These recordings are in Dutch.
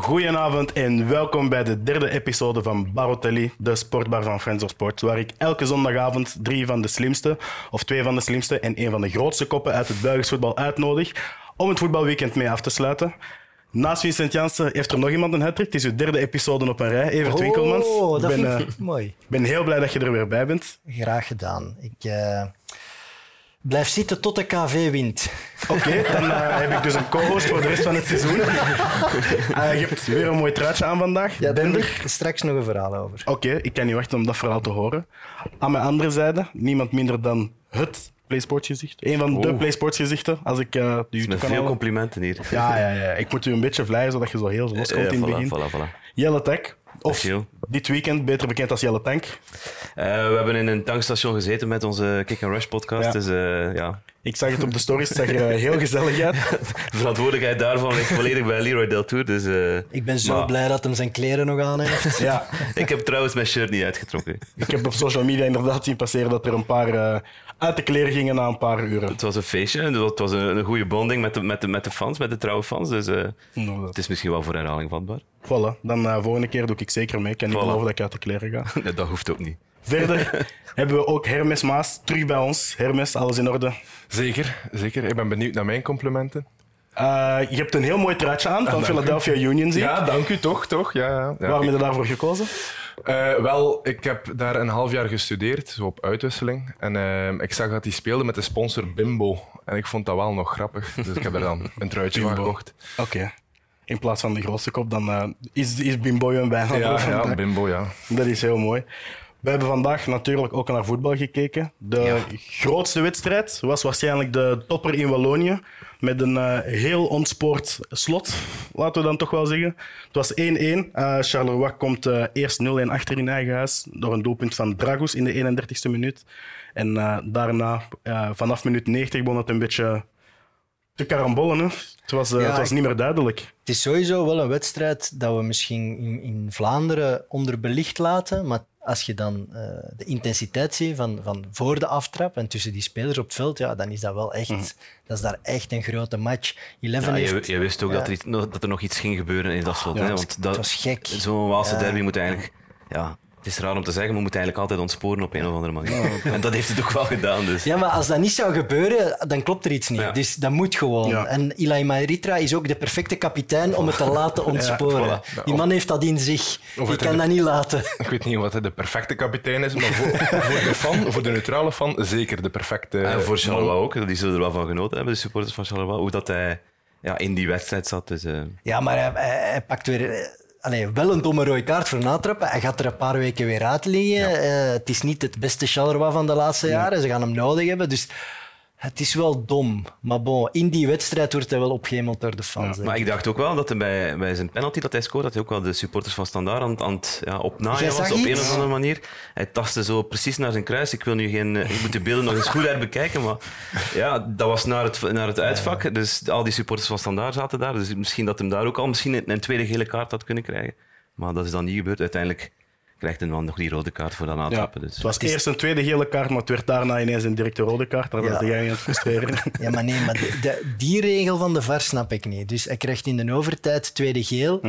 Goedenavond en welkom bij de derde episode van Barotelli, de sportbar van Friends of Sport, waar ik elke zondagavond drie van de slimste, of twee van de slimste en één van de grootste koppen uit het Belgisch voetbal uitnodig om het voetbalweekend mee af te sluiten. Naast Vincent Janssen heeft er nog iemand een hattrick. Het is uw derde episode op een rij, Evert Winkelmans. Oh, dat ik ben, vind ik eh, mooi. ben heel blij dat je er weer bij bent. Graag gedaan. Ik eh, blijf zitten tot de KV wint. Oké, dan eh, heb ik dus een co-host voor de rest van het seizoen. Eh, je hebt weer een mooi truitje aan vandaag. Ja, Bender. ik straks nog een verhaal over. Oké, ik kan niet wachten om dat verhaal te horen. Aan mijn andere zijde, niemand minder dan het PlaySports-gezicht. Een van de Oh. PlaySports-gezichten. Als ik eh de Met veel complimenten hier. Ja, ja, ja. Ik moet u een beetje vleien, zodat je zo heel los komt Ja, in het voilà, begin. voilà, voilà. Jelle Tech. Of dit weekend beter bekend als Jelle Tank. Eh, we hebben in een tankstation gezeten met onze Kick and Rush podcast. Ja. Dus eh, ja, Ik zag het op de stories, het zag er eh, heel gezellig uit. de verantwoordelijkheid daarvan ligt volledig bij Leroy Deltour. Dus, eh, Ik ben zo maar blij dat hem zijn kleren nog aan heeft. Ja, Ik heb trouwens mijn shirt niet uitgetrokken. ik heb op social media inderdaad zien passeren dat er een paar eh, uit de kleren gingen na een paar uren. Het was een feestje. en Het was een, een goede bonding met de, met, de, met de fans, met de trouwe fans. Dus eh, het is misschien wel voor herhaling vatbaar. Voilà, dan eh volgende keer doe ik zeker mee. Ik kan niet Voilà. geloven dat ik uit de kleren ga. Nee, dat hoeft ook niet. Verder hebben we ook Hermes Maas terug bij ons. Hermes, alles in orde. Zeker, zeker. Ik ben benieuwd naar mijn complimenten. Eh, je hebt een heel mooi truitje aan van Philadelphia Union, zie. Ja, dank u toch, toch? Ja, ja. Waarom heb je daarvoor gekozen? Eh, wel, ik heb daar een half jaar gestudeerd, zo op uitwisseling. En eh, ik zag dat hij speelde met de sponsor Bimbo. En ik vond dat wel nog grappig. Dus ik heb er dan een truitje van gekocht. Oké. In plaats van de grootste kop, dan is, is Bimbo een bijna. Ja, ja, Bimbo, ja. Dat is heel mooi. We hebben vandaag natuurlijk ook naar voetbal gekeken. De grootste wedstrijd was waarschijnlijk de topper in Wallonië. Met een eh, heel ontspoord slot, laten we dan toch wel zeggen. Het was 1-1. Eh, Charleroi komt eh, eerst 0-1 achter in eigen huis. Door een doelpunt van Dragos in de 31ste minuut. En daarna, vanaf minuut 90, begon het een beetje te karambollen. Hè. Het, was, eh, Ja, het was niet meer duidelijk. Het is sowieso wel een wedstrijd dat we misschien in, in Vlaanderen onderbelicht laten. Maar als je dan eh, de intensiteit ziet van, van voor de aftrap en tussen die spelers op het veld, ja, dan is dat wel echt, dat is daar echt een grote match. Eleven Ja, je, heeft, je wist ook ja. dat, er iets, dat er nog iets ging gebeuren in dat slot. Ja, hè? het- Want dat, het was gek. Zo'n Waalse Ja. derby moet eigenlijk... Ja, het is raar om te zeggen, maar we moeten eigenlijk altijd ontsporen op een of andere manier. En dat heeft het ook wel gedaan. Dus. Ja, maar als dat niet zou gebeuren, dan klopt er iets niet. Ja. Dus dat moet gewoon. Ja. En Ilai Maritra is ook de perfecte kapitein om het te laten ontsporen. voilà. Die man heeft dat in zich. Die het kan dat niet laten. Ik weet niet wat de perfecte kapitein is, maar voor, voor de fan, voor de neutrale fan, zeker de perfecte. En voor. Charleroi ook, die zullen er wel van genoten hebben, de supporters van Charleroi, hoe dat hij ja, in die wedstrijd zat. Dus, eh, Ja, maar hij, hij- hij pakt weer... Allee, wel een domme rode kaart voor natrappen. Hij gaat er een paar weken weer uit liggen. Eh, het is niet het beste Charleroi van de laatste jaren. Ze gaan hem nodig hebben. Dus het is wel dom. Maar bon, in die wedstrijd wordt hij wel opgehemeld door de fans. maar ik. dacht ook wel dat hij bij, bij zijn penalty dat hij scoorde, dat hij ook wel de supporters van Standaard aan, aan het ja, opnaaien was op een of andere manier. Hij tastte zo precies naar zijn kruis. Ik wil nu geen... eh, Ik moet de beelden nog eens goed herbekijken, maar ja, dat was naar het, naar het uitvak. Dus al die supporters van Standaard zaten daar. Dus misschien dat hem daar ook al misschien een, een tweede gele kaart had kunnen krijgen. Maar dat is dan niet gebeurd. Uiteindelijk krijgt hij dan nog die rode kaart voor dat Ja. natrappen. Dus. Het was eerst een tweede gele kaart, maar het werd daarna ineens een directe rode kaart. Daar werd Ja. jij aan het frustreren. Ja, maar nee, maar de- de- die regel van de VAR snap ik niet. Dus hij krijgt in de overtijd tweede geel.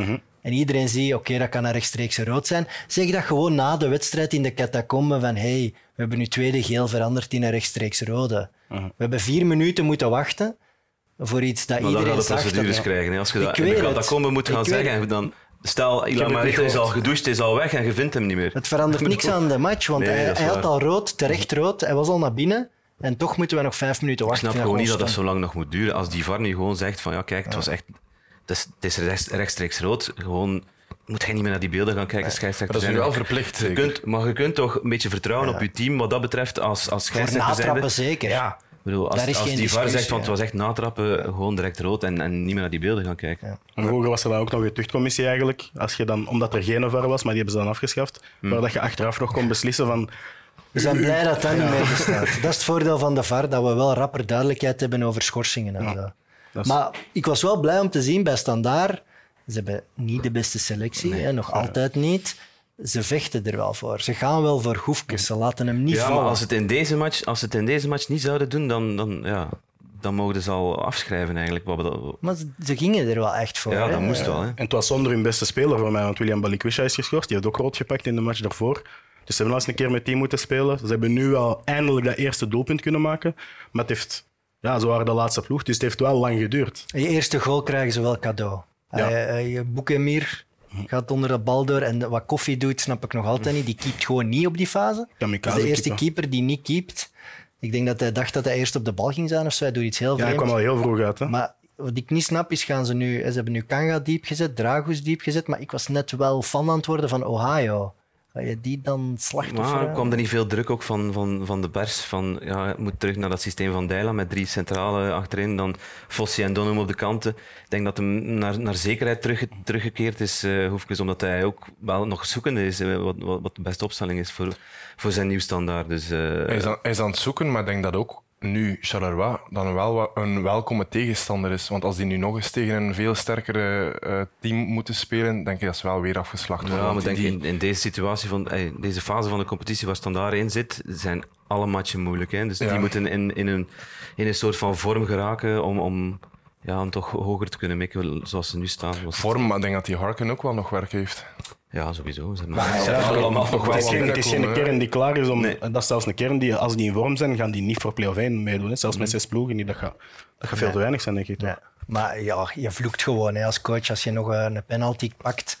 En iedereen ziet, oké, dat kan een rechtstreekse rood zijn. Zeg dat gewoon na de wedstrijd in de catacombe van hey, we hebben nu tweede geel veranderd in een rechtstreeks rode. We hebben vier minuten moeten wachten voor iets dat Maar dan iedereen gaat de zag. procedures dat- krijgen. hè. Als je Ik dat in de weet het. catacombe moet gaan zeggen, en dan stel, niet is al gedoucht, is al weg en je vindt hem niet meer. Het verandert niks aan de match, want Nee, hij, hij had al rood, terecht rood. Hij was al naar binnen. En toch moeten we nog vijf minuten Ik wachten. snap vind gewoon niet dat dat zo lang nog moet duren. Als die VAR nu gewoon zegt van ja, kijk, het was echt... Het is, het is rechts- rechtstreeks rood. Gewoon, moet jij niet meer naar die beelden gaan kijken, scheidsrechter dat is nu wel verplicht, Je kunt, maar je kunt toch een beetje vertrouwen op je team wat dat betreft als, als Voor scheidsrechter natrappen zijnde. zeker. Ja, ik bedoel, Daar als, die VAR zegt van het was echt natrappen, gewoon direct rood en, en niet meer naar die beelden gaan kijken. En vroeger was er dan ook nog een tuchtcommissie eigenlijk. Als je dan, omdat er geen VAR was, maar die hebben ze dan afgeschaft. Maar dat je achteraf nog kon beslissen van... We zijn blij dat dat niet meer bestaat. Dat is het voordeel van de VAR, dat we wel rapper duidelijkheid hebben over schorsingen en is- Maar ik was wel blij om te zien bij Standaard. Ze hebben niet de beste selectie, hè, nog altijd niet. Ze vechten er wel voor. Ze gaan wel voor hoefjes. Ze laten hem niet Ja, vallen. maar als, het in deze match, als ze het in deze match niet zouden doen, dan, dan ja, dan mogen ze al afschrijven eigenlijk. Wat we dat- Maar ze- ze gingen er wel echt voor. ja, hè. dat moest wel. Hè. En het was zonder hun beste speler voor mij, want William Balikwisha is geschorst. Die heeft ook rood gepakt in de match daarvoor. Dus ze hebben al eens een keer met team moeten spelen. Ze hebben nu wel eindelijk dat eerste doelpunt kunnen maken. Maar het heeft, ja, ze waren de laatste ploeg, dus het heeft wel lang geduurd. Je eerste goal krijgen ze wel cadeau. Ja. Hij- Je Boekemir gaat onder de bal door en wat Koffie doet, snap ik nog altijd niet. Die keept gewoon niet op die fase. De eerste keeper. die niet keept. Ik denk dat hij dacht dat hij eerst op de bal ging zijn of zo. Hij doet iets heel Ja, hij vreemds. kwam al heel vroeg uit. Hè? Maar wat ik niet snap is, gaan ze nu... Ze hebben nu Kanga diep gezet, Dragus diep gezet, maar ik was net wel fan aan het worden van Ohio. Ga je die dan slachtoffer... Maar kwam er niet veel druk ook van, van, van de pers? Van, ja, het moet terug naar dat systeem van Dijla met drie centrale achterin, dan Fossi en Donum op de kanten. Ik denk dat hem naar, naar zekerheid terug, teruggekeerd is, eh Hoefkes, omdat hij ook wel nog zoekende is eh, wat, wat, wat de beste opstelling is voor, voor zijn nieuw standaard. Dus, eh, Hij is, aan, hij is aan het zoeken, maar ik denk dat ook nu Charleroi dan wel een welkome tegenstander is. Want als die nu nog eens tegen een veel sterkere eh, team moeten spelen, denk ik dat ze wel weer afgeslacht worden. Ja, maar denk die- in, in deze situatie van ey, deze fase van de competitie waar Standaard in zit, zijn alle matchen moeilijk. Hè? Dus Ja. die moeten in, in, een, in een soort van vorm geraken om, om, ja, om toch hoger te kunnen mikken zoals ze nu staan. Vorm, maar ik denk dat die Harken ook wel nog werk heeft. Ja, sowieso. Ze hebben Maar ze ja, hebben allemaal nog Het is geen, het is geen binnenkomen, kern die klaar is om. Nee. Dat is zelfs een kern die, als die in vorm zijn, gaan die niet voor play-off 1 meedoen. Hè. Zelfs met zes ploegen niet. Dat gaat, dat gaat veel te weinig zijn, denk ik. Maar ja, je vloekt gewoon hè, als coach als je nog eh, een penalty pakt.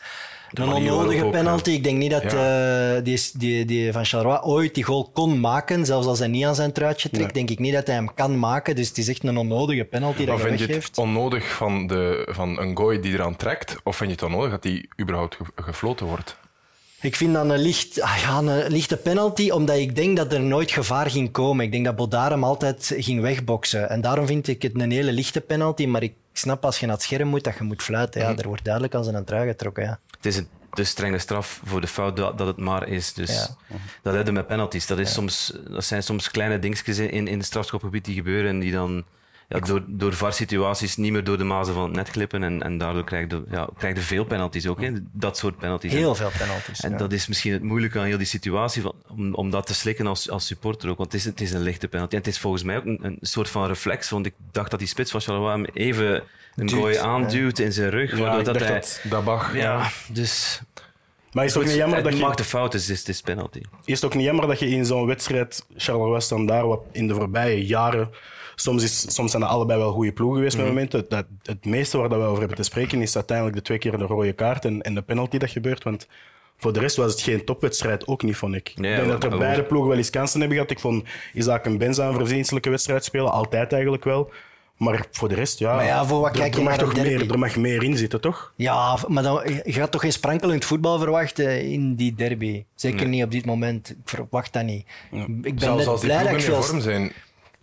Een onnodige ook, penalty. Ik denk niet dat eh, die, die, die van Charleroi ooit die goal kon maken. Zelfs als hij niet aan zijn truitje trekt, Nee. denk ik niet dat hij hem kan maken. Dus het is echt een onnodige penalty Maar dat vind je het onnodig van, de, van een gooi die eraan trekt? Of vind je het onnodig dat die überhaupt ge- gefloten wordt? Ik vind dat een, licht, ah ja, een lichte penalty, omdat ik denk dat er nooit gevaar ging komen. Ik denk dat Bodar hem altijd ging wegboksen. En daarom vind ik het een hele lichte penalty. Maar ik snap als je naar het scherm moet, dat je moet fluiten. Ja, er wordt duidelijk als een trui getrokken. Ja. Het is een te strenge straf voor de fout dat, het maar is. Dus Ja. dat hebben met penalties. Dat, is soms, dat zijn soms kleine dingetjes in, in het strafschopgebied die gebeuren en die dan ja, door, door VAR-situaties niet meer door de mazen van het net glippen. En, en daardoor krijg je, ja, krijg je veel penalties ook. Hè? Dat soort penalties. Heel veel penalties. En ja. dat is misschien het moeilijke aan heel die situatie, van, om, om dat te slikken als, als supporter ook. Want het is, het is een lichte penalty. En het is volgens mij ook een, een soort van reflex, want ik dacht dat die spits van Charleroi hem even een Duwt, gooi aanduwt in zijn rug. Ja, dat hij, dat- Dabag. ja, dus... Maar is het ook niet jammer het dat je... maakt de fout, dus het is penalty. Is het ook niet jammer dat je in zo'n wedstrijd, Charleroi Standaard, wat in de voorbije jaren, soms, is, soms zijn er allebei wel goede ploegen geweest Mhm. met momenten. Dat, het meeste waar dat we over hebben te spreken is uiteindelijk de twee keer de rode kaart en, en de penalty dat gebeurt. Want voor de rest was het geen topwedstrijd, ook niet, vond ik. Nee, ik denk dat er maar- beide ploegen wel eens kansen hebben gehad. Ik vond Isaac en Benza een verdienstelijke wedstrijd spelen, altijd eigenlijk wel. Maar voor de rest, ja, Maar ja, voor wat er, kijk je er mag naar een toch derby? meer, er mag meer in zitten, toch? Ja, maar dan, je gaat toch geen sprankelend voetbal verwachten in die derby? Zeker niet op dit moment. Ik verwacht dat niet. Ik ben Zelfs als die blij dat ik ploegen in vorm zijn,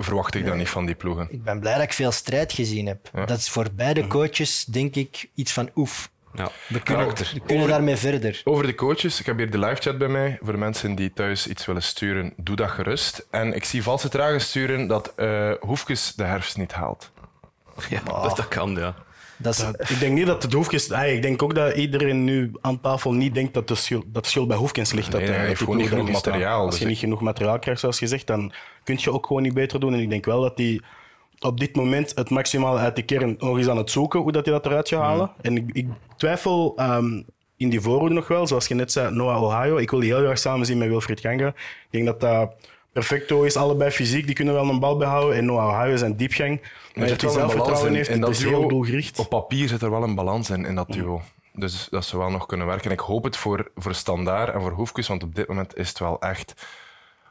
verwacht ik dat niet van die ploegen. Ik ben blij dat ik veel strijd gezien heb. Dat is voor beide coaches, denk ik, iets van oef. Ja. We kunnen, Karakter. we kunnen daarmee verder. Over de coaches, ik heb hier de live chat bij mij. Voor de mensen die thuis iets willen sturen, doe dat gerust. En ik zie valse tragen sturen dat eh Hoefkes de herfst niet haalt. Ja, dat, dat kan, ja. Dat is, Ik denk niet dat het Hoefkens... Ah, ik denk ook dat iedereen nu aan tafel niet denkt dat de schuld, dat de schuld bij Hoefkens ligt. dat, Nee, hij heeft gewoon niet genoeg materiaal, staat. Als je dus niet genoeg materiaal krijgt, zoals gezegd, dan kun je ook gewoon niet beter doen. En ik denk wel dat hij op dit moment het maximale uit de kern nog eens aan het zoeken hoe dat hij dat eruit gaat halen. En ik, ik twijfel ehm, in die voorhoede nog wel, zoals je net zei, Noah Ohio. Ik wil die heel graag samen zien met Wilfried Ganga. Ik denk dat dat perfecto is, allebei fysiek, die kunnen wel een bal behouden. En Noah Ohio zijn diepgang. Maar dat hij zelfvertrouwen heeft, het is heel doelgericht. Op papier zit er wel een balans in, in dat duo. Dus dat zou wel nog kunnen werken. En ik hoop het voor, voor Standaard en voor Hoefkes, want op dit moment is het wel echt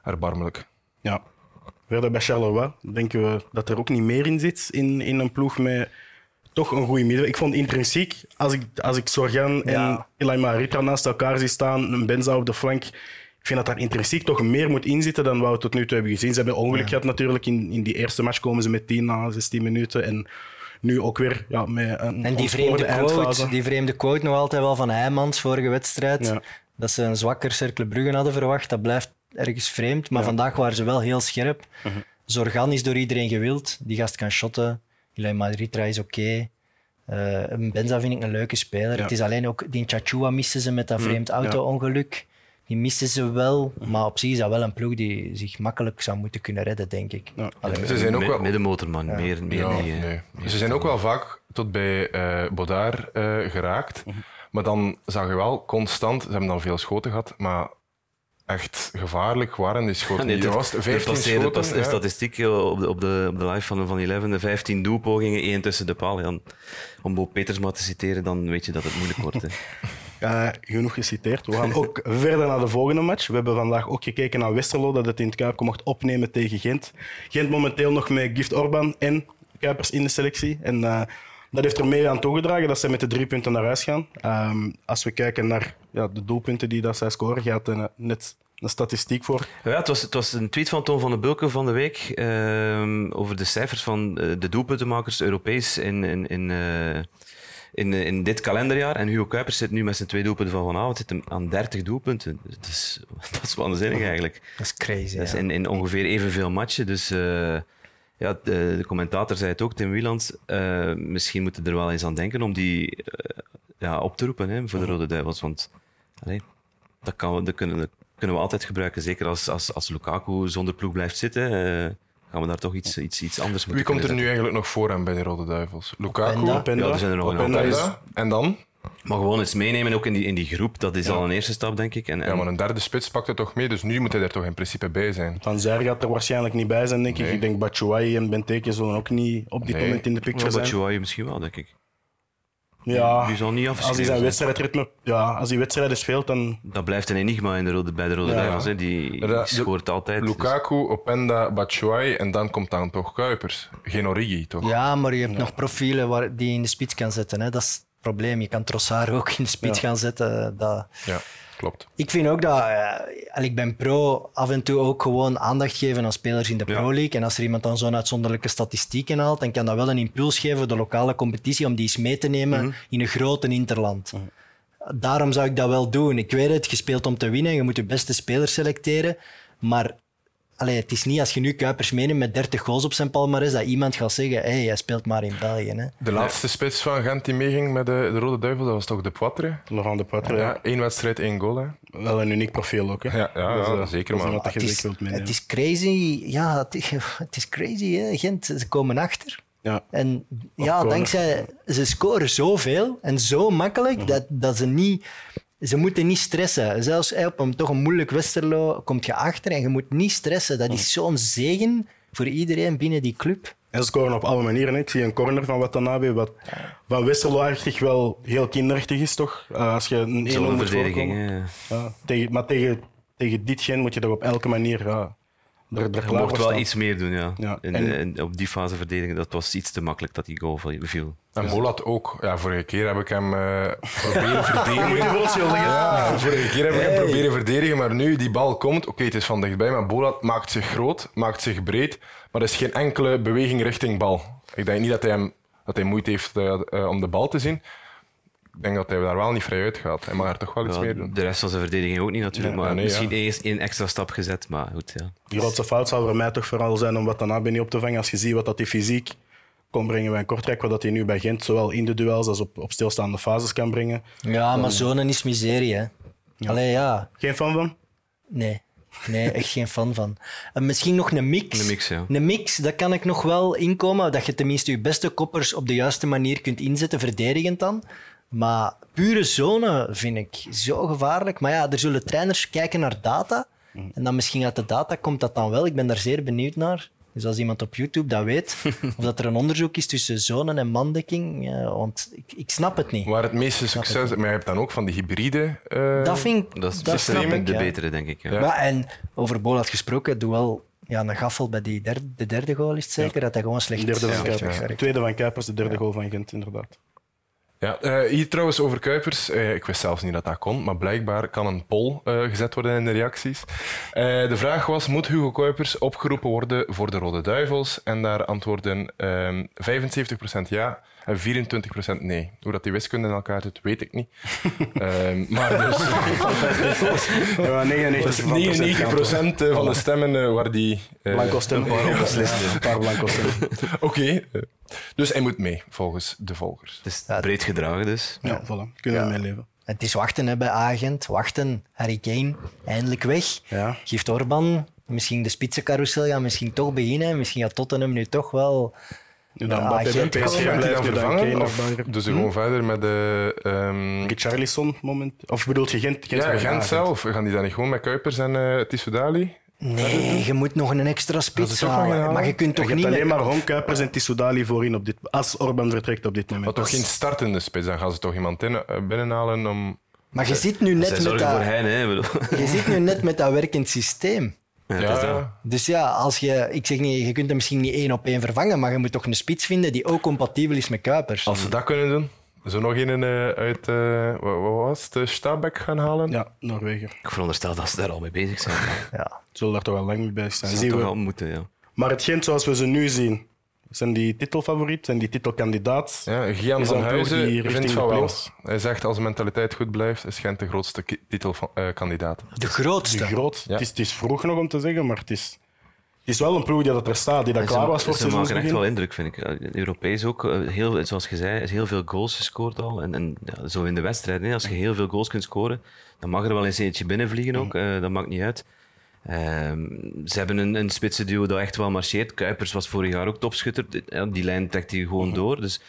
erbarmelijk. Ja. Verder bij Charleroi denken we dat er ook niet meer in zit in, in een ploeg met toch een goede midden. Ik vond intrinsiek, als ik, als ik Sorgan en Ja. Elaima Ritra naast elkaar zie staan, een Benza op de flank, ik vind dat daar intrinsiek toch meer moet inzitten dan wat we tot nu toe hebben gezien. Ze hebben ongeluk gehad natuurlijk. In, in die eerste match komen ze met 10 na 16 minuten. En nu ook weer ja, met een en die vreemde, quote, eindfase. die vreemde quote nog altijd wel van Heijmans, vorige wedstrijd. Ja. Dat ze een zwakker Cercle Brugge hadden verwacht. Dat blijft ergens vreemd. Maar vandaag waren ze wel heel scherp. Mhm. Zorgan is door iedereen gewild. Die gast kan shotten. Ilay Madritra is oké. Eh, Benza vind ik een leuke speler. Ja. Mhm. Het is alleen ook... Die Chachua misten ze met dat vreemd auto-ongeluk. Die missen ze wel, maar op zich is dat wel een ploeg die zich makkelijk zou moeten kunnen redden, denk ik. Ja. Allee, Ze zijn ook wel... Middenmotor, man. Meer, meer Ja, niet. nee. Ze zijn ook wel vaak tot bij eh Baudard eh, geraakt. Mhm. Maar dan zag je wel constant, ze hebben dan veel schoten gehad, maar echt gevaarlijk waren die schoten. Nee, niet. dit- Er was Er 15 passeerde schoten. pas een ja. statistiek op de, op, de, op de live van, van 11, de 15 doelpogingen, één tussen de paal. Ja, om Bo Petersma te citeren, dan weet je dat het moeilijk wordt. Hè. Eh, genoeg geciteerd. We gaan ook verder naar de volgende match. We hebben vandaag ook gekeken naar Westerlo, dat het in het Kuip mocht opnemen tegen Gent. Gent momenteel nog met Gift Orban en Kuipers in de selectie. En eh, dat heeft er mee aan toegedragen dat ze met de drie punten naar huis gaan. Ehm, als we kijken naar ja, de doelpunten die dat zij scoren, gaat er net een statistiek voor. Ja, het, was, het was een tweet van Toon van den Bulke van de week ehm, over de cijfers van eh, de doelpuntenmakers Europees in, in, in, in, eh, in dit kalenderjaar. En Hugo Kuipers zit nu met zijn twee doelpunten van vanavond zit hem aan 30 doelpunten. Dat, is, dat is waanzinnig eigenlijk. Dat is crazy. Dat is in, in ongeveer evenveel matchen. Dus eh, ja, de, de commentator zei het ook, Tim Wieland. eh, misschien moeten we er wel eens aan denken om die ja, op te roepen hè, voor de Rode Duivels. Want allee, dat, kan, dat, kunnen, dat kunnen we altijd gebruiken. Zeker als, als, als Lukaku zonder ploeg blijft zitten. Gaan we daar toch iets, iets, iets anders Wie moeten komt er nu eigenlijk nog voor aan bij de Rode Duivels? Lukaku, Openda. Openda. Ja, er zijn er nog een aantal. en dan? Maar gewoon iets meenemen ook in die, in die groep, dat is al een eerste stap, denk ik. En, Ja, maar een derde spits pakt het toch mee, dus nu moet hij er toch in principe bij zijn. Van Zijr gaat er waarschijnlijk niet bij zijn, denk ik. Nee. Ik denk Batshuayi en Benteke zullen ook niet op dit Nee. moment in de picture zijn. Batshuayi misschien wel, denk ik. Ja, Die zal niet als hij zijn wedstrijdritme, ja, als hij wedstrijden speelt, dan Dat blijft een enigma in de rode, bij de Rode Ja. Duivels. Hè. Die, die Ja, de- scoort altijd. dus- Lukaku, Openda, Batshuayi en dan komt dan toch Kuipers. Geen Origi, toch? Ja, maar je hebt nog profielen waar, die je in de spits kan zetten. Hè. Dat is het probleem. Je kan Trossard ook in de spits Ja. gaan zetten. Dat... Ja, klopt. Ik vind ook dat, en ik ben pro, af en toe ook gewoon aandacht geven aan spelers in de. Pro League. En als er iemand dan zo'n uitzonderlijke statistieken haalt, dan kan dat wel een impuls geven voor de lokale competitie om die eens mee te nemen Mhm. in een grote interland. Daarom zou ik dat wel doen. Ik weet het, je speelt om te winnen, je moet de beste spelers selecteren. Maar allee, het is niet als je nu Kuipers meeneemt met 30 goals op zijn palmarès, dat iemand gaat zeggen, hé, hey, hij speelt maar in België. Hè. De laatste spits van Gent die meeging met de, de Rode Duivels, dat was toch de Poitre? Laurent de Poitre, Ja, één wedstrijd, één goal. Hè. wel een uniek profiel ook. Hè. Ja, ja, Dus, ja, eh, zeker, maar Het is, het is crazy. Ja, het is, het is crazy, hè. Gent. Ze komen achter. Ja. En ja, dankzij... Ze scoren zoveel en zo makkelijk Mhm. dat, dat ze niet... Ze moeten niet stressen. Zelfs op een toch een moeilijk Westerlo komt je achter en je moet niet stressen. Dat is zo'n zegen voor iedereen binnen die club. En ze scoren op alle manieren. Ik zie een corner van Watanabe, wat van Westerlo-achtig wel heel kinderachtig is, toch? Eh, als je een 1-0 Zo'n moet verdediging. voorkomen. hè. Ja, tegen, maar tegen, tegen dit gen moet je toch op elke manier ja, Je mocht wel iets meer doen, ja. Ja, In, en- in- op die fase verdedigen, dat was iets te makkelijk dat die goal viel. En Bolat ook. Ja, vorige keer heb ik hem eh proberen verdedigen. Ja, vorige keer heb ik hem proberen verdedigen, maar nu die bal komt. Oké, het is van dichtbij, maar Bolat maakt zich groot, maakt zich breed, maar er is geen enkele beweging richting bal. Ik denk niet dat hij, hem, dat hij moeite heeft eh, eh, om de bal te zien. Ik denk dat hij daar wel niet vrij uit gaat. Hij mag er toch wel iets Ja, meer doen. de rest van zijn verdediging ook niet natuurlijk, Ja, maar nee, misschien ja. eerst één extra stap gezet, maar goed, ja. De grootste fout zou voor mij toch vooral zijn om Watanabe niet op te vangen. Als je ziet wat dat hij fysiek kon brengen bij een Kortrijk, wat dat hij nu bij Gent zowel in de duels als op, op stilstaande fases kan brengen. Ja, maar zo'n is miserie, hè. Allee, ja. Geen fan van? Nee. Nee, echt geen fan van. En misschien nog een mix. Een mix, ja. Een mix, daar kan ik nog wel inkomen. Dat je tenminste je beste koppers op de juiste manier kunt inzetten, verdedigend dan. Maar pure zone vind ik zo gevaarlijk. Maar ja, er zullen trainers kijken naar data. En dan misschien uit de data komt dat dan wel. Ik ben daar zeer benieuwd naar. Dus als iemand op YouTube dat weet, of dat er een onderzoek is tussen zone en mandekking, ja, want ik, ik snap het niet. Waar het meeste succes... Maar je hebt dan ook van die hybride... eh, Dat vind ik, Dat is dat snap de, ik, de ja. betere, denk ik. Ja. En over Bolat gesproken, doe wel ja, een gaffel bij die derde, de derde goal, is het zeker? Dat hij gewoon slecht De derde van werkt. Tweede van Kuipers, de derde goal van Gent, inderdaad. Ja, eh, hier trouwens over Kuipers. Eh, ik wist zelfs niet dat dat kon, maar blijkbaar kan een poll eh, gezet worden in de reacties. De vraag was, moet Hugo Kuipers opgeroepen worden voor de Rode Duivels? En daar antwoorden ehm 75% ja en 24% nee. Hoe dat die wiskunde in elkaar zit, weet ik niet. Ehm, maar dus Ja, 99 van 99% eh, van de stemmen eh, waar die... eh, Blanco stemmen. Een paar blanco stemmen. Oké. eh, dus hij moet mee, volgens de volgers. Ja, breed gedragen dus. Ja, voilà. Kunnen we mee leven. Het is wachten hè, bij Agent, wachten. Harry Kane, eindelijk weg. Ja. Geeft Orban misschien de spitsencarousel gaan misschien toch beginnen. Misschien gaat Tottenham nu toch wel... Nu dan Mbappé bij PSG dan blijft, nu dan Kane Of dus gewoon verder met de... ehm, Richarlison moment. Of bedoelt je Gent? Gent ja, Gent zelf. Gaan die dan niet gewoon met Kuipers en uh, Tissoudali? Nee, je moet nog een extra spits halen. Maar je kunt Je toch hebt niet... alleen maar Ron Kuipers en Tissoudali voorin op dit, als Orban vertrekt op dit moment. Maar toch geen startende spits. Dan gaan ze toch iemand in, eh, binnenhalen om... Maar je zit nu net met zorgen voor dat... hen. Je zit nu net met dat werkend systeem. Ja. Dus ja, als je, ik zeg niet, je kunt hem misschien niet één op één vervangen, maar je moet toch een spits vinden die ook compatibel is met Kuipers. Als ze dat kunnen doen, zo nog een eh, uit... eh, wat, wat was het? De Stabæk gaan halen? Ja, Noorwegen. Ik veronderstel dat ze daar al mee bezig zijn. Ja. Zullen daar toch wel lang mee bezig zijn. Dat Zien zou we. toch wel moeten, ja. Maar het Gent zoals we ze nu zien, zijn die titelfavoriet, zijn die titelkandidaat. Ja, Gian van Huizen vindt de van wel. Hij zegt als de mentaliteit goed blijft, is Gent de grootste titelkandidaat. De grootste. Die groot. Ja. Het, is, het is vroeg nog om te zeggen, maar het is, het is wel een ploeg die dat er staat, die dat klaar was voor ze het maken echt wel indruk, vind ik. Europees ook, eh, heel, zoals je zei, is heel veel goals gescoord al. En, en ja, zo in de wedstrijd, hè, als je heel veel goals kunt scoren, dan mag er wel eens eentje binnenvliegen ook. eh, dat maakt niet uit. Ehm, ze hebben een, een spitse duo dat echt wel marcheert. Kuipers was vorig jaar ook topschutter. Die- lijn trekt hij gewoon door. Dus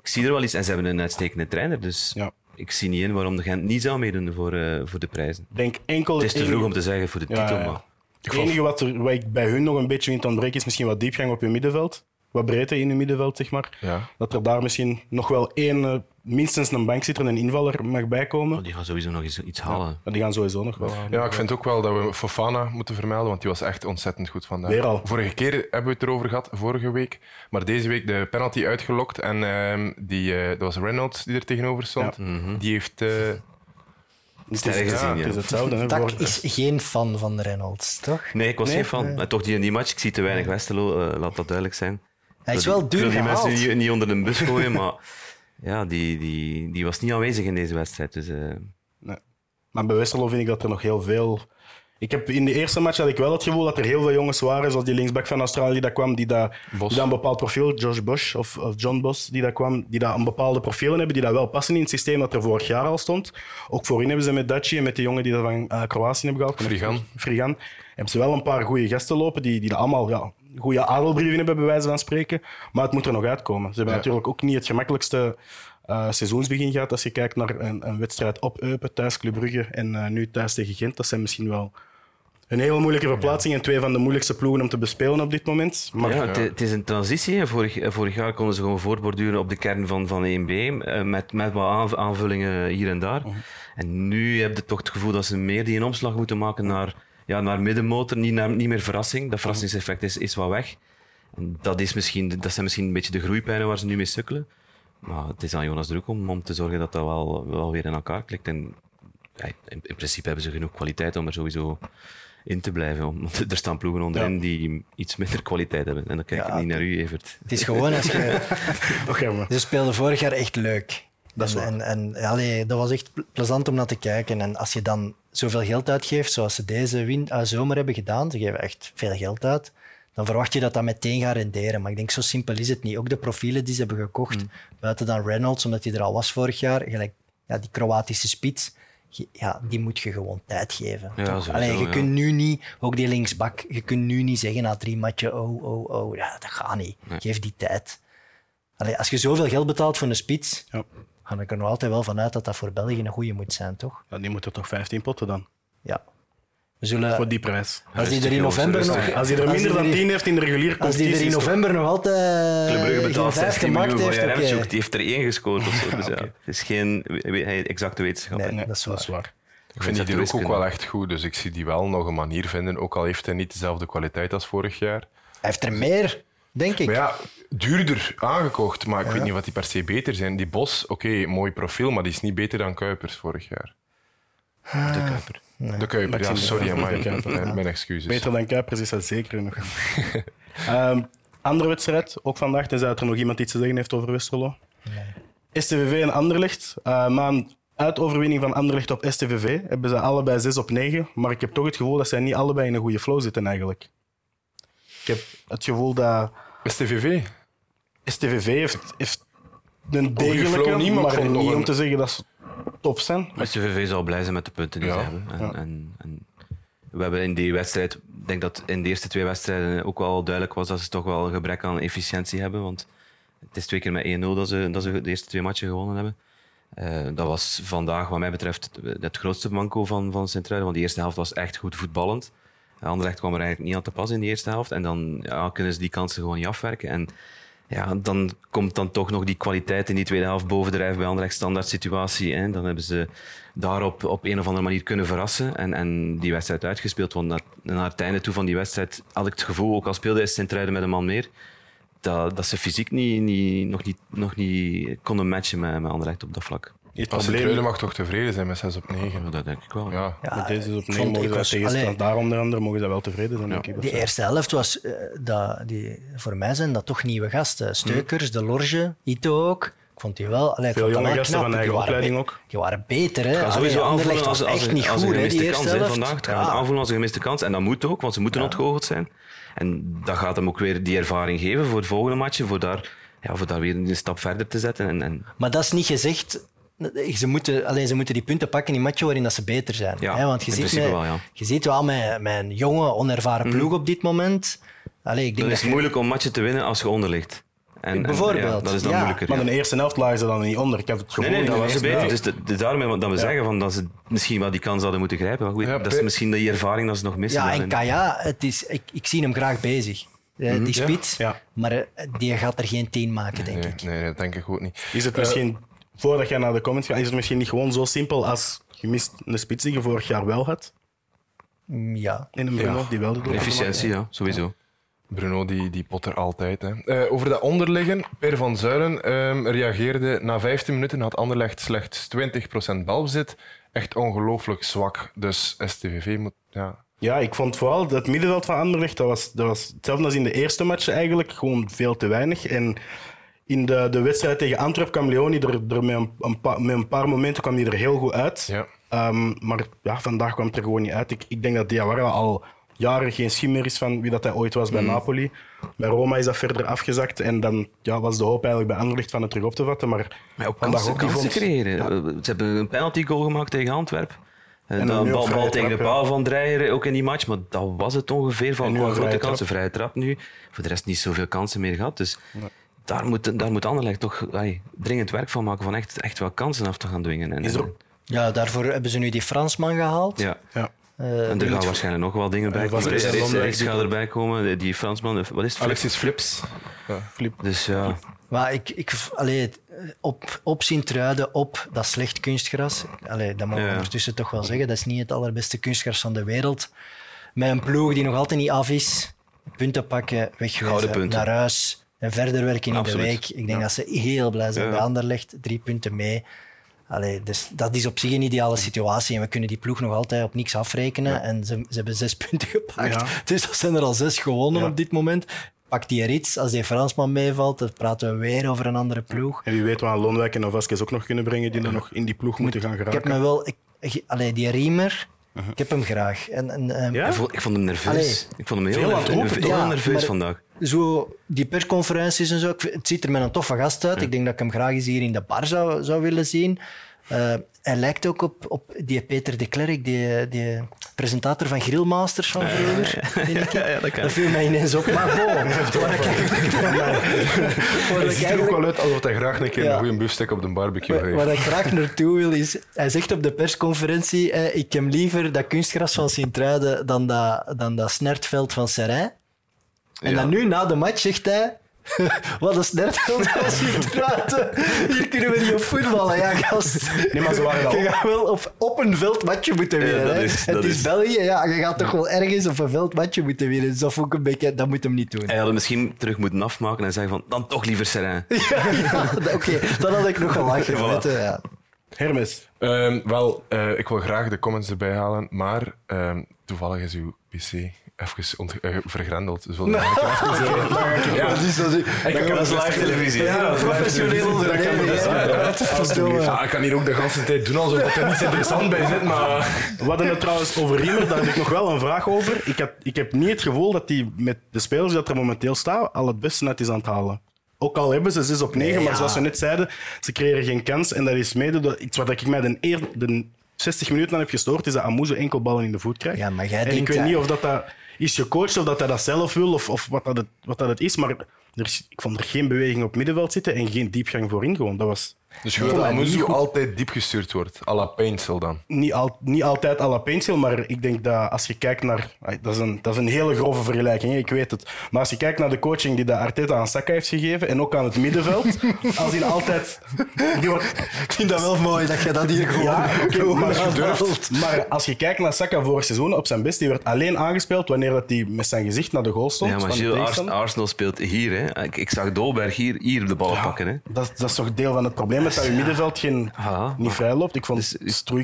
ik zie er wel iets. En ze hebben een uitstekende trainer. Dus Ja. ik zie niet in waarom de Gent niet zou meedoen voor, eh, voor de prijzen. Denk enkel Het is te vroeg om te zeggen voor de titel, ja, ja. maar... Het enige wat, er, wat ik bij hun nog een beetje vind ontbreken is misschien wat diepgang op je middenveld. Wat breedte in je middenveld, zeg maar. Ja. Dat er daar misschien nog wel één, eh, minstens een bankzitter, een invaller mag bijkomen. Oh, die gaan sowieso nog eens iets halen. Maar die gaan sowieso nog wel aan. Ja, ik vind ook wel dat we Fofana moeten vermelden, want die was echt ontzettend goed vandaag. Weer al. Vorige keer hebben we het erover gehad, vorige week. Maar deze week de penalty uitgelokt. En ehm, die, eh, dat was Reynolds die er tegenover stond. Die heeft... eh, Het Sterk is, gezien, het ja. is hetzelfde. Hè, Tak voor- is geen fan van de Reynolds, toch? Nee, ik was Nee? geen fan. Maar toch die in die match, ik zie te weinig Westerlo, eh, laat dat duidelijk zijn. Hij is wel die- duur Ik wil die mensen niet, niet onder de bus gooien, maar ja, die, die, die was niet aanwezig in deze wedstrijd. Dus, eh, Nee. Maar bij Westerlo vind ik dat er nog heel veel. Ik heb in de eerste match had ik wel het gevoel dat er heel veel jongens waren, zoals die linksback van Australië dat kwam, die dat, Bos. die dat een bepaald profiel, Josh Bosch of, of John Bos, die dat kwam, die dat een bepaalde profielen hebben, die dat wel passen in het systeem dat er vorig jaar al stond. Ook voorin hebben ze met Daci en met die jongen die dat van eh, Kroatië hebben gehaald. Frigan. Frigan. Hebben ze wel een paar goede gasten lopen, die, die dat allemaal ja, goede adelbrieven hebben, bij wijze van spreken. Maar het moet er nog uitkomen. Ze hebben Ja. natuurlijk ook niet het gemakkelijkste eh, seizoensbegin gehad. Als je kijkt naar een, een wedstrijd op Eupen, thuis Club Brugge en eh, nu thuis tegen Gent. Dat zijn misschien wel een hele moeilijke verplaatsing en twee van de moeilijkste ploegen om te bespelen op dit moment. Maar ja, het, het is een transitie. Vorig, eh, vorig jaar konden ze gewoon voortborduren op de kern van, van 1B, eh, met, met wat aanv- aanvullingen hier en daar. En nu heb je toch het gevoel dat ze meer die een omslag moeten maken naar, ja, naar middenmotor, niet, naar, niet meer verrassing. Dat verrassingseffect is, is wat weg. En dat, is misschien, dat zijn misschien een beetje de groeipijnen waar ze nu mee sukkelen. Maar het is aan Jonas Druk om, om te zorgen dat dat wel, wel weer in elkaar klikt. En ja, in, in principe hebben ze genoeg kwaliteit om er sowieso in te blijven. Want er staan ploegen onderin Ja. die iets minder kwaliteit hebben. En dan kijk ik Ja, niet naar u, Evert. Het is gewoon als je... Oké, maar Ze speelden vorig jaar echt leuk. Dat is en, waar. en, en allee, dat was echt ple- plezant om naar te kijken. En als je dan zoveel geld uitgeeft, zoals ze deze win, eh, zomer hebben gedaan, ze geven echt veel geld uit, dan verwacht je dat dat meteen gaat renderen. Maar ik denk, zo simpel is het niet. Ook de profielen die ze hebben gekocht, Mm. buiten dan Reynolds, omdat hij er al was vorig jaar, gelijk ja, die Kroatische spits, ja, die moet je gewoon tijd geven. Ja, toch? sowieso, Allee, je ja. kunt nu niet, ook die linksbak, je kunt nu niet zeggen na drie matchen, oh, oh, oh, ja, dat gaat niet. Geef die tijd. Allee, als je zoveel geld betaalt voor een spits, ja. Ga ik er nog altijd wel vanuit dat dat voor België een goede moet zijn, toch? Ja, die moeten toch 15 potten dan, Ja. We zullen, voor die prijs. als die er in november nog... Als hij er minder dan er- 10 heeft in de reguliere Als die er in november nog altijd Club Brugge geen betaalt vijf 16 gemaakt miljoen voor heeft. Die heeft er één gescoord of zo. Dus ja, het is geen exacte wetenschap. Nee. dat is waar. waar. ik vind die dat er ook, wel echt goed, dus ik zie die wel nog een manier vinden. Ook al heeft hij niet dezelfde kwaliteit als vorig jaar. Hij heeft er meer, denk ik. Maar ja, duurder aangekocht, maar ik weet niet wat die per se beter zijn. Die Bos, oké, mooi profiel, maar die is niet beter dan Kuipers vorig jaar. De Kuiper. De Kuiper, ja, sorry, ja. Mijn- Mijn excuses. Beter dan Kuipers is dat zeker nog. Ehm, andere wedstrijd, ook vandaag, tenzij dat er nog iemand iets te zeggen heeft over Westerlo. STVV en Anderlecht. Uh, na een uitoverwinning van Anderlecht op STVV hebben ze allebei 6 op 9. Maar ik heb toch het gevoel dat zij niet allebei in een goede flow zitten eigenlijk. Ik heb het gevoel dat STVV? STVV heeft, heeft een degelijke, maar niet om te zeggen dat ze... tof zijn. Maar CVV zal blij zijn met de punten die Ja, ze hebben. En, ja. en, en we hebben in die wedstrijd, ik denk dat in de eerste twee wedstrijden ook wel duidelijk was dat ze toch wel een gebrek aan efficiëntie hebben. Want het is twee keer met 1-0 dat ze, dat ze de eerste twee matchen gewonnen hebben. Eh, dat was vandaag, wat mij betreft, het, grootste manco van, van Sint-Truiden. Want die eerste helft was echt goed voetballend. Anderlecht kwam er eigenlijk niet aan te pas in die eerste helft. En dan ja, kunnen ze die kansen gewoon niet afwerken. En ja, dan komt dan toch nog die kwaliteit in die tweede helft bovendrijven bij Anderlecht standaard situatie. Hè. Dan hebben ze daarop op een of andere manier kunnen verrassen en, en die wedstrijd uitgespeeld. Want na, naar het einde toe van die wedstrijd had ik het gevoel, ook al speelde Sint-Truiden met een man meer, dat, dat ze fysiek niet, niet, nog, niet, nog niet konden matchen met, met Anderlecht op dat vlak. Het Als probleem mag toch tevreden zijn met 6 op 9. Ja, dat denk ik wel. Ja. Ja, met deze is op ik negen vond- mogen ik ze was- allee, Daar onder andere mogen ze wel tevreden zijn, denk ik. Die eerste helft was, eh, dat, die, voor mij zijn dat toch nieuwe gasten. Steukers, De Lorge, Ito ook. Ik vond die wel... Allee, Veel jonge gasten knap. van eigen waren opleiding ook. Die waren beter, hè. Het gaat Allee, sowieso Anderlecht aanvoelen als, echt een- niet als goed, een gemiste eerste kans hè, vandaag. Het gaat Ja. aanvoelen als een gemiste kans. En dat moet ook, want ze moeten ontgoocheld zijn. En dat gaat hem ook weer die ervaring geven voor het volgende matje, voor daar, ja, voor daar weer een stap verder te zetten. En, en Maar dat is niet gezegd... Ze moeten, alleen, ze moeten die punten pakken in matchen waarin dat ze beter zijn. Ja, hè? Want je in ziet, wel, ja. je ziet wel met, met een jonge, onervaren ploeg op dit moment... Allee, ik denk is dat het je- moeilijk om matchen te winnen als je onder ligt. En, en, Bijvoorbeeld, ja, dat is dan ja. moeilijker. Maar ja. in de eerste helft lagen ze dan niet onder. Ik heb het gevoel Nee, nee, dat was beter. helft- Dus de, de, daarmee dat we zeggen van dat ze misschien wel die kans hadden moeten grijpen. Maar goed, Ja, dat is misschien die ervaring dat ze nog missen. Ja, en. Kaya, het is, ik, ik zie hem graag bezig. Eh, die spits. Ja. Maar eh, die gaat er geen tien maken, denk Nee, ik. nee, dat denk ik ook niet. Is het misschien, voordat jij naar de comments gaat, is het misschien niet gewoon zo simpel als je mist een spits die je vorig jaar wel had? Mm, Ja. In een Bruno, Ja. die wel de doelpunten Efficiëntie, ja, sowieso. Bruno die, die potter altijd. Hè. Eh, over dat onderliggen, Per van Zuilen ehm, reageerde na 15 minuten had Anderlecht slechts 20% balbezit. Echt ongelooflijk zwak. Dus STVV moet... Ja. Ja, ik vond vooral het middenveld van Anderlecht, dat was, dat was hetzelfde als in de eerste match eigenlijk, gewoon veel te weinig. En in de, de wedstrijd tegen Antwerp kwam Leoni er, er met, een, een pa- met een paar momenten kwam hij er heel goed uit. Ja. Ehm, maar ja, vandaag kwam het er gewoon niet uit. Ik, ik denk dat Diawara al jaren geen schimmer is van wie dat hij ooit was bij Napoli. Bij Roma is dat verder afgezakt en dan ja, was de hoop eigenlijk bij Anderlecht van het terug op te vatten. Maar, Maar ook vandaag kansen, die kansen vond- creëren. Eh, Ze hebben een penalty goal gemaakt tegen Antwerpen. En En dan een bal, bal tegen de ja. paal van Dreyer, ook in die match. Maar dat was het ongeveer van een grote vrije kansen. Vrije trap nu. Voor de rest niet zoveel kansen meer gehad. Dus daar, moet, daar moet Anderlecht toch dringend werk van maken. Van echt, echt wel kansen af te gaan dwingen. En, Is er- ja, daarvoor hebben ze nu die Fransman gehaald. ja. ja. Eh, En er gaan waarschijnlijk nog wel dingen bij En komen. Rechts- die- gaat erbij komen. Die Fransman, eh, wat is het? Alexis Flips. Flip. Dus ja, Maar ik, ik, allee, op, op Sint-Truiden, op dat slecht kunstgras. Allee, dat mag ik Ja. ondertussen toch wel zeggen. Dat is niet het allerbeste kunstgras van de wereld. Met een ploeg die nog altijd niet af is. Punten pakken, wegwezen, punten. naar huis. En verder werken in de week. Ik denk dat ze heel blij zijn bij Anderlecht. Drie punten mee. Allee, dus dat is op zich een ideale situatie. En we kunnen die ploeg nog altijd op niks afrekenen. En ze, ze hebben zes punten gepakt. Ja. Dus dat zijn er al zes gewonnen Ja. op dit moment. Pakt die Rits, als die Fransman meevalt, dan praten we weer over een andere ploeg. En wie weet wat Loonwijk en Vasquez ook nog kunnen brengen, die dan nog in die ploeg moeten gaan Ik heb geraken. me wel... Ik, ik- allee, die Riemer, ik heb hem graag. En, en, ehm, Ja? ik, vond, ik vond hem nerveus. Allee. ik vond hem heel, nerveus, heel? Ja, nerveus vandaag. Zo, die persconferenties en zo, het ziet er met een toffe gast uit. Ik denk dat ik hem graag eens hier in de bar zou, zou willen zien. Eh, hij lijkt ook op, op die Peter de Klerk, die, die presentator van Grillmasters van vroeger. ik. Ja, ja, dat kan. dat viel mij ineens op. Maar bon, waar Het ziet er ook wel uit alsof hij graag een keer Ja. een goede biefstuk op de barbecue heeft. waar ik graag naartoe wil is... Hij zegt op de persconferentie... Eh, ik heb liever dat kunstgras van Sint-Truiden dan dat, dan dat snertveld van Serijn. En Ja. dan nu, na de match, zegt hij... Wat een snertveld van Sint-Truiden. Hier kunnen we niet op voetballen. Ja, gast. Nee, maar ze waren wel- Je gaat wel op, op een veldmatje moeten Ja, winnen. dat hè. is- Het dat is is- België. Ja, je gaat toch wel ergens op een veldmatje moeten winnen. Dus dat vond ik een beetje... Dat moet hem niet doen. Hij had hem misschien terug moeten afmaken en zeggen van, dan toch liever Serijn. Ja, ja, Oké, dan had ik nog gelachen. Voilà. ja. Hermes, Ehm, wel, eh, ik wil graag de comments erbij halen, maar ehm, toevallig is uw PC even ont- eh, vergrendeld. Dus zeggen. Ja, Dat is, dat is, ik kan Dat live televisie. Ja, dat professioneel ja. ik kan hier ook de hele tijd doen alsof er niets interessant bij zit, maar... we hadden het trouwens over Riemer, daar heb ik nog wel een vraag over. Ik heb, ik heb niet het gevoel dat hij met de spelers die dat er momenteel staan al het beste net is aan het halen. Ook al hebben ze 6 op 9, Nee, maar ja. zoals we net zeiden, ze creëren geen kans. En dat is mede door iets wat ik mij de, eer, de 60 minuten aan heb gestoord, is dat Amuzo enkel ballen in de voet krijgt. Ja, maar jij en denkt ik weet dat- niet of dat, dat is gecoacht of dat hij dat zelf wil of, of wat, dat het, wat dat het is, maar er is, ik vond er geen beweging op middenveld zitten en geen diepgang voorin gewoon. Dat was Dus je wil dat Amuzu goed. altijd diep gestuurd wordt. à la Paintsel dan. niet, al, niet altijd à la Paintsel, maar ik denk dat als je kijkt naar... Dat is een, dat is een hele grove vergelijking, hè, ik weet het. Maar als je kijkt naar de coaching die de Arteta aan Saka heeft gegeven en ook aan het middenveld, als hij altijd... Die wordt, Ik vind dat wel mooi dat je dat hier gewoon... ja, gewoon maar, aanhaalt. maar als je kijkt naar Saka vorig seizoen, op zijn best, die werd alleen aangespeeld wanneer dat hij met zijn gezicht naar de goal stond. Ja, maar Gilles. Arsenal speelt hier. Hè. Ik, ik zag Dolberg hier, hier de bal pakken. Hè. Dat, dat is toch deel van het probleem, dat dat je middenveld geen, niet vrij loopt. Ik vond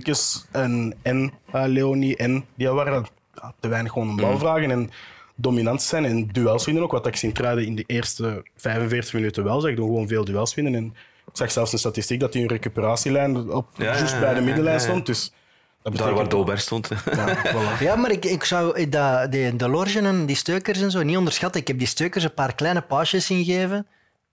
Dus- en, en eh, Leonie en die waren ja, te weinig gewoon een bal vragen en dominant zijn en duels winnen ook. Wat ik Sint-Truiden in de eerste 45 minuten wel zag, doen gewoon veel duels winnen. En ik zag zelfs een statistiek dat hij een recuperatielijn op Ja, juist bij de middenlijn ja, ja. stond. Dus dat Daar betekent waar Dolberg stond. Ja, voilà. Ja, maar ik, ik zou dat, de, de Lorgen en die steukers en zo niet onderschatten. Ik heb die steukers een paar kleine paasjes ingegeven.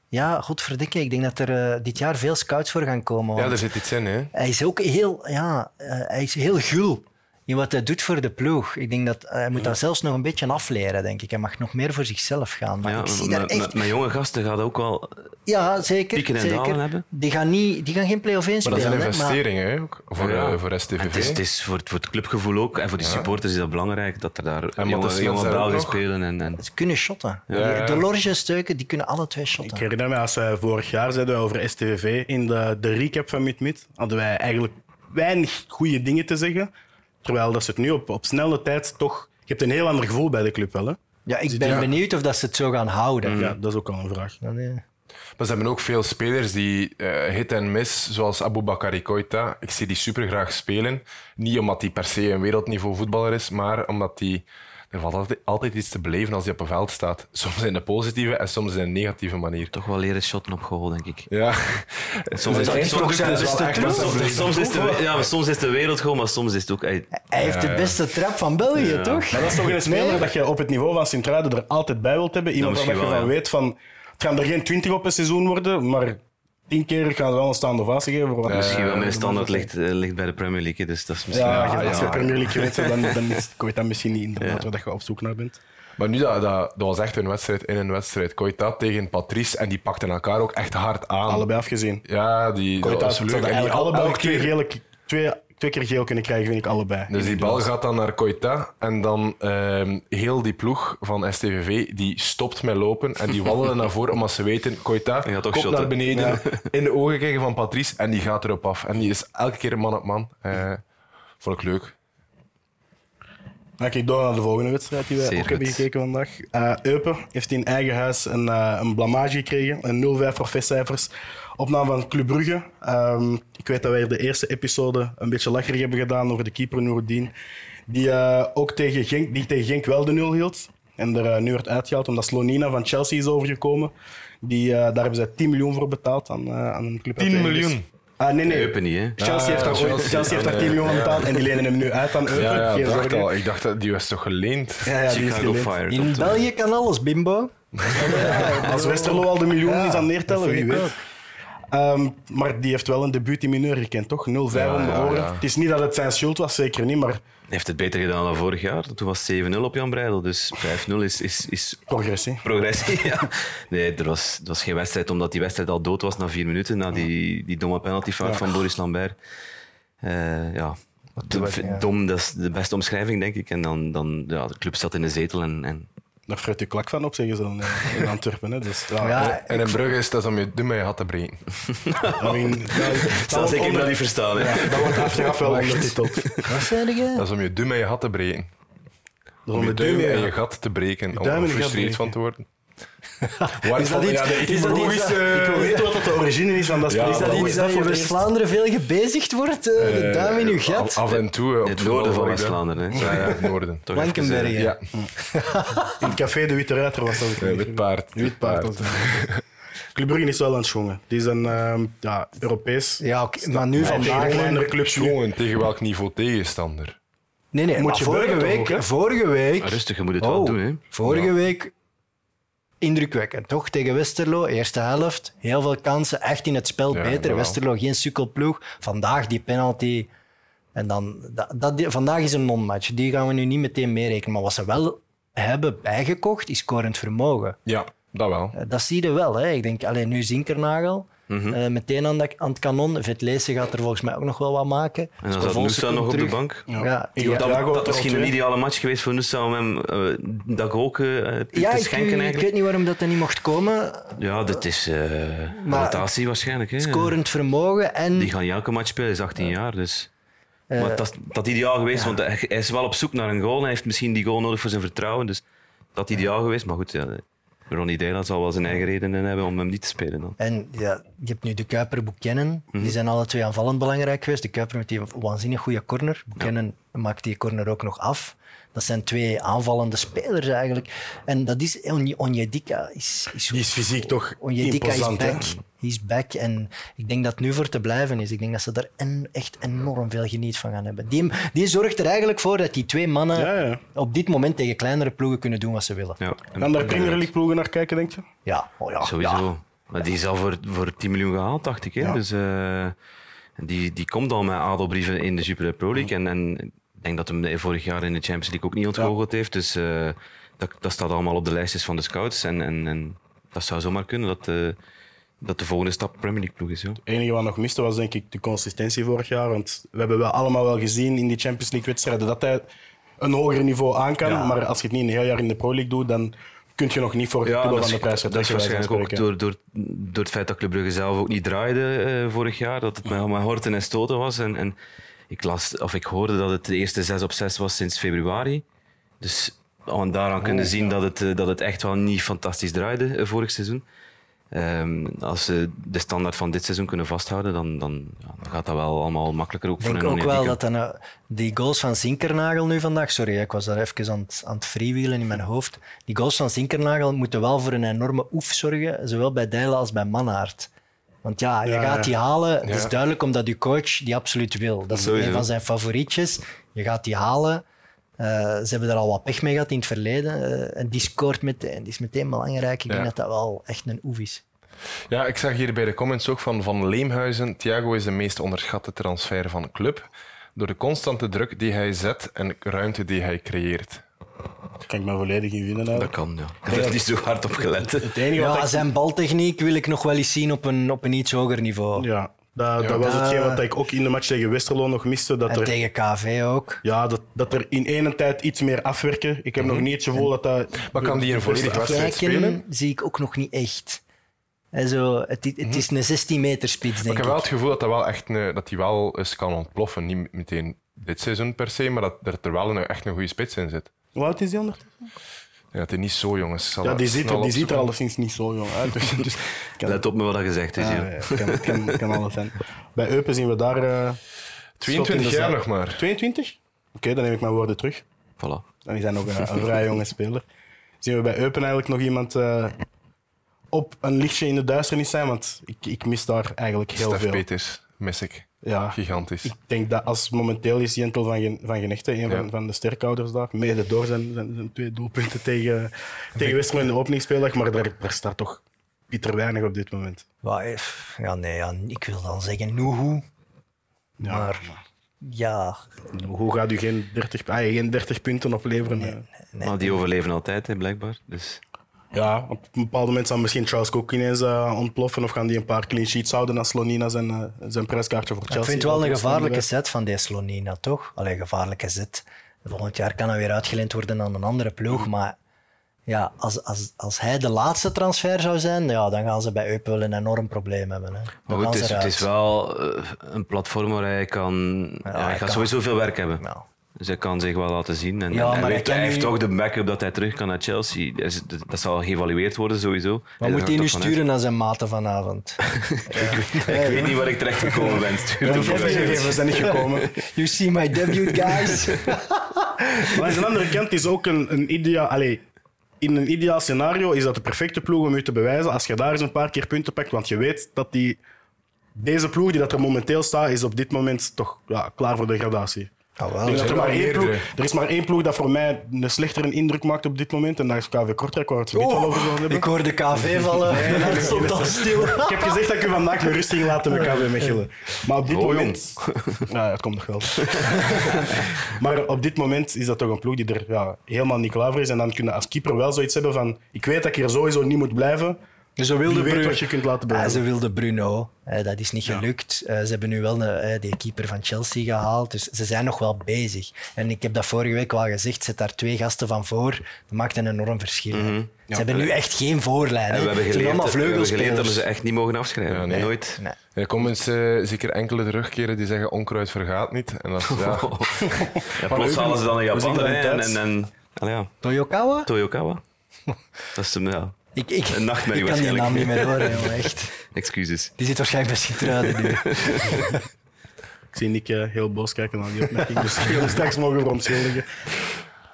Ja, godverdikke, ik denk dat er eh, dit jaar veel scouts voor gaan komen. Ja, er zit iets in, hè. Hij is ook heel, ja, eh, hij is heel gul in wat hij doet voor de ploeg. Ik denk dat hij moet dat zelfs nog een beetje afleren, denk ik. Hij mag nog meer voor zichzelf gaan. Maar Ja, ik zie daar echt... met, met jonge gasten gaat ook wel. Ja, zeker. pieken en zeker. dalen hebben. Die, gaan niet, die gaan geen play-off 1 Maar dat spelen. zijn maar- investeringen, ook. Voor, Ja. eh, voor STVV. Het is, het is voor, het, voor het clubgevoel ook en voor die supporters is dat belangrijk dat er daar Matthijs jonge, jonge Belgen spelen. En, en, Ze kunnen shotten. De Lorge steuken, die kunnen alle twee Ik shotten. herinner me, als wij vorig jaar zeiden over STVV in de, de recap van Mid-Mid, hadden wij eigenlijk weinig goede dingen te zeggen. Terwijl dat ze het nu op, op snelle tijd toch... Je hebt een heel ander gevoel bij de club wel, hè? Ja, ik ben Ja. benieuwd of dat ze het zo gaan houden. Ja, dat is ook al een vraag. Ja, nee. Maar ze hebben ook veel spelers die eh, hit en miss, zoals Aboubakari Koita. Ik zie die super graag spelen. Niet omdat hij per se een wereldniveau voetballer is, maar omdat hij... Er valt altijd, altijd iets te beleven als hij op een veld staat. Soms in een positieve en soms in een negatieve manier. toch wel leren shotten op goal, denk ik. Ja. Soms is, is de, de wereldgoal, maar soms is het ook... Hij heeft de beste trap van België, Ja. toch? Maar dat is toch een speler Nee. dat je op het niveau van Sint-Truiden er altijd bij wilt hebben. Iemand waar je van ja. weet van... Het gaan er geen 20 op een seizoen worden, maar tien keer gaan ze wel een staande ovatie geven. Voor wat Misschien wel, mijn standaard ligt, eh, ligt bij de Premier League, dus dat is misschien... Ja, als je ja. Premier League bent, dan, dan is Koita misschien niet inderdaad Ja. waar je op zoek naar bent. Maar nu, dat, dat, dat was echt een wedstrijd in een wedstrijd. Koita tegen Patrice en die pakten elkaar ook echt hard aan. Allebei afgezien. Ja, die, dat Koita was had leuk. En die allebei twee, keer- gele, twee, twee keer geel kunnen krijgen, vind ik allebei. Dus die bal gaat dan naar Koita en dan ehm, heel die ploeg van STVV die stopt met lopen en die wandelen naar voren omdat ze weten, Koita shotten. naar beneden, in de ogen kijken van Patrice en die gaat erop af. En die is elke keer een man op man. Eh, vond ik leuk. Dan kijk door naar de volgende wedstrijd die we Zeer ook hebben gekeken vandaag. Eh Eupen heeft in eigen huis een, eh, een blamage gekregen. Een 0-5 voor vestcijfers. Opname van Club Brugge. Ehm, ik weet dat wij de eerste episode een beetje lacherig hebben gedaan over de keeper Noureddin. Die eh, ook tegen Genk, die tegen Genk wel de nul hield. En er eh, nu werd uitgehaald omdat Slonina van Chelsea is overgekomen. Die, eh, daar hebben zij 10 miljoen voor betaald aan, eh, aan een club. uit 10 de Engels. miljoen? Ah, nee, nee. Eupen niet, hè. Chelsea heeft daar, Ah, ooit- Chelsea. Chelsea heeft daar 10 miljoen aan betaald en die lenen hem nu uit aan Eupen. Ja, ja Geen dacht zorgen. al. Ik dacht dat die was toch geleend. Ja, ja, die is Chicago geleend. Fire. In België kan alles, bimbo. Als Westerlo al de miljoen is aan neertellen, wie weet. Ehm, maar die heeft wel een debuut in mineur gekend, toch? 0-5 om de ja, oren. ja. Het is niet dat het zijn schuld was, zeker niet, maar Hij heeft het beter gedaan dan vorig jaar. Toen was het 7-0 op Jan Breidel, dus 5-0 is, is, is progressie. progressie. Ja. Nee, er was, er was geen wedstrijd, omdat die wedstrijd al dood was na vier minuten, na die, die domme penaltyfout van Boris Lambert. Eh, ja. Dom, dat is de beste omschrijving, denk ik. En dan, dan ja, de club zat in de zetel en, en Daar fruit je klak van op, zeggen ze dan eh, in Antwerpen. Hè. Dus, ja, Ja, En in Brugge is dat om je dumme je had te breken. I mean, dat wordt onder- dat niet verstaan. Hè. Ja, dat wordt achteraf wel ondertiteld. wat zei je? Dat is om je duim en je gat te breken. Dat Om is je duim en je gat te breken. Om duim en er je gat gefrustreerd breken. van te worden. Is dat iets- ja, de is dat iets- etymologische- Ik wil weten wat dat de origine is van dat Ja, spel. Is dat iets is dat dat in? West-Vlaanderen veel gebezigd wordt? eh, de duim in je Eh, gat? Af en toe. eh, op Het noorden van. West-Vlaanderen. Ja, ja, het noorden. Blankenbergen. eh, Ja, In het café De Witte Ruiter was dat. eh, wit paard. Wit paard. Club Brugge is wel aan het jongen. Die zijn ehm, ja, Europees. Ja, oké, maar nu En tegen kleinere clubs nu. Jongen, tegen welk niveau tegenstander? Nee, nee, Moet maar je vorige week... ook, vorige week... Rustig, je moet het wel Oh, doen. Hè. Vorige week indrukwekkend, toch? Tegen Westerlo, eerste helft, heel veel kansen, echt in het spel Ja, beter. Westerlo geen sukkelploeg. Vandaag die penalty. En dan, dat, dat, die- vandaag is een non-match. Die gaan we nu niet meteen meerekenen. Maar wat ze wel hebben bijgekocht, is scorend vermogen. Ja, dat wel. Eh, Dat zie je wel. Hè. Ik denk, alleen nu Zinkernagel. Mhm. eh, meteen aan, de, aan het kanon. Vetlese gaat er volgens mij ook nog wel wat maken. En dan zat Nusa nog op de bank. Ja, Ja. die- Ja, Dat, Thiago dat er misschien een ideale match geweest voor Nusa om hem eh, dat ook eh, te, ja te ik, schenken ik eigenlijk. weet niet waarom dat hij niet mocht komen. Ja, dit is eh Maar- rotatie waarschijnlijk. Hè. Scorend vermogen en... Die gaan elke match spelen, hij is 18 jaar. Dus. maar dat, dat ideaal geweest, want hij, hij is wel op zoek naar een goal. Hij heeft misschien die goal nodig voor zijn vertrouwen. Dus dat ideaal geweest. Maar goed, ja, Ronnie Deila zal wel zijn eigen redenen hebben om hem niet te spelen. Dan. En ja, je hebt nu de Kuiper Buchanan. Mhm. Die zijn alle twee aanvallend belangrijk geweest. De Kuiper met die waanzinnig goede corner. Buchanan maakt die corner ook nog af. Dat zijn twee aanvallende spelers eigenlijk. En dat is Onyedika. Is, is, Die is fysiek toch Onyedika is back. Hij is back. En ik denk dat het nu voor te blijven is. Ik denk dat ze daar en, echt enorm veel geniet van gaan hebben. Die, die zorgt er eigenlijk voor dat die twee mannen Ja, ja. op dit moment tegen kleinere ploegen kunnen doen wat ze willen. Ja, en- Kan daar Premier League ploegen naar kijken, denk je? Ja, oh ja. Sowieso. Maar die is al voor, voor 10 miljoen gehaald, dacht ik. Hè? Ja. Dus, eh, die, die komt al met adelbrieven in de Jupiler Pro League. En, en ik denk dat hem vorig jaar in de Champions League ook niet ontgoocheld heeft. Dus eh, dat, dat staat allemaal op de lijstjes van de scouts. En, en, en dat zou zomaar kunnen dat, de dat de volgende stap Premier League ploeg is. Ja. Het enige wat nog miste was denk ik de consistentie vorig jaar. Want we hebben wel allemaal wel gezien in die Champions League wedstrijden dat hij een hoger niveau aan kan. Ja. Maar als je het niet een heel jaar in de Pro League doet, dan kun je nog niet voor het Ja, dat van is, de prijs dat is waarschijnlijk ook door, door, door het feit dat Club Brugge zelf ook niet draaide eh, vorig jaar. Dat het met, met horten en stoten was. En, en ik, las, of ik hoorde dat het de eerste 6 op 6 was sinds februari. Dus aan daaraan kunnen Oh, zien dat, het, eh, dat het echt wel niet fantastisch draaide eh, vorig seizoen. Ehm, als ze de standaard van dit seizoen kunnen vasthouden, dan, dan, ja, dan gaat dat wel allemaal makkelijker ook Ik voor denk een ook wel dat dan, eh, die goals van Zinkernagel nu vandaag, sorry, ik was daar even aan het, aan het freewheelen in mijn hoofd. Die goals van Zinkernagel moeten wel voor een enorme oef zorgen, zowel bij Dijlen als bij Mannaert. Want ja, je Ja, gaat die halen. Het is duidelijk omdat je coach die absoluut wil. Dat is Sowieso. een van zijn favorietjes. Je gaat die halen. Eh, ze hebben er al wat pech mee gehad in het verleden. Eh, en die scoort meteen. Die is meteen belangrijk. Ik Ja. denk dat dat wel echt een oef is. Ja, ik zag hier bij de comments ook van Van Leemhuizen. Thiago is de meest onderschatte transfer van de club. Door de constante druk die hij zet en ruimte die hij creëert. Daar kan ik me volledig in vinden. Dat kan, ja. Ik heb er niet zo hard op gelet. Het enige wat Ja, ik- zijn baltechniek wil ik nog wel eens zien op een, op een iets hoger niveau. Ja, dat, Ja. dat was hetgeen wat ik ook in de match tegen Westerlo nog miste. Dat En er, tegen KV ook. ja, dat, dat er in ene tijd iets meer afwerken. Ik heb nog niet het gevoel dat dat... Mhm. Maar kan die een volledig wedstrijd spelen? zie ik ook nog niet echt. En zo, het, het is een 16 meter spits, denk ik ik. heb wel het gevoel dat, dat, wel echt een, dat die wel eens kan ontploffen. Niet meteen dit seizoen per se, maar dat, dat er wel een, echt een goede spits in zit. Hoe oud is die ondertussen? Ja, het is niet zo jong. is. Ja, dat die ziet er, die ziet er alleszins niet zo jong uit. Dus, dus, kan, Let op met wat dat gezegd is. ja, ja. ja, kan, kan, kan alles zijn. Bij Eupen zien we daar... eh, schot in 22 de jaar nog maar. 22? Oké, dan neem ik mijn woorden terug. Voilà. En die zijn ook een, een vrij jonge speler. Zien we bij Eupen eigenlijk nog iemand eh, op een lichtje in de duisternis zijn? Want ik, ik mis daar eigenlijk heel Stef veel. Peters mis ik. Ja, Gigantisch. ik denk dat als momenteel is Jentel van, Gen- van Genechte, een van, Ja. van de sterkhouders daar, mede door zijn, zijn, zijn twee doelpunten tegen, tegen Westerlo in de openingsspeeldag, maar daar, daar staat toch Pieter weinig op dit moment. Eh, ja, nee, ja, ik wil dan zeggen Nuhu. Ja, Maar ja, Hoe gaat u geen 30, ah, geen 30 punten opleveren? eh? nee. Maar die overleven altijd, hè, blijkbaar. Dus Ja, op een bepaald moment zal misschien Charles Cook ineens eh, ontploffen of gaan die een paar clean sheets houden als Slonina zijn, eh, zijn prijskaartje voor Chelsea. ik vind het wel een gevaarlijke set van deze Slonina, toch? Alleen gevaarlijke zet. Volgend jaar kan hij weer uitgeleend worden aan een andere ploeg. Maar ja, als, als, als hij de laatste transfer zou zijn, ja, dan gaan ze bij Eupen wel een enorm probleem hebben. Hè. Dan Maar goed, het is, het is wel eh, een platform waar hij kan... Ja, hij, hij gaat kan- sowieso veel werk hebben. Ja. Hij kan zich wel laten zien. En, Ja, en maar hij, hij weet, hij heeft nu- toch de backup dat hij terug kan naar Chelsea. Dat, dat zal geëvalueerd worden, sowieso. Wat Hij moet hij nu vanuit- sturen naar zijn maten vanavond? Ik weet niet waar ik terecht gekomen ben. Stuur De gegevens zijn niet gekomen. You see my debut, guys. Maar aan de andere kant is ook een, een ideaal... Allee, in een ideaal scenario is dat de perfecte ploeg om u te bewijzen als je daar eens een paar keer punten pakt. Want je weet dat die, deze ploeg die dat er momenteel staat, is op dit moment toch ja, klaar voor degradatie. Ah, wel, er, maar één ploeg, er is maar één ploeg dat voor mij een slechtere indruk maakt op dit moment. En dat is KV Kortrijk, waar we het zo niet wel over zullen hebben. ik hoorde KV vallen. en dat stond al stil. Ik heb gezegd dat ik u vandaag met rust ging laten met KV Mechelen. Maar op dit Oh, moment... Ja, het komt nog wel. maar op dit moment is dat toch een ploeg die er ja, helemaal niet klaar voor is. En dan kun je als keeper wel zoiets hebben van... Ik weet dat ik hier sowieso niet moet blijven. Ze Wie wilde weet Bruno. wat je kunt laten blijven. ze wilde Bruno. Eh, dat is niet gelukt. Eh, ze hebben nu wel een, eh, die keeper van Chelsea gehaald. Dus ze zijn nog wel bezig. En ik heb dat vorige week al gezegd. Zet daar twee gasten van voor. Dat maakt een enorm verschil. hè. Ze hebben nu echt geen voorlijn. En hè. we hebben Ze geleerd, allemaal we hebben geleerd dat we ze echt niet mogen afschrijven. Ja, nee. Nooit. Nee. Er komen eens, eh, zeker enkele terugkeren die zeggen onkruid vergaat niet. En dat is, ja, Ja, plots halen ze dan een Japaner en, en, en Toyokawa? Toyokawa. Dat is hem, ja. Ik, ik, Een nachtmerrie ik kan die naam niet meer horen, jongen. Echt. Excuses. Die zit waarschijnlijk bij Sint-Truiden nu. Ik zie Nick eh, heel boos kijken naar die opmerking. Dus straks mogen verontschuldigen.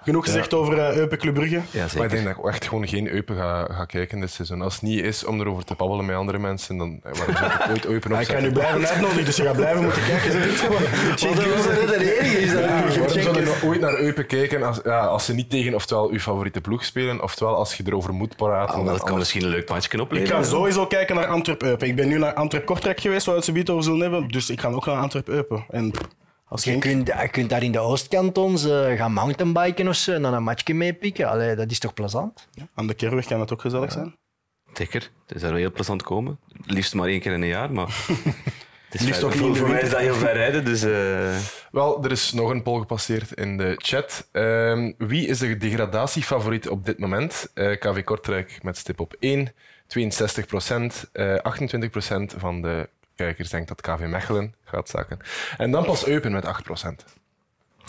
Genoeg gezegd over eh Eupen Club Brugge. Ja, maar ik denk dat ik echt gewoon geen Eupen ga, ga kijken dit seizoen. Als het niet is om erover te babbelen met andere mensen, dan eh, waarom zou ik ooit Eupen Ah, ik ga nu blijven uitnodigen, dus je gaat blijven moeten kijken. Wat er de enige is dat waarom zou je ooit naar Eupen kijken als, ja, als ze niet tegen oftewel uw favoriete ploeg spelen, oftewel als je erover moet praten. Ah, dan dat kan anders- misschien een leuk matchje Ik opleveren. ga sowieso kijken naar Antwerp-Eupen. Ik ben nu naar Antwerp-Kortrijk geweest, waar we het zo over zullen hebben. Dus ik ga ook naar Antwerp-Eupen. En als Je kunt, je kunt daar in de Oostkantons eh, gaan mountainbiken of zo en dan een matchje meepikken. Allee, dat is toch plezant? Aan de Kerweg kan het ook gezellig zijn. Zeker. Het is daar wel heel plezant komen. Liefst maar één keer in een jaar, maar... Het is Liefst ook niet voor, mij is dat heel ver rijden, dus... eh, Wel, er is nog een poll gepasseerd in de chat. Ehm, wie is de degradatiefavoriet op dit moment? Eh, KV Kortrijk met stip op 1, 62 procent. 28 procent van de kijkers denkt dat KV Mechelen gaat zaken. En dan pas Eupen met 8 procent.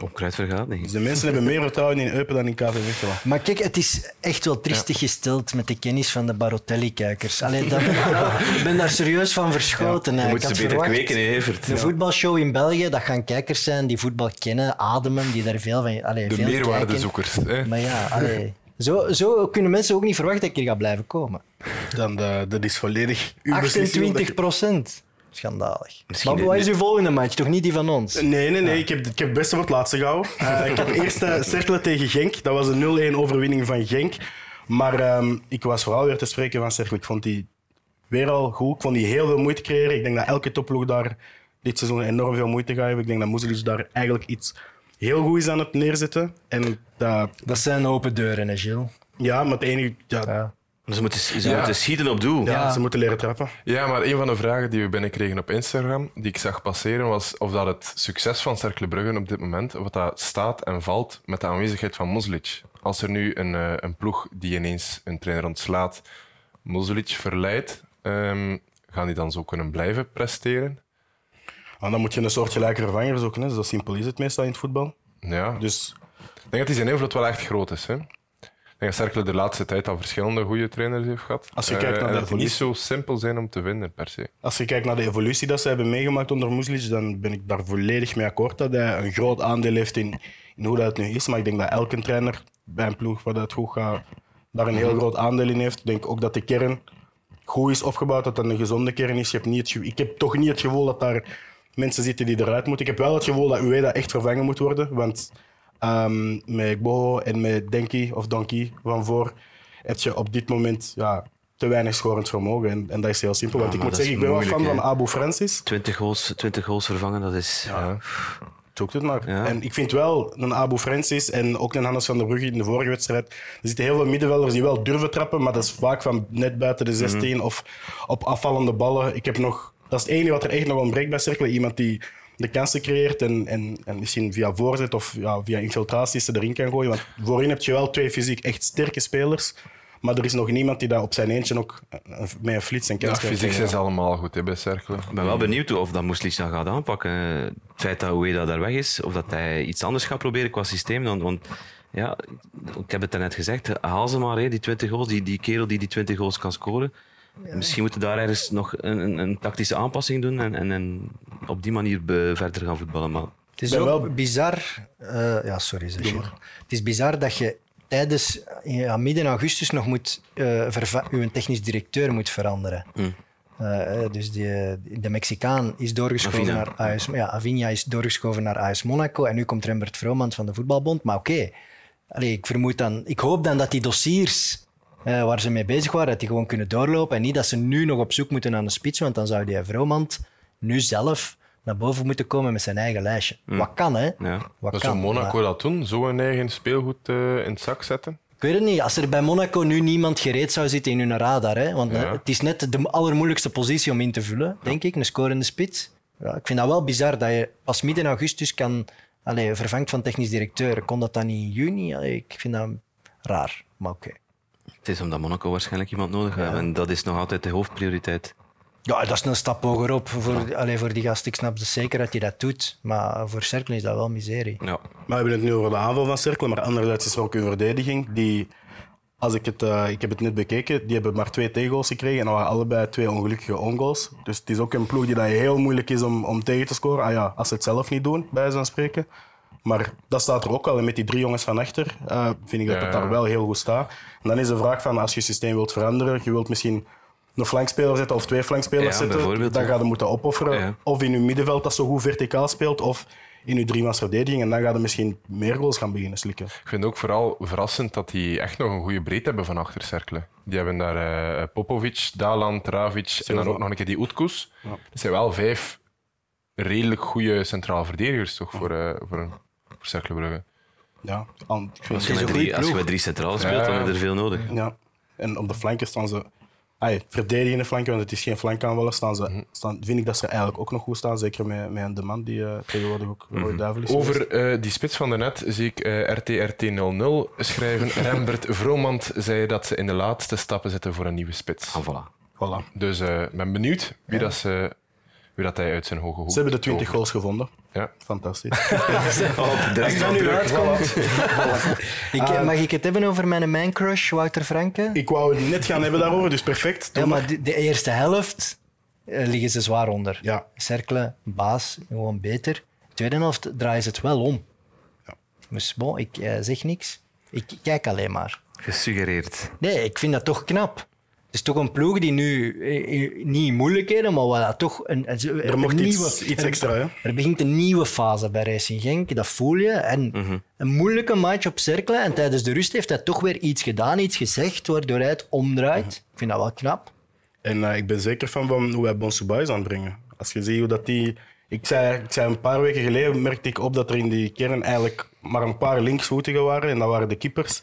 Onkruid vergaat niet. Dus de mensen hebben meer vertrouwen in Eupen dan in KV Mechelen. Maar kijk, het is echt wel triestig gesteld met de kennis van de Barotelli-kijkers. Allee, dat, ik ben daar serieus van verschoten. Je hè. moet ze beter verwacht- kweken in Evert. Een voetbalshow in België, dat gaan kijkers zijn die voetbal kennen, ademen, die daar veel van... Allee, De veel meerwaardezoekers. Hè? Maar ja, allee, zo, zo kunnen mensen ook niet verwachten dat ik hier ga blijven komen. Dan, eh, dat is volledig uw beslissing. 28 procent. Schandalig. Misschien maar wat is uw volgende match? Toch niet die van ons? Nee, nee, nee. Ik heb, ik heb het beste voor het laatste gehouden. Eh, ik heb eerst Cercle tegen Genk. Dat was een 0-1 overwinning van Genk. Maar ehm, ik was vooral weer te spreken van Cercle. Ik vond die weer al goed. Ik vond die heel veel moeite creëren. Ik denk dat elke topploeg daar dit seizoen enorm veel moeite gaat hebben. Ik denk dat Muzelic daar eigenlijk iets heel goed is aan het neerzetten. En dat, Dat zijn open deuren, hè, Gilles. ja, maar het enige... Ja, ja. Ze moeten, ze Ja. moeten schieten op doel. Ja. ze moeten leren trappen. Ja, maar een van de vragen die we binnenkregen op Instagram, die ik zag passeren, was of dat het succes van Cercle Brugge op dit moment, of dat staat en valt met de aanwezigheid van Moslic. Als er nu een, eh, een ploeg die ineens een trainer ontslaat, Moslic verleidt, ehm, gaan die dan zo kunnen blijven presteren? En dan moet je een soort gelijke vervanger zoeken. Hè. Zo simpel is het meestal in het voetbal. Ja, Dus ik denk dat die zijn invloed wel echt groot is. Hè? Denk dat Cercle de laatste tijd al verschillende goede trainers heeft gehad. Als je Eh, kijkt naar en de die niet zo simpel zijn om te vinden, per se. Als je kijkt naar de evolutie dat ze hebben meegemaakt onder Muzlic, dan ben ik daar volledig mee akkoord dat hij een groot aandeel heeft in, in hoe dat het nu is. Maar ik denk dat elke trainer bij een ploeg waar dat goed gaat, daar een heel groot aandeel in heeft. Ik denk ook dat de kern goed is opgebouwd, dat dat een gezonde kern is. Je hebt niet het, ik heb toch niet het gevoel dat daar mensen zitten die eruit moeten. Ik heb wel het gevoel dat Ueda echt vervangen moet worden. Want ehm, met Gbo en met Denki of Donkey van voor heb je op dit moment ja, te weinig scorend vermogen. En, en dat is heel simpel. Want Ja, ik moet zeggen, ik ben wel fan van. Abu Francis. 20 goals, 20 goals vervangen, dat is... Ja. Zoek het maar. Ja. En ik vind wel een Abu Francis en ook een Hannes van der Brugge in de vorige wedstrijd. Er zitten heel veel middenvelders die wel durven trappen, maar dat is vaak van net buiten de 16 of op afvallende ballen. Ik heb nog, dat is het enige wat er echt nog ontbreekt bij Cercle. Iemand die de kansen creëert en, en, en misschien via voorzet of ja, via infiltraties ze erin kan gooien. Want voorin heb je wel twee fysiek echt sterke spelers. Maar er is nog niemand die dat op zijn eentje ook eh, met een flits en Ja, kans kan fysiek zijn ze allemaal goed hè, bij Cercle. Ik ben wel benieuwd of dat Moeslic dan gaat aanpakken. Het feit dat Ueda daar weg is, of dat hij iets anders gaat proberen qua systeem. Dan, want ja, ik heb het daarnet gezegd, haal ze maar, hè, die 20 goals, die, die kerel die die 20 goals kan scoren. Misschien moeten we daar ergens nog een, een, een tactische aanpassing doen en, en, en op die manier be- verder gaan voetballen. Maar Het is ook wel- bizar. eh, ja, sorry, zeg. Het is bizar dat je tijdens ja, midden augustus nog moet uh, je technisch directeur moet veranderen. Hm. Eh, eh, dus die, de Mexicaan is doorgeschoven Avina. naar AS... Ja, Avinia is doorgeschoven naar AS Monaco. En nu komt Rembert Vromand van de voetbalbond. Maar oké, Allee, ik vermoed dan... Ik hoop dan dat die dossiers eh, waar ze mee bezig waren, dat die gewoon kunnen doorlopen. En niet dat ze nu nog op zoek moeten naar een spits. Want dan zou die Vromand nu zelf naar boven moeten komen met zijn eigen lijstje. Wat kan, hè? Ja. Wat Maar kan, zou Monaco maar- dat doen? Zo een eigen speelgoed eh, in het zak zetten? Ik weet het niet. Als er bij Monaco nu niemand gereed zou zitten in hun radar, hè, want Ja. het is net de allermoeilijkste positie om in te vullen, denk ik, een scorende spits. Ja, ik vind dat wel bizar dat je pas midden augustus kan allee, vervangt van technisch directeur. Kon dat dan in juni? Allee, ik vind dat raar, maar oké. Het is omdat Monaco waarschijnlijk iemand nodig heeft. En dat is nog altijd de hoofdprioriteit. Ja, dat is een stap hogerop voor, allee, voor die gast. Ik snap dus zeker dat hij dat doet, maar voor Cercle is dat wel miserie. Ja. Maar we hebben het nu over de aanval van Cercle, maar anderzijds is er ook een verdediging die, als ik het, eh, ik heb het net bekeken, die hebben maar twee tegengoals gekregen en dat waren allebei twee ongelukkige ongoals. Dus het is ook een ploeg die dat heel moeilijk is om, om tegen te scoren. Ah ja, als ze het zelf niet doen, bij van spreken. Maar dat staat er ook wel. En met die drie jongens van achter eh, vind ik dat het daar wel heel goed staat. En dan is de vraag van, als je systeem wilt veranderen, je wilt misschien een flankspeler zetten of twee flankspelers zetten, dan ga je moeten opofferen. Of in je middenveld dat zo goed verticaal speelt, of in je driemans verdediging. En dan ga je misschien meer goals gaan beginnen slikken. Ik vind het ook vooral verrassend dat die echt nog een goede breedte hebben van achter Cercle. Die hebben daar eh, Popovic, Dalan, Travic en dan ook nog een keer die Oetkoes. Dat zijn wel vijf redelijk goede centrale verdedigers toch, voor, eh voor, een- voor Cercle Brugge. Ja, aan- ik vind Als je, het met drie, als je ploeg. met drie centraal speelt, dan heb je er veel nodig. Ja. En op de flanken staan ze... Ay, verdedigende flanken, want het is geen flankaanvaller, staan ze, staan, vind ik dat ze eigenlijk ook nog goed staan. Zeker met, met een de man die eh, tegenwoordig ook Roy Duivel is. Over eh, die spits van daarnet zie ik eh, RTRT00 schrijven. Rembert Vromand zei dat ze in de laatste stappen zitten voor een nieuwe spits. Ah, voilà. Voilà. Dus eh, ik ben benieuwd wie, dat ze, wie dat hij uit zijn hoge hoek Ze hebben de 20 tovert. goals gevonden. Ja. Fantastisch. Direct dat nu uitkomt. Ik, mag ik het hebben over mijn man crush, Wouter Franke? ik wou het net gaan hebben daarover, dus perfect. Doe Ja, maar de, de eerste helft eh, liggen ze zwaar onder. Ja. Cercle, baas, gewoon beter. De tweede helft draaien ze het wel om. Dus bon, ik eh, zeg niks. Ik kijk alleen maar. Gesuggereerd. Nee, ik vind dat toch knap. Het is toch een ploeg die nu eh, eh, niet in moeilijkheden, maar dat toch een, een, Er mocht iets, nieuwe, iets er- extra, hè? Er begint een nieuwe fase bij Racing Genk, dat voel je. En een moeilijke match op Cercle. En tijdens de rust heeft hij toch weer iets gedaan, iets gezegd, waardoor hij het omdraait. Ik vind dat wel knap. En eh, ik ben zeker van, van hoe wij Bonsubai is aanbrengen. Als je ziet hoe dat die... Ik zei, ik zei een paar weken geleden, merkte ik op dat er in die kern eigenlijk maar een paar linksvoetigen waren. En dat waren de keepers.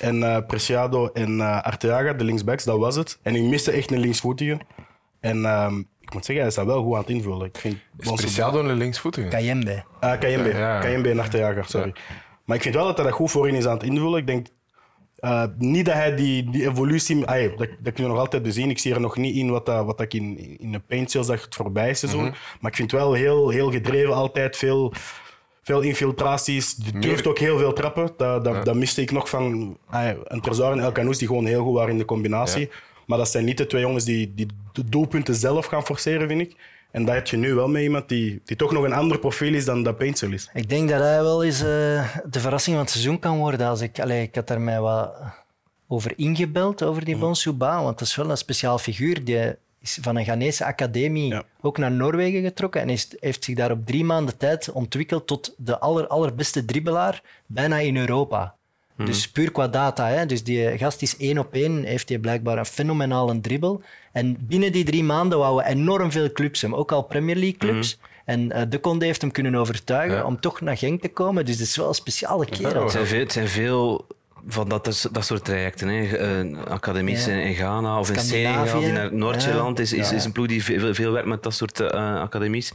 En eh Preciado en eh Arteaga, de linksbacks, dat was het. En ik miste echt een linksvoetige. En ehm, ik moet zeggen, hij is dat wel goed aan het invullen. Ik vind Is Preciado een linksvoetige? Kayembe. Ah, KMB. Ja. KMB en Arteaga, sorry. Maar ik vind wel dat hij dat goed voorin is aan het invullen. Ik denk eh, niet dat hij die, die evolutie... Ah, ja, dat, dat kunnen we nog altijd bezien. Ik zie er nog niet in wat, dat, wat ik in, in de paint sales zag het voorbije seizoen. Maar ik vind het wel heel, heel gedreven altijd. Veel, veel infiltraties. Die durft ook heel veel trappen. Dat, dat, dat miste ik nog van ah, een Trezor en El Canoes die gewoon heel goed waren in de combinatie. Maar dat zijn niet de twee jongens die, die de doelpunten zelf gaan forceren, vind ik. En dat heb je nu wel met iemand die, die toch nog een ander profiel is dan dat Paintsel is. Ik denk dat hij wel eens eh, de verrassing van het seizoen kan worden. Als ik, allee, ik had daar mij wat over ingebeld, over die Bonsuba. Want dat is wel een speciaal figuur. Die is van een Ghanese academie Ja. ook naar Noorwegen getrokken. En is, heeft zich daar op drie maanden tijd ontwikkeld tot de aller, allerbeste dribbelaar bijna in Europa. Dus puur qua data. Hè. Dus die gast is één op één, heeft hij blijkbaar een fenomenale dribbel. En binnen die drie maanden wouden enorm veel clubs hem, ook al Premier League clubs. En eh, De Conde heeft hem kunnen overtuigen Ja. om toch naar Genk te komen. Dus het is wel een speciale kerel. Het zijn veel, het zijn veel van dat, dat soort trajecten. Hè. Eh, Academies Ja. in, Ghana of in. Senegal, die naar Noord-Ierland is, is, een ploeg die veel, veel werkt met dat soort eh, academies.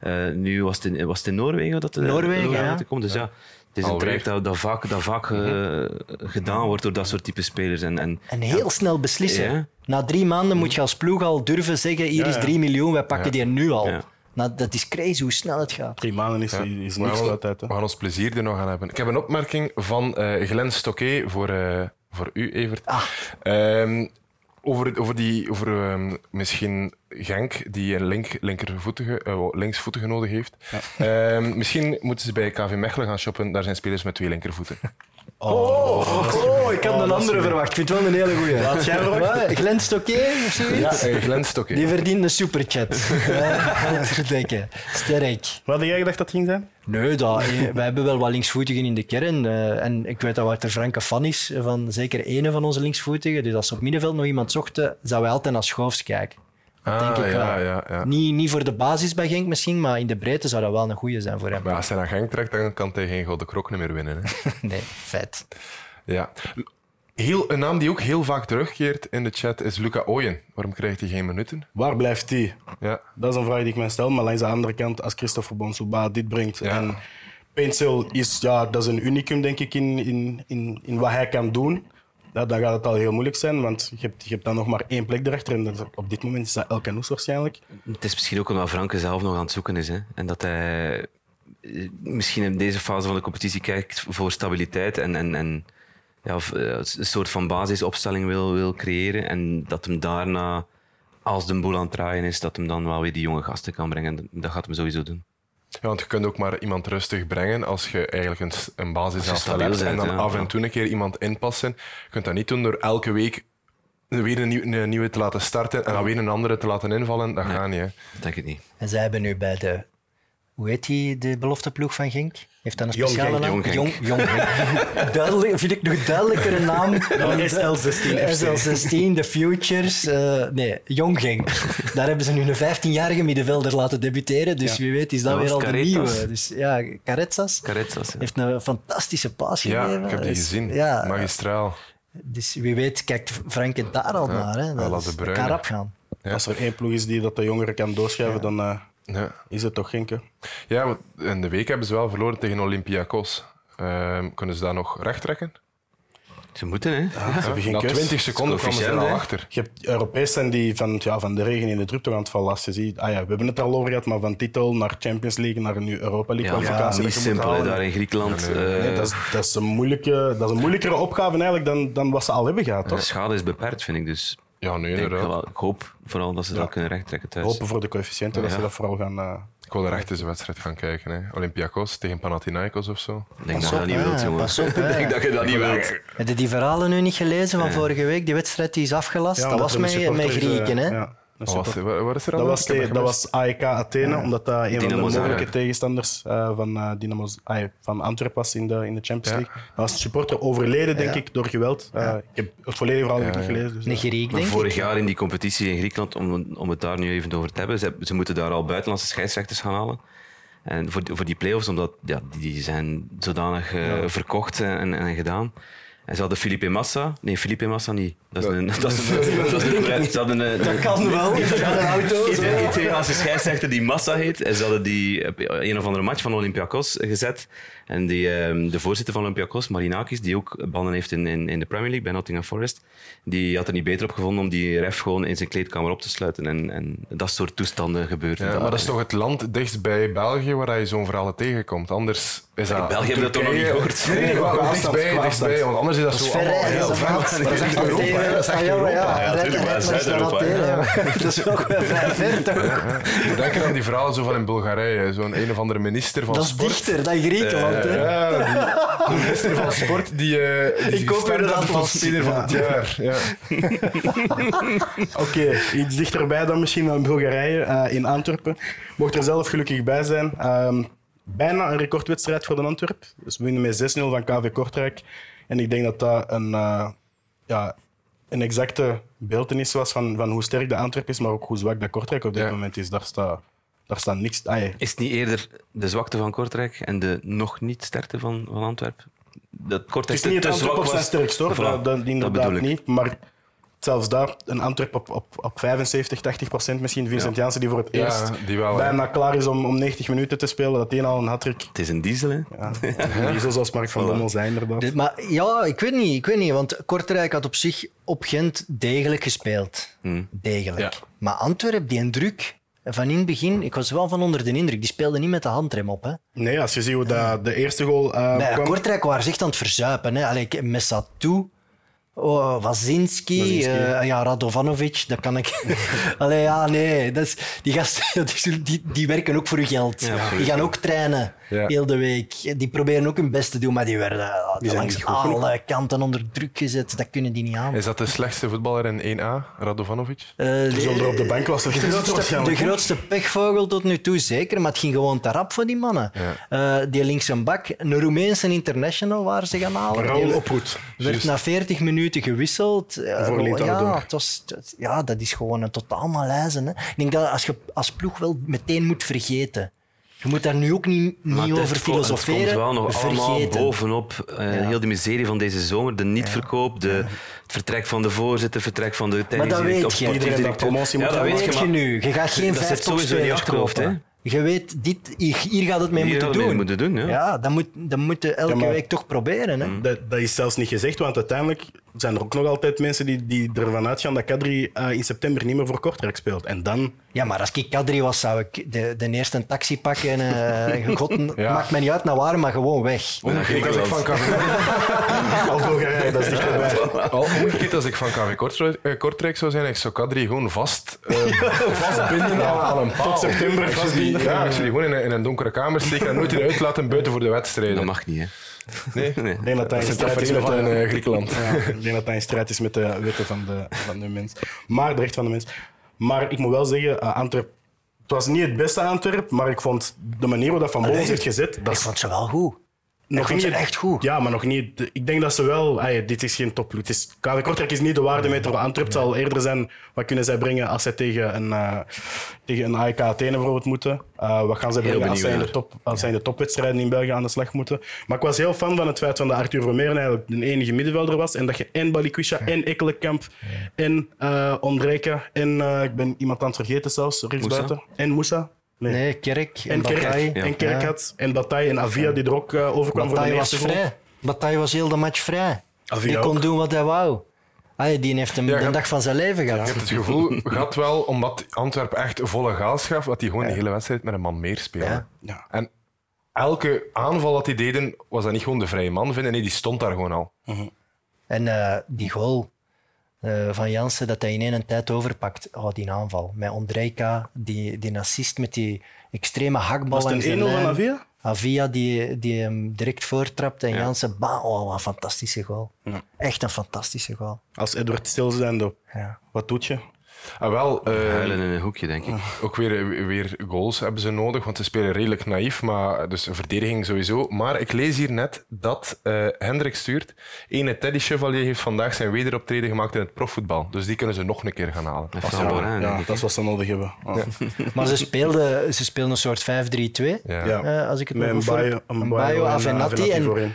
Eh, nu was het, in, was het in Noorwegen dat de Noorwegen, ja. dat er komt. Dus ja, het is een traject dat, dat vaak, dat vaak eh, gedaan wordt door dat soort type spelers. En, en, En heel snel beslissen. Ja. Na drie maanden moet je als ploeg al durven zeggen: hier Ja, is ja. 3 miljoen, wij pakken die nu al. Nou, dat is crazy hoe snel het gaat. Drie maanden is, Ja. is We niks altijd. Hè. We gaan ons plezier er nog aan hebben. Ik heb een opmerking van eh Glenn Stocké voor, eh, voor u, Evert. Ah. Ehm, over, over, die, over ehm, misschien Genk, die een link, linkervoetige, eh, linksvoetige nodig heeft. Ehm, misschien moeten ze bij KV Mechelen gaan shoppen. Daar zijn spelers met twee linkervoeten. Oh, ik had een andere verwacht. Ik vind het wel een hele goeie. Laat jij verwachten? Glenn Stocké of zoiets? Ja, uh, Glenn Stokke. Die verdient een superchat. Ja, denken. Sterk. Wat had jij gedacht dat het ging zijn? Nee, dat, eh, wij hebben wel wat linksvoetigen in de kern. eh, en ik weet dat Wouter Franke fan is van zeker ene van onze linksvoetigen. Dus als ze op middenveld nog iemand zochten, zouden wij altijd naar Schoofs kijken. Ah, denk ik ja, wel. ja, ja. Niet, niet voor de basis bij Genk misschien, maar in de breedte zou dat wel een goeie zijn voor hem. Maar als hij naar Genk trekt, dan kan hij geen Gouden Krok meer winnen. Hè. Nee, vet. Ja. Heel, een naam die ook heel vaak terugkeert in de chat is Luca Ooyen. Waarom krijgt hij geen minuten? Waar blijft die? Ja. Dat is een vraag die ik mij stel. Maar langs de andere kant, als Christopher Bonsouba dit brengt. Ja. En Paintsel is, ja, dat is een unicum, denk ik, in, in, in, in wat hij kan doen. Dan gaat het al heel moeilijk zijn, want je hebt, je hebt dan nog maar één plek erachter. En op dit moment is dat El Canoes waarschijnlijk. Het is misschien ook omdat Franke zelf nog aan het zoeken is. Hè? En dat hij eh, misschien in deze fase van de competitie kijkt voor stabiliteit en, en, en ja, eh, een soort van basisopstelling wil, wil creëren. En dat hem daarna, als de boel aan het draaien is, dat hem dan wel weer die jonge gasten kan brengen. Dat gaat hem sowieso doen. Ja, want je kunt ook maar iemand rustig brengen als je eigenlijk een, een stabiel hebt. En dan ja. af en toe een keer iemand inpassen. Je kunt dat niet doen door elke week weer een, nieuw- een nieuwe te laten starten en dan weer een andere te laten invallen. Dat gaat niet. Hè. Dat denk ik niet. En zij hebben nu bij de... Hoe heet die, de belofteploeg van Genk? Heeft dat een speciale naam? Jong Genk. Jong, Jong Genk. Duidelijk, vind ik nog duidelijkere naam dan de- SL16 FC. SL16, de Futures. eh, nee, Jong Genk. Daar hebben ze nu een 15-jarige middenvelder laten debuteren. Dus wie weet is dat Dat weer al de Carretas. nieuwe. Dus ja, Carretzas Carretzas. ja. heeft een fantastische paas gegeven. Ja, ik heb die Dus, gezien. Ja, Magistraal. dus wie weet kijkt Frank daar al naar. Hè. Dat, De kan rap gaan. Ja. Als er één ploeg is die dat de jongeren kan doorschuiven, dan eh, Ja. is het toch Genk. hè. ja, want in de week hebben ze wel verloren tegen Olympiakos. Ehm, kunnen ze daar nog recht trekken? Ze moeten, hè? Ze hebben geen Na keus. 20 seconden kwamen ze er al achter. Je hebt Europees zijn die van, ja, van de regen in de drup toch aan het vallen. Als je ziet, ah ja, we hebben het al over gehad, maar van titel naar Champions League, naar nu Europa League Ja, kwalificatie. niet simpel hè, daar in Griekenland. Ja, nee. eh, Nee, dat, is, dat, is een moeilijke, dat is een moeilijkere opgave eigenlijk dan, dan wat ze al hebben gehad, de schade is beperkt, vind ik. Dus Ja, nee, denk inderdaad. wel- ik hoop vooral dat ze dat kunnen rechttrekken thuis. Hopen voor de coëfficiënten dat ze dat vooral gaan... eh, Ik wil er echt eens een wedstrijd gaan kijken. Hè. Olympiakos tegen Panathinaikos of zo. Ik denk dat je dat niet wilt, jongen. pas op, hè. Ik denk dat je dat niet wilt. Heb je die verhalen nu niet gelezen van vorige week? Die wedstrijd die is afgelast. ja, dat was met, een met Grieken, eh, hè? Ja, Wat, was, is er Dat de was, te- dat was AEK Athene, omdat dat een van de mogelijke Zagreb. tegenstanders eh, van, eh Dynamo, van Antwerpen was in de, in de Champions Ja. League. Dat was een supporter overleden, denk Ja. ik, door geweld. Eh, ik heb het volledige verhaal heb ik Ja, niet ja. gelezen. Dus, Griek, Maar denk vorig ik. jaar in die competitie in Griekenland, om, om het daar nu even over te hebben, ze, ze moeten daar al buitenlandse scheidsrechters gaan halen. En voor, die- voor die play-offs, omdat ja, die zijn zodanig eh, verkocht en, en gedaan. En ze hadden Felipe Massa. Nee, Felipe Massa niet. Dat is een... Dat is een, dat is een, Dat kan wel. Dat gaat een auto. Italiaanse scheidsrechter die Massa heet. En ze hadden die op een of andere match van Olympiakos gezet. En die, ehm, de voorzitter van Olympiakos, Marinakis, die ook banden heeft in, in, in de Premier League bij Nottingham Forest, die had er niet beter op gevonden om die ref gewoon in zijn kleedkamer op te sluiten. En, en dat soort toestanden gebeuren. Ja, maar dat is toch het land dichtst bij België waar je zo'n verhalen tegenkomt. Anders is dat... In België hebben we dat toch nog niet gehoord? Nee, wel afstand. Want anders is dat, Dat is zo ver allemaal heel dat ver. is echt Europa. Dat is echt Ah, Europa. ja. Maar Zuid-Europa. Dat is ook vrij ver, toch? Denk aan die verhalen zo van in Bulgarije. Zo'n een of andere minister van Dat is dichter dan Griekenland, hè? Ja, die, de minister van sport die, eh die Ik koop u dat atlas. speler van het jaar. Ja. Oké, iets dichterbij dan misschien dan Bulgarije, eh, in Antwerpen. Mocht er zelf gelukkig bij zijn. Ehm, bijna een recordwedstrijd voor de Antwerp. Dus we winnen met 6-0 van KV Kortrijk. En ik denk dat dat een, eh, ja, een exacte beeldenis was van, van hoe sterk de Antwerp is, maar ook hoe zwak dat Kortrijk op dit Ja. moment is. Daar staat, daar staat niks... Ah, ja. Is het niet eerder de zwakte van Kortrijk en de nog niet sterkte van, van Antwerpen? Dat Het Kortrijk is niet het te Antwerp zwak op zijn was. sterkst, hoor. Voilà, Dat, dat, inderdaad niet. Maar zelfs daar, een Antwerp op, op, op 75, 80 procent misschien. Vincent Ja. Janssen die voor het Ja, eerst die wel, bijna klaar is om, om 90 minuten te spelen. Dat een al een hat-trick. Het is een diesel, hè? Ja. Die zoals Mark van Voilà. Bommel zijn, inderdaad. Dit- Maar ja, ik weet niet, ik weet niet, want Kortrijk had op zich op Gent degelijk gespeeld. Hmm. Degelijk. Ja. Maar Antwerp, die een druk van in het begin, ik was wel van onder de indruk. Die speelde niet met de handrem op. Hè. Nee, als je ziet hoe dat de eerste goal eh, Nee, kwam. Kortrijk waren ze echt aan het verzuipen. Hè. Allee, Messatou Oh, Wazinski, Wazinski. eh, ja, Radovanovic, dat kan ik. Allee, ja, nee. Dat is, die gasten die, die, die werken ook voor hun geld. Ja, die gaan ook trainen, Ja. heel de week. Die proberen ook hun best te doen, maar die werden zijn langs alle kanten onder druk gezet. Dat kunnen die niet aan. Is dat de slechtste voetballer in 1A, Radovanovic? Eh, Die zullen er op de bank was de, grootste, de grootste pechvogel tot nu toe, zeker. Maar het ging gewoon te rap voor die mannen. Eh, die linkse bak, een Roemeense international waar ze gaan halen. Oproet. werd na 40 minuten gewisseld. Eh, Voor ja, het was, het- ja, dat is gewoon een totaal malaise. Hè. Ik denk dat als je als ploeg wel meteen moet vergeten. Je moet daar nu ook niet, Maar niet over ko- Het filosoferen. komt wel nog allemaal vergeten. bovenop eh, Ja. heel de miserie van deze zomer. De niet-verkoop, de, het vertrek van de voorzitter, het vertrek van de dat technisch weet directeur, je. dat promotie Ja, moet dat Dat weet weet je, je maar nu. Je gaat geen dat vijf zit sowieso in je topspelers achterhoofd, kopen. Je weet, dit, hier, hier gaat het mee Hier moeten het mee doen. moeten doen, ja. dat moet, dat moet je elke Ja, maar- week toch proberen. Hè. Dat, dat is zelfs niet gezegd, want uiteindelijk zijn er ook nog altijd mensen die, die ervan uitgaan dat Kadri eh, in september niet meer voor Kortrijk speelt. En dan, Ja, maar als ik Kadri was, zou ik de, de eerste een taxi pakken en uh, God, Ja. maakt mij niet uit naar waar, maar gewoon weg. Omgekeerd als ik van KV, of Bulgarije, dat is dichterbij. Al omgekeerd als ik van KV Kortrijk, eh, Kortrijk zou zijn, ik zou Kadri gewoon vast, eh, vastbinden aan een paal. Tot september Ik zou die, ja, ik zou die gewoon in een, in een donkere kamer steken en nooit eruit laten buiten voor de wedstrijden. Dat mag niet, hè. Nee, Nee. Ik denk dat dat in strijd is met van de, eh, Griekenland. Ja, ik denk dat dat in strijd is met de wetten van de, van de mens. Maar de recht van de mens. Maar ik moet wel zeggen, uh, Antwerp, het was niet het beste Antwerp, maar ik vond de manier waarop dat Van Bommels heeft gezet, dat Ik vond ze wel goed. Nog niet echt goed. Ja, maar nog niet. Ik denk dat ze wel. ja, dit is geen topploeg. KV Kortrijk is niet de waardemeter. Antwerp Het zal eerder zijn. Wat kunnen zij brengen als zij tegen een, eh tegen een AEK Athene bijvoorbeeld moeten? Eh, wat gaan zij brengen als zij, in de top, als zij in de topwedstrijden in België aan de slag moeten? Maar ik was heel fan van het feit dat Arthur Vermeeren eigenlijk de enige middenvelder was. En dat je en Balikwisha en Ekkelenkamp en eh Ondrejka en eh, ik ben iemand aan het vergeten zelfs, rechtsbuiten. En Moussa. Nee. Nee, Kerk en, En Kerk, Bataille. en Kerk had. En Bataille en Avia die er ook eh, overkwam voor de was goal. vrij. Bataille was heel de match vrij. Avia Die kon ook. doen wat hij wou. Ah, die heeft hem Ja, de je- dag van zijn leven gehad. Ik heb het gevoel gehad wel, omdat Antwerpen echt volle gas gaf, dat hij gewoon de hele wedstrijd met een man meer speelde. Ja. Ja. En elke aanval dat die deden, was dat niet gewoon de vrije man vinden. Nee, die stond daar gewoon al. En eh, die goal eh, van Jansen, dat hij in één tijd overpakt, oh, die aanval. Met Ondrejka, die, die assist met die extreme hakbal Was het de een 1-0 van. Avia? Avia die, die hem direct voortrapt en Jansen, bah, oh, wat een fantastische goal. Ja. Echt een fantastische goal. Als Edward stilzijnde, Ja. wat doet je? En wel, eh, Huilen in een hoekje, denk ik. ook weer, weer goals hebben ze nodig, want ze spelen redelijk naïef, maar, dus een verdediging sowieso. Maar ik lees hier net dat eh Hendrik stuurt. Ene Teddy Chevalier heeft vandaag zijn wederoptreden gemaakt in het profvoetbal. Dus die kunnen ze nog een keer gaan halen. Met Dat is, ja, ik. dat is wat ze nodig hebben. Ah. Maar ze speelden, ze speelden een soort 5-3-2, Ja. Ja. eh, als ik het Met een goed Bayo, een en, eh, Avenatti Avenatti en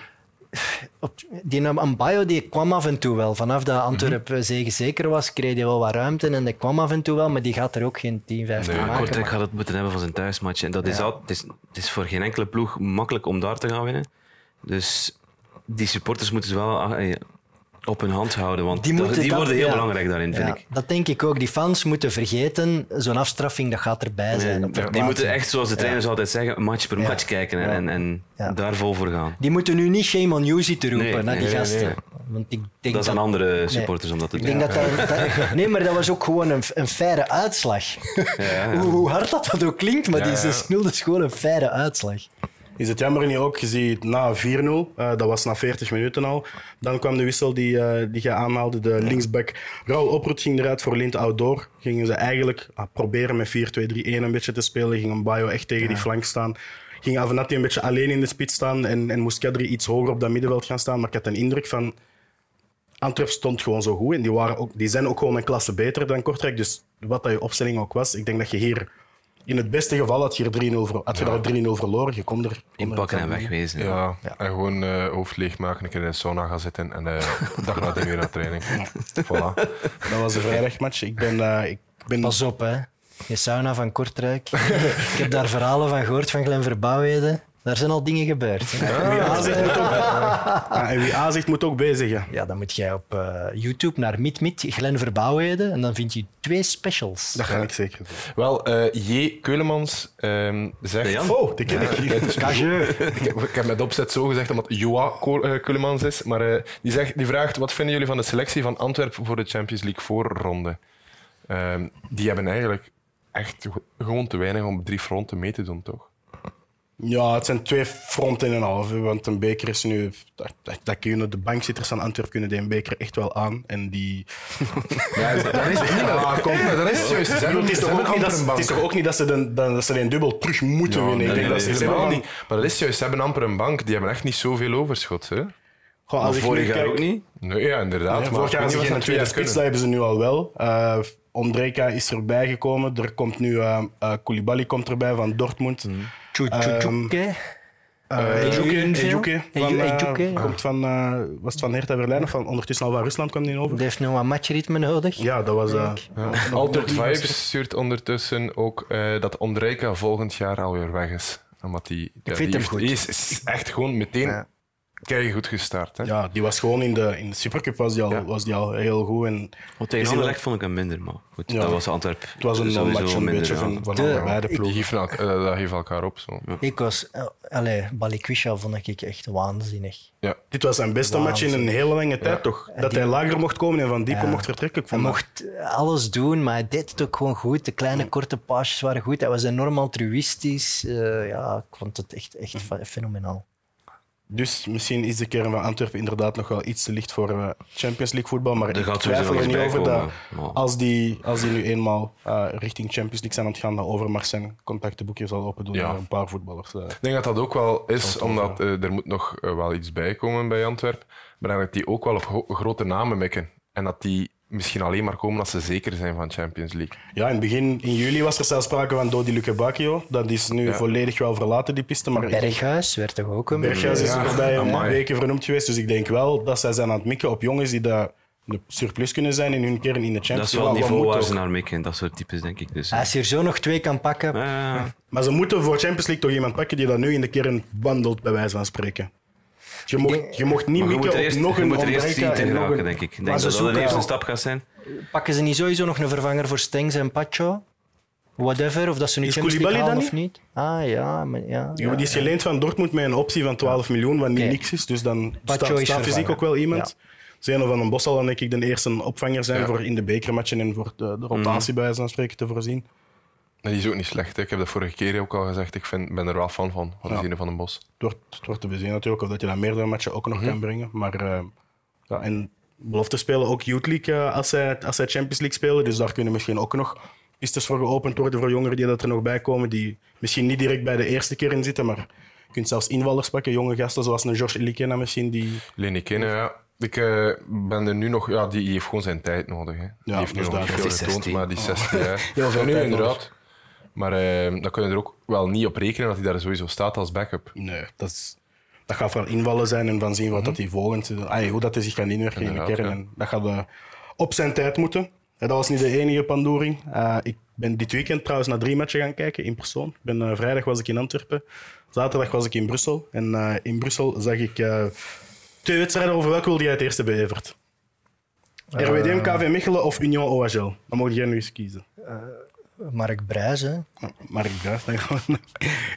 die Ambayo die kwam af en toe wel. Vanaf dat Antwerpen zegen zeker was, kreeg hij wel wat ruimte en die kwam af en toe wel, maar die gaat er ook geen 10, 15 Nee, maken. Kortrijk gaat het moeten hebben van zijn thuismatch. En dat is, al, het, is, het is voor geen enkele ploeg makkelijk om daar te gaan winnen. Dus die supporters moeten ze wel ah, eh, op hun hand houden. Want Die die, moeten die dat- worden heel ja. belangrijk daarin, vind Ja, ik. dat denk ik ook. Die fans moeten vergeten, zo'n afstraffing, dat gaat erbij zijn. Nee, op die moeten echt, zoals de trainers altijd zeggen, match per match kijken en, en, daar vol voor gaan. Die moeten nu niet shame on you zitten roepen Nee, naar die nee, gasten. Want ik denk Dat is aan andere supporters om dat te Ik doen. denk dat dat, dat- Nee, maar dat was ook gewoon een, een faire uitslag. ja. Hoe, hoe hard dat, dat ook klinkt, maar die ja. 6-0 is gewoon een faire uitslag. Is het jammer niet ook, je ziet na 4-0, eh, dat was na 40 minuten al, dan kwam de wissel die, eh, die je aanhaalde, de linksback. Raul Oproet ging eruit voor Lint Outdoor. Gingen ze eigenlijk ah, proberen met 4-2-3-1 een beetje te spelen. Ging een Bayo echt tegen die flank staan. Ging Avenatti een beetje alleen in de spits staan en, en moest Kadri iets hoger op dat middenveld gaan staan. Maar ik had een indruk van... Antwerp stond gewoon zo goed en die, waren ook, die zijn ook gewoon een klasse beter dan Kortrijk. Dus wat dat je opstelling ook was, ik denk dat je hier... In het beste geval had je er 3-0 ver- had je daar 3-0 verloren. Je kon er... Inpakken en wegwezen. Ja, en gewoon eh hoofd leegmaken, een keer in de sauna gaan zitten en eh dag nadien weer naar training. Voilà. Dat was de vrijdagmatch. Ik ben... eh, ik ben Pas op, hè. Je sauna van Kortrijk. ik heb daar verhalen van gehoord van Glen Verbouwheden. Daar zijn al dingen gebeurd. hè. En wie A zegt, moet ook, ja, en wie A zegt, moet ook B zeggen. Ja, dan moet jij op eh, YouTube naar MidMid, Glenn Verbouwheden, en dan vind je twee specials. Dat ga ik zeker doen. Wel, eh, J. Keulemans ehm, zegt... Jan? Oh, die ken ik hier. Ik, heb, ik heb met opzet zo gezegd omdat Joa eh, Keulemans is. Maar eh, die, zegt, die vraagt, wat vinden jullie van de selectie van Antwerpen voor de Champions League voorronde? Ehm, die hebben eigenlijk echt gewoon te weinig om op drie fronten mee te doen, toch? Ja, het zijn twee fronten en een half. hè, Want een beker is nu... Dat, dat, dat kunnen, de bankzitters van Antwerpen kunnen die een beker echt wel aan. En die... Ja, dat is niet Ah, kom. dat is juist. Ze hebben, het, is toch ook niet dat, amper een het is bank. toch ook niet dat ze, de, dat ze dubbel terug moeten Ja, winnen. Nee, nee, dat nee, zeggen helemaal niet. Maar dat is juist. Ze hebben amper een bank. Die hebben echt niet zoveel overschot. Hè? Goh, als vorig jaar kijk- ook niet. Nee, ja, inderdaad. Maar vorig jaar geen wat ze tweede spits, dat hebben ze nu al wel. Uh, Ondrejka is erbij gekomen. Er komt nu uh, uh, Koulibaly komt erbij van Dortmund. Tjoe, tjoe, tjoe, hè. Uh, Ejuke, Ejuke komt van, uh, was het van Hertha Berlijn of van, ondertussen al van Rusland kwam die over. Die heeft nog wat matchritme nodig. Ja, dat was... Uh, Ja. Altered Vibes stuurt ondertussen ook eh, dat Ondrejka volgend jaar alweer weg is. Omdat die, ja, vind die hem heeft- goed. die is, is echt gewoon meteen Ja. goed gestart. Hè? ja, die was gewoon in de, in de Supercup was die al, Ja. was die al heel goed. En Want tegen Is hij Anderlecht vond ik hem minder, maar goed, Ja. dat was Antwerp. het was een match een minder, beetje ja. van, van De- allebei de Die ploegen. eh, dat elkaar op. Zo. Ik was... Uh, allee, Balikwisha vond ik echt waanzinnig. Ja. Dit was zijn beste match in een hele lange tijd, toch? Dat die- hij lager mocht komen en van diepe Ja. mocht vertrekken. Ik Hij vond dat- mocht alles doen, maar hij deed het ook gewoon goed. De kleine korte paasjes waren goed. Hij was enorm altruïstisch. Eh, ja, ik vond het echt, echt fe- fenomenaal. Dus misschien is de kern van Antwerpen inderdaad nog wel iets te licht voor eh, Champions League voetbal. Maar ik twijfel er niet over dat als die, als die nu eenmaal eh, richting Champions League zijn aan het gaan, dat Overmars zijn contactenboekje zal open doen Ja. naar een paar voetballers. eh. Ik denk dat dat ook wel is, omdat er moet nog wel iets bij komen bij Antwerpen. Maar dat die ook wel op gro- grote namen mikken. En dat die misschien alleen maar komen als ze zeker zijn van Champions League. Ja, in het begin, in juli was er zelfs sprake van Dodi Luke Bacchio. Dat is nu Ja. volledig wel verlaten, die piste. Maar Berghuis werd toch ook een Berghuis is de voorbije amai. weken vernoemd geweest. Dus ik denk wel dat zij zijn aan het mikken op jongens die daar een surplus kunnen zijn in hun kern in de Dat Champions is wel het niveau waar ze naar mikken, dat soort types, denk ik. Dus, Als je er zo nog twee kan pakken, ja. Maar ze moeten voor Champions League toch iemand pakken die dat nu in de kern wandelt, bij wijze van spreken. Je mocht, je mocht niet Maar mikken nog je een moet er eerst zien te en nog geraken, een- denk ik. Denk ze dat dat de eerste stap gaat zijn. pakken ze niet sowieso nog een vervanger voor Stengs en Pacho? Whatever, of dat ze nu Is Champions League Koulibaly halen dan of niet? Ah ja, maar ja. Ja, ja. die is geleend van Dortmund met een optie van 12 miljoen, wat niet niks is. Dus dan Pacho staat, is staat fysiek ook wel iemand. Zeno van den Bos zal dan denk ik de eerste opvanger zijn Ja. voor in de bekermatchen en voor de, de rotatie bij wijze van spreken te voorzien. En die is ook niet slecht. Hè. Ik heb dat vorige keer ook al gezegd. Ik vind, ben er wel fan van, van Ja. Zine van den Bos. Het wordt, het wordt te bezien natuurlijk, of dat je dat meerdere matchen ook nog kan brengen. Maar eh, ja, en belofte spelen ook Youth League eh, als, zij, als zij Champions League spelen. Dus daar kunnen misschien ook nog pistes voor geopend worden voor jongeren die dat er nog bij komen. Die misschien niet direct bij de eerste keer in zitten, maar je kunt zelfs invallers pakken. Jonge gasten zoals een George Elikena misschien. Die, Leni Kenne, ja. Ik eh, ben er nu nog... Ja, die heeft gewoon zijn tijd nodig. Hè. Die heeft nu dus nog niet daar- veel getoond, 16. maar die 60 jaar. Heel veel Ja, nu tijd inderdaad. Maar eh, dan kunnen we er ook wel niet op rekenen dat hij daar sowieso staat als backup. nee, dat, is, dat gaat vooral invallen zijn en van zien wat dat hij volgend... ah, hoe dat hij zich kan inwerken in de kern. ja. En dat gaat eh, op zijn tijd moeten. En dat was niet de enige pandoering. Eh, ik ben dit weekend trouwens naar drie matchen gaan kijken in persoon. Ik ben, eh, vrijdag was ik in Antwerpen. Zaterdag was ik in Brussel. En eh, in Brussel zag ik eh, twee wedstrijden over welke wilde jij het eerste bij Evert? RWDM, KV Mechelen of Union OHL? Dan mocht jij nu eens kiezen. Mark Brijs, hè. Mark Brijs. dan gaan we-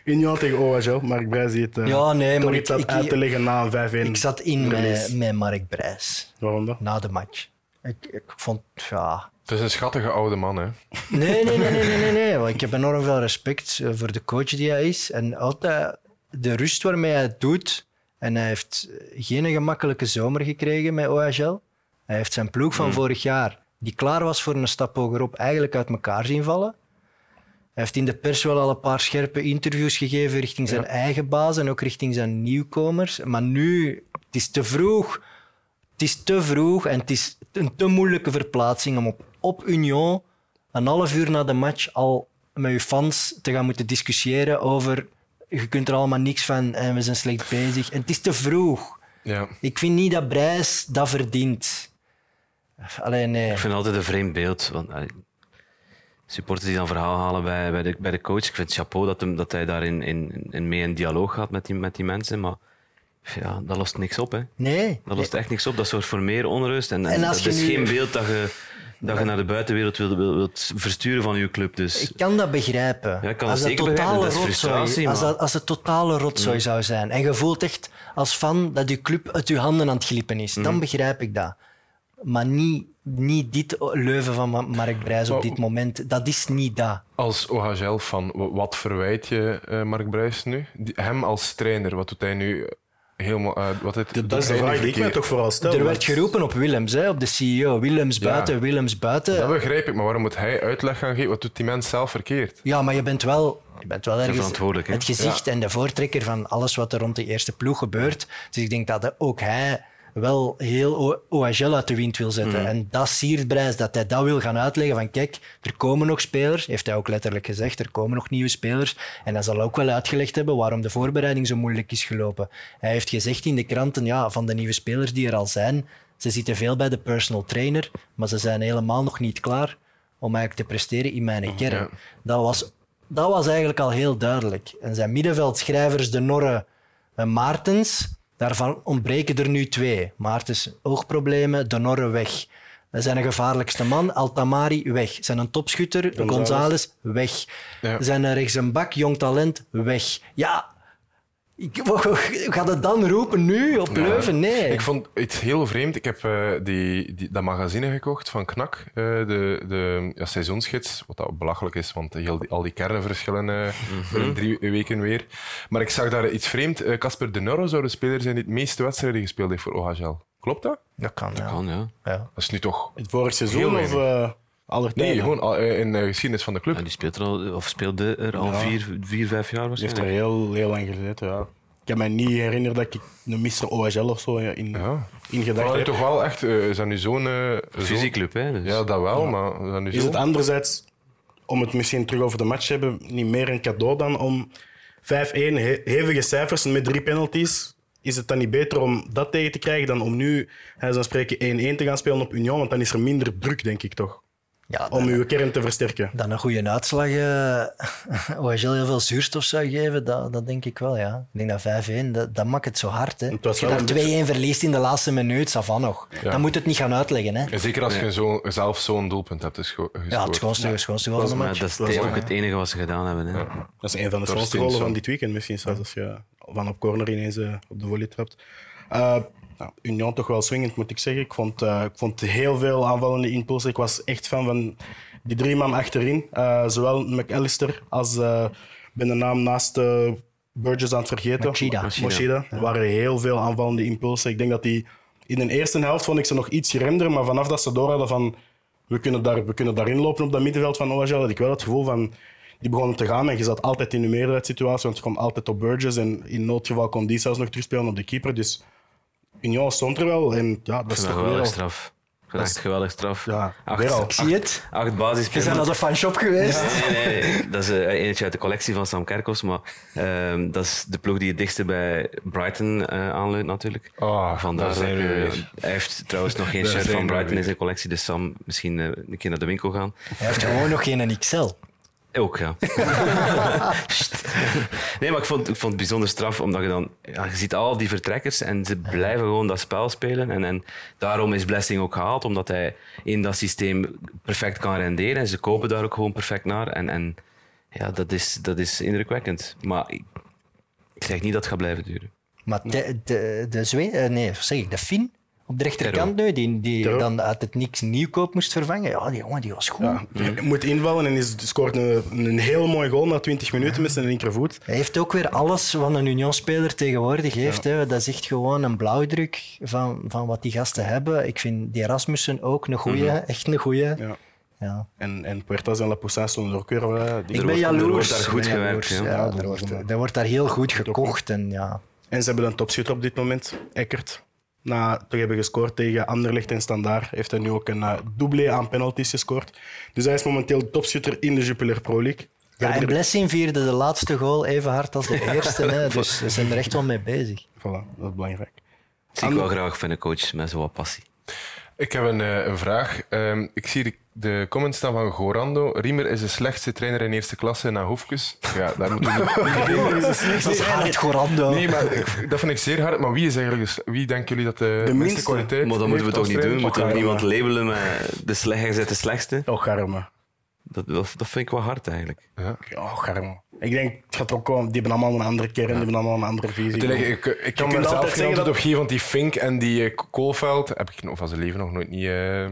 Union tegen OHL. Mark Brijs die het eh, Ja, nee, toch maar iets ik- had ik- uit te leggen na een 5-1. Ik zat in met, met Mark Brijs Waarom dat? na de match. Ik, ik vond, ja... Het is een schattige oude man, hè. Nee, nee, nee, nee, nee, nee, nee. want Ik heb enorm veel respect eh, voor de coach die hij is. En altijd de rust waarmee hij het doet. En hij heeft geen gemakkelijke zomer gekregen met OHL. Hij heeft zijn ploeg van vorig jaar, die klaar was voor een stap hogerop, eigenlijk uit elkaar zien vallen. Hij heeft in de pers wel al een paar scherpe interviews gegeven richting zijn eigen baas en ook richting zijn nieuwkomers. Maar nu, het is te vroeg. Het is te vroeg en het is een te moeilijke verplaatsing om op, op Union een half uur na de match al met je fans te gaan moeten discussiëren over je kunt er allemaal niks van en we zijn slecht bezig. En het is te vroeg. Ja. Ik vind niet dat Brijs dat verdient. Alleen nee. Ik vind het altijd een vreemd beeld. Want, supporters die dan verhaal halen bij, bij, de, bij de coach. Ik vind het chapeau dat, hem, dat hij daarin in, in mee in dialoog gaat met die, met die mensen. Maar ja, dat lost niks op. Hè. Nee. Dat lost echt niks op. Dat zorgt voor meer onrust. En, en, dat is nu- geen beeld dat je, dat je naar de buitenwereld wilt, versturen van je club. Dus Ik kan dat begrijpen. Ja, kan als dat totale Dat is rotzooi, als, dat, als het totale rotzooi zou zijn en je voelt echt als fan dat je club uit je handen aan het glippen is, dan begrijp ik dat. Maar niet, niet dit leuven van Ma- Mark Brijs op dit moment. Dat is niet dat. Als OHL van wat verwijt je eh, Mark Brijs nu? Die- hem als trainer, wat doet hij nu helemaal uit? Wat het, Dat is de vraag die ik mij toch vooral stel. er werd geroepen op Willems, hè, op de CEO. Willems Ja. buiten, Willems buiten. Dat begrijp ik, maar waarom moet hij uitleg gaan geven? Wat doet die mens zelf verkeerd? Ja, maar je bent wel, je bent wel ergens verantwoordelijk, hè? het gezicht en de voortrekker van alles wat er rond de eerste ploeg gebeurt. Dus ik denk dat ook hij wel heel OHL uit de wind wil zetten. En dat siert Brijs, dat hij dat wil gaan uitleggen van kijk, er komen nog spelers, heeft hij ook letterlijk gezegd, er komen nog nieuwe spelers. En hij zal ook wel uitgelegd hebben waarom de voorbereiding zo moeilijk is gelopen. Hij heeft gezegd in de kranten, ja, van de nieuwe spelers die er al zijn, ze zitten veel bij de personal trainer, maar ze zijn helemaal nog niet klaar om eigenlijk te presteren in mijn kern. Ja. Dat, was, dat was eigenlijk al heel duidelijk. En zijn middenveldschrijvers, de Norre en Maartens, daarvan ontbreken er nu twee. Maartens oogproblemen, de Norre weg. Zijn een gevaarlijkste man. Altamari weg. Zijn een topschutter. González weg. Ja. Zijn een rechts een bak, jong talent weg. Ja, ik, gaat het dan roepen nu op Leuven? Nee. Ik vond iets heel vreemd. Ik heb eh, die, die, dat magazine gekocht van Knak, eh, de, de ja, seizoensgids, wat dat belachelijk is, want heel die, al die kernenverschillen eh binnen drie weken weer. Maar ik zag daar iets vreemd. Casper de Norro zou de speler zijn die het meeste wedstrijden gespeeld heeft voor OHL. Klopt dat? dat kan, ja. kan, ja. ja. Dat is nu toch... Het vorig seizoen Heel of aller Nee, gewoon eh, in de geschiedenis van de club. Ja, die speelt er al, of speelde er al Ja. vier, vier, vijf jaar Die heeft er heel, heel lang gezeten, ja. Ik kan me niet herinneren dat ik een Mr. OHL of zo in, Ja. in gedachten Maar heb. toch wel echt... eh, is dat nu zo'n... eh, zo'n- Fysiekclub, hè. Dus. Ja, dat wel, maar is dat nu Is zo? het anderzijds, om het misschien terug over de match te hebben, niet meer een cadeau dan om 5-1, he- hevige cijfers met drie penalties? Is het dan niet beter om dat tegen te krijgen dan om nu, hij zou spreken, 1-1 te gaan spelen op Union? Want dan is er minder druk, denk ik toch? Ja, Om uw kern te versterken. Dan een goede uitslag, eh OHL heel veel zuurstof zou geven, dat, dat denk ik wel, ja. Ik denk dat 5-1, dat, dat maakt het zo hard. Hè. Het Als je daar een beetje- 2-1 verliest in de laatste minuut, ça va nog. Ja. Dan moet het niet gaan uitleggen. Hè. En zeker als je zo, zelf zo'n doelpunt hebt gesco- gescoord. Ja, het schoonste, schoonste goal van de Maar match. dat is Dat is ook het enige wat ze gedaan hebben. Hè. Dat is een van de schoonste goalen van dit weekend misschien, zelfs als je van op corner ineens eh, op de volley trapt. Eh, nou, Union toch wel swingend, moet ik zeggen. Ik vond, eh, ik vond heel veel aanvallende impulsen. Ik was echt fan van die drie man achterin. Eh, zowel McAllister als, eh, ik ben de naam naast Burgess aan het vergeten. Machida. Machida. Er waren heel veel aanvallende impulsen. Ik denk dat die in de eerste helft vond ik ze nog iets geremder, maar vanaf dat ze door hadden van we kunnen, daar, we kunnen daarin lopen op dat middenveld van OHL, had ik wel het gevoel van die begonnen te gaan en je zat altijd in de meerderheidssituatie, want je kwam altijd op Burgess en in noodgeval kon die zelfs nog terugspelen op de keeper. Dus Union stond er wel en ja, dat is toch al- straf. Dat echt geweldig straf. Ja, acht, acht- Zie je het? acht Je basispelers. bent naar de fanshop geweest. Nee, nee, nee. Dat is eh, eentje uit de collectie van Sam Kerkhoffs, maar ehm, dat is de ploeg die het dichtste bij Brighton eh aanleunt natuurlijk. Ah, Vandaar eh, weer. hij heeft trouwens nog geen shirt van Brighton in zijn collectie, dus Sam misschien een keer naar de winkel gaan. Hij heeft gewoon nog geen XL. Ook, ja. Nee, maar ik vond, ik vond het bijzonder straf, omdat je dan... Ja, je ziet al die vertrekkers en ze blijven gewoon dat spel spelen. En, en daarom is Blessing ook gehaald, omdat hij in dat systeem perfect kan renderen. En ze kopen daar ook gewoon perfect naar. En, en ja, dat is, dat is indrukwekkend. Maar ik, zeg niet dat het gaat blijven duren. Maar de, de, de eh, nee, zeg ik, de Fin op de rechterkant nu, die, die dan uit het niks nieuwkoop moest vervangen. Ja, die jongen die was goed. Ja, hij moet invallen en is, scoort een, een heel mooi goal na 20 minuten met zijn linkervoet. Hij heeft ook weer alles wat een Union-speler tegenwoordig heeft. Hè. Dat is echt gewoon een blauwdruk van, van wat die gasten hebben. Ik vind die Rasmussen ook een goeie, echt een goeie. Ja. Ja. En, en Puertas en La Poussin stonden er ook weer. eh, die- Ik ben wordt- er jaloers. wordt daar goed gewerkt, jaloers. ja. Ja, Ja, er, wordt, dat- er wordt daar heel goed gekocht. En, ja. En ze hebben een topschutter op dit moment, Eckert. Na te hebben gescoord tegen Anderlecht en Standaard, heeft hij nu ook een uh, doublé aan penalties gescoord. Dus hij is momenteel topschutter in de Jupiler Pro League. Ja, en Blessing vierde de laatste goal even hard als de eerste. Hè. Dus ze zijn er echt wel mee bezig. Voilà, dat is belangrijk. Dat zie ik wel graag van een coach met zo'n passie. Ik heb een, eh, een vraag. Ehm, ik zie de, de comments staan van Gorando. Riemer is de slechtste trainer in eerste klasse na Hoefkes. Ja, daar moeten we niet... Dat is hard, Gorando. Nee, maar ik- dat vind ik zeer hard. Maar wie is eigenlijk... de Wie denken jullie dat de, minste minste? kwaliteit Maar dat moeten we toch niet doen? Moeten we Och, niemand labelen met de slechtste, de slechtste? Oh, garme. Dat, dat, dat vind ik wel hard eigenlijk. Ja. Ja, garme. Ik denk, het gaat ook komen. Die hebben allemaal een andere kern, die hebben allemaal een andere visie. Ik, ik, ik kan kunt me zelf altijd geen antwoord dat- op geven, want die Fink en die eh, Koolveld heb ik van zijn leven nog nooit niet, eh,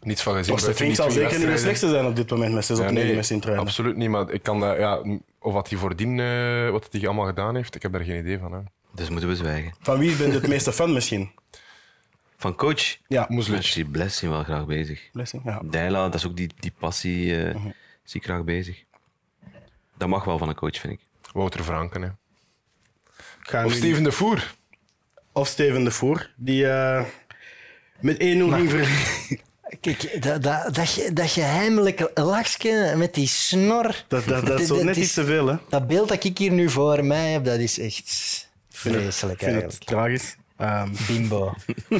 niets van gezien. Torsten buiten Fink zal zeker niet de slechtste zijn op dit moment met 6 op Ja, 9 nee, met zijn absoluut niet. Maar ik kan dat, ja, of wat hij voordien eh, wat hij allemaal gedaan heeft, ik heb daar geen idee van. Hè. Dus moeten we zwijgen. Van wie ben je het meeste fan misschien? Van coach? Ja, Moeslic. Ik zie Blessing wel graag bezig. Blessing, ja. Deila, dat is ook die, die passie, eh, zie ik graag bezig. Dat mag wel van een coach, vind ik. Wouter Franken. Hè. Of Steven de Voer. Of Steven de Voer, die eh, met 1-0 ging verliezen. Kijk, dat, dat, dat, dat geheimelijke lachje met die snor. Dat, dat, dat is Dat net is- iets te veel, hè. Dat beeld dat ik hier nu voor mij heb, dat is echt vind het- vreselijk vind eigenlijk. het tragisch. Ehm, Bimbo.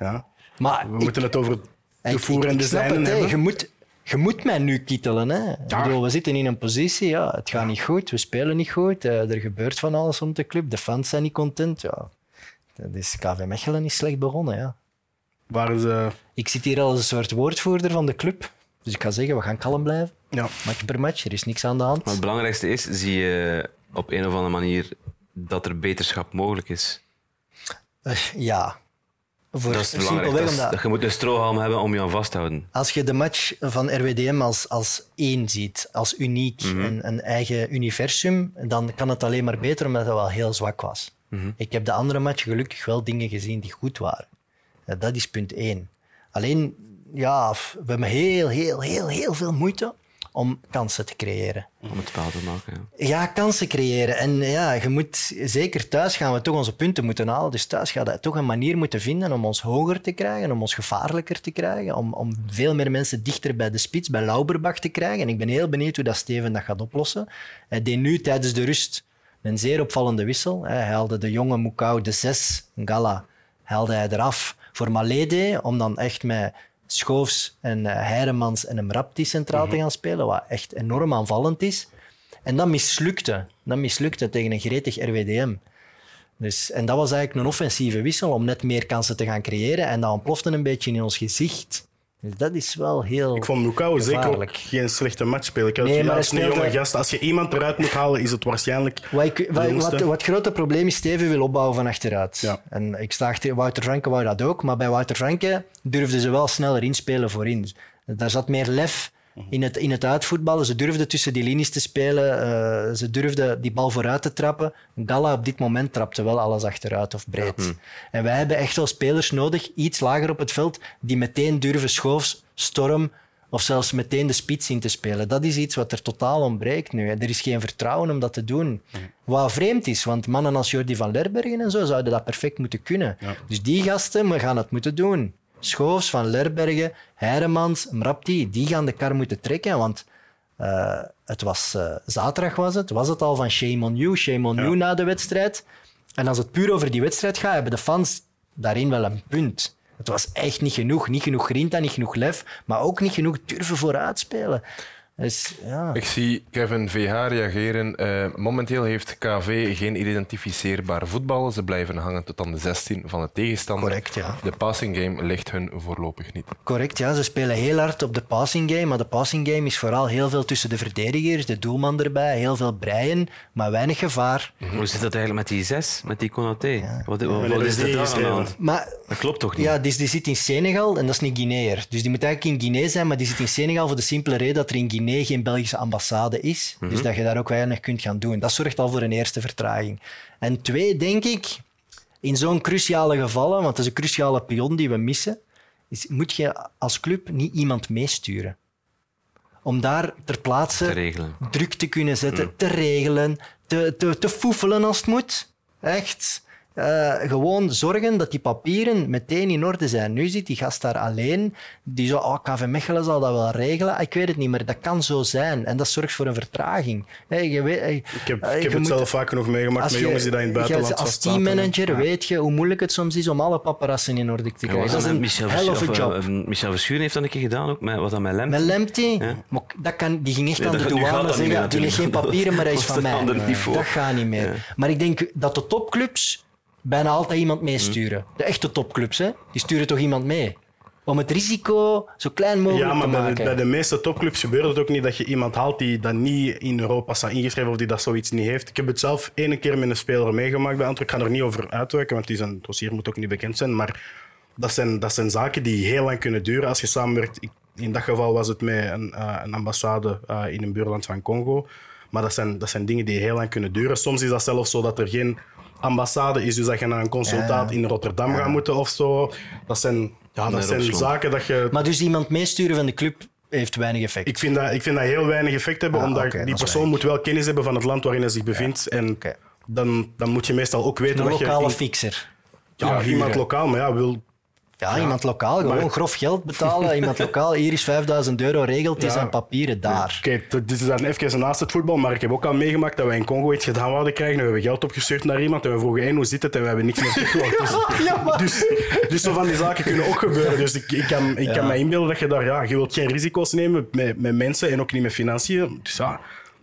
ja. Maar We ik- moeten het over de ik, voer en de hè. hebben. Je moet, je moet mij nu kittelen. Hè. Ik bedoel, we zitten in een positie, ja, het gaat niet goed, we spelen niet goed, eh, er gebeurt van alles rond de club, de fans zijn niet content. Ja. Dat is, KV Mechelen is slecht begonnen. Ja. Waar ze, Ik zit hier als een soort woordvoerder van de club, dus ik ga zeggen, we gaan kalm blijven. ja. Match per match, er is niks aan de hand. Maar het belangrijkste is, zie je op een of andere manier dat er beterschap mogelijk is. Eh, ja. Voor Dat is belangrijk. Dat is- omdat dat je moet een strohalm hebben om je aan vast te houden. als je de match van RWDM als, als één ziet, als uniek, Mhm. een, een eigen universum, dan kan het alleen maar beter omdat het wel heel zwak was. Mhm. Ik heb de andere match gelukkig wel dingen gezien die goed waren. Ja, dat is punt één. Alleen, ja, we hebben heel, heel, heel, heel veel moeite om kansen te creëren. Om het spel te maken. Ja. Ja, kansen creëren. En ja, je moet, zeker thuis gaan we toch onze punten moeten halen. Dus thuis gaat je toch een manier moeten vinden om ons hoger te krijgen, om ons gevaarlijker te krijgen, om, om veel meer mensen dichter bij de spits, bij Lauberbach te krijgen. En ik ben heel benieuwd hoe dat Steven dat gaat oplossen. Hij deed nu tijdens de rust een zeer opvallende wissel. Hij haalde de jonge Mukau, de zes, Gala, haalde hij eraf voor Malede, om dan echt met Schoofs en eh, Heiremans en een Rapti centraal te gaan spelen, wat echt enorm aanvallend is. En dat mislukte. Dat mislukte tegen een gretig RWDM. Dus, en dat was eigenlijk een offensieve wissel om net meer kansen te gaan creëren. En dat ontplofte een beetje in ons gezicht. Dus dat is wel heel Ik vond Lukau zeker ook geen slechte match spelen. Ik had Nee, maar als een jonge gast. Als je iemand eruit moet halen, is het waarschijnlijk Wat, ik, wat, jongste. wat, wat het grote probleem is, Steven wil opbouwen van achteruit. Ja. En ik sta achter Wouter Franke wou dat ook, maar bij Wouter Franke durfden ze wel sneller inspelen voorin. Dus daar zat meer lef in het, in het uitvoetballen. Ze durfden tussen die linies te spelen, eh, ze durfden die bal vooruit te trappen. Gala op dit moment trapte wel alles achteruit of breed. En wij hebben echt wel spelers nodig, iets lager op het veld, die meteen durven schoofs, storm of zelfs meteen de spits in te spelen. Dat is iets wat er totaal ontbreekt nu. Er is geen vertrouwen om dat te doen. Wat vreemd is, want mannen als Jordi van Lerbergen en zo zouden dat perfect moeten kunnen. Dus die gasten we gaan het moeten doen. Schoofs, Van Lerbergen, Heiremans, Mrapti, die gaan de kar moeten trekken, want eh, het was eh, zaterdag was het, was het al van shame on you, shame on you na de wedstrijd. En als het puur over die wedstrijd gaat, hebben de fans daarin wel een punt. Het was echt niet genoeg. Niet genoeg grinta, niet genoeg lef, maar ook niet genoeg durven vooruitspelen. Dus, ja. Ik zie Kevin VH reageren. Eh, momenteel heeft KV geen identificeerbaar voetbal. Ze blijven hangen tot aan de 16 van de tegenstander. Correct, ja. De passing game ligt hun voorlopig niet. Correct, ja. Ze spelen heel hard op de passing game, maar de passing game is vooral heel veel tussen de verdedigers, de doelman erbij, heel veel breien, maar weinig gevaar. Hoe zit dat eigenlijk met die zes, met die Konaté? Wat, wat, Wanneer wat is daar hand? Maar Dat klopt toch niet? ja, die, die zit in Senegal en dat is niet Guineer. Dus die moet eigenlijk in Guinea zijn, maar die zit in Senegal voor de simpele reden dat er in Guinea geen Belgische ambassade is. Dus dat je daar ook weinig kunt gaan doen. Dat zorgt al voor een eerste vertraging. En twee, denk ik, in zo'n cruciale gevallen, want het is een cruciale pion die we missen, is, moet je als club niet iemand meesturen. Om daar ter plaatse Te druk te kunnen zetten, te regelen, te, te, te foefelen als het moet. Echt. Eh, gewoon zorgen dat die papieren meteen in orde zijn. Nu zit die gast daar alleen. Die zo, oh, KV Mechelen zal dat wel regelen. Ah, Ik weet het niet, maar dat kan zo zijn. En dat zorgt voor een vertraging. Hey, je weet, hey, Ik heb, eh, ik je heb het moet- zelf vaak genoeg meegemaakt met je- jongens die dat in het buitenland Als teammanager Ja. weet je hoe moeilijk het soms is om alle paparazzen in orde te krijgen. dat is een Michel hell of a Verschuren- job. of, eh, Michel Verschuren heeft dat een keer gedaan ook, met, wat dan met Lemp. Met Lemty, Ja. maar dat kan, die ging echt Nee, aan de douane zeggen, meer die heeft geen papieren, maar hij is van mij. Dat gaat niet meer. Ja. Maar ik denk dat de topclubs bijna altijd iemand meesturen. De echte topclubs, hè, die sturen toch iemand mee? Om het risico zo klein mogelijk Ja, maar te bij maken. de, bij de meeste topclubs gebeurt het ook niet dat je iemand haalt die dat niet in Europa staat ingeschreven of die dat zoiets niet heeft. Ik heb het zelf één keer met een speler meegemaakt bij Antwerpen. Ik ga er niet over uitwijken, want die zijn dossier moet ook niet bekend zijn. Maar dat zijn, dat zijn zaken die heel lang kunnen duren als je samenwerkt. In dat geval was het met een, eh, een ambassade eh, in een buurland van Congo. Maar dat zijn, dat zijn dingen die heel lang kunnen duren. Soms is dat zelfs zo dat er geen ambassade is, dus dat je naar een consultaat in Rotterdam gaat moeten of zo. Dat zijn, ja, dat zijn zaken dat je Maar dus iemand meesturen van de club heeft weinig effect. ik vind, dat, ik vind dat heel weinig effect hebben, Ah, omdat die persoon moet wel kennis hebben van het land waarin hij zich bevindt. En dan, dan moet je meestal ook weten Een wat je... lokale in- fixer. ja, Ja, iemand lokaal, maar ja, wil... Ja, iemand lokaal, gewoon maar- grof geld betalen. Iemand lokaal, hier is 5000 euro, regelt Ja. zijn papieren daar. Oké, dit is dan even naast het voetbal, maar ik heb ook al meegemaakt dat wij in Congo iets gedaan wouden krijgen. We hebben geld opgestuurd naar iemand en we vroegen één hoe zit het en we hebben niks meer teruggehoord. Dus, dus, dus zo van die zaken kunnen ook gebeuren. Dus ik, ik kan, ik kan me inbeelden dat je daar... Ja, je wilt geen risico's nemen met, met mensen en ook niet met financiën. Dus ja,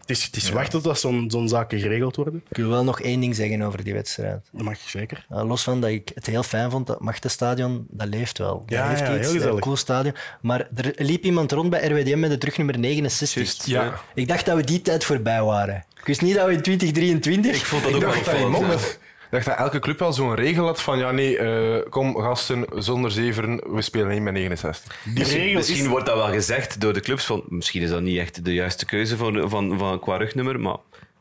het is, het is wachten tot zo'n zo'n zaken geregeld worden. Ik wil wel nog één ding zeggen over die wedstrijd. Dat mag je zeker. Uh, los van dat ik het heel fijn vond, dat Machtenstadion, dat leeft wel. Dat Ja, heeft ja, iets, heel een gezellig. cool stadion. Maar er liep iemand rond bij RWDM met de terugnummer 69. Juist, Ja. Ik dacht dat we die tijd voorbij waren. Ik wist niet dat we in 2023... Ik vond dat Ik ook wel dat, dacht dat elke club wel zo'n regel had van ja, nee, eh, kom gasten, zonder zeveren, we spelen niet met 69. Die Misschien, regel misschien is... wordt dat wel gezegd door de clubs. Van, misschien is dat niet echt de juiste keuze van, van, van, qua rugnummer. Maar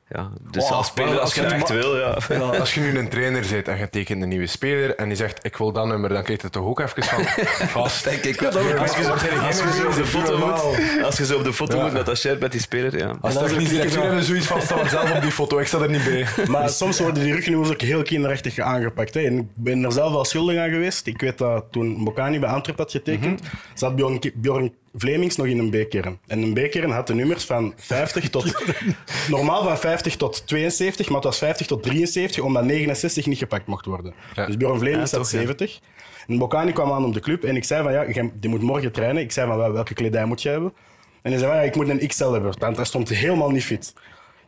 ja, dus als speler, als je het echt het wil, ja. Als je nu een trainer bent en je tekent een nieuwe speler en die zegt ik wil dat nummer, dan krijg je toch ook even van gast. Denk ik. Als je zo- Als je zo op de foto moet, als je zo op de foto Ja. moet met dat shirt met die speler, ja. Als dat het directeur hebben we zoiets van staan zelf op die foto, ik sta er niet bij. Maar soms worden die rugnummers ook heel kinderachtig aangepakt. Hè. En ik ben er zelf wel schuldig aan geweest. Ik weet dat toen Bocani bij Antwerp had getekend, zat Bjorn, Bjorn Vlemings nog in een B-kern. En een B-kern had de nummers van 50 tot... normaal van 50 tot 72, maar het was 50 tot 73, omdat 69 niet gepakt mocht worden. Ja. Dus Bjorn Vlemings Ja, had toch, ja. 70. En Bocani kwam aan op de club en ik zei van, ja, die moet morgen trainen. Ik zei van, wel, welke kledij moet je hebben? En hij zei van, ja, ik moet een XL hebben, want hij stond helemaal niet fit.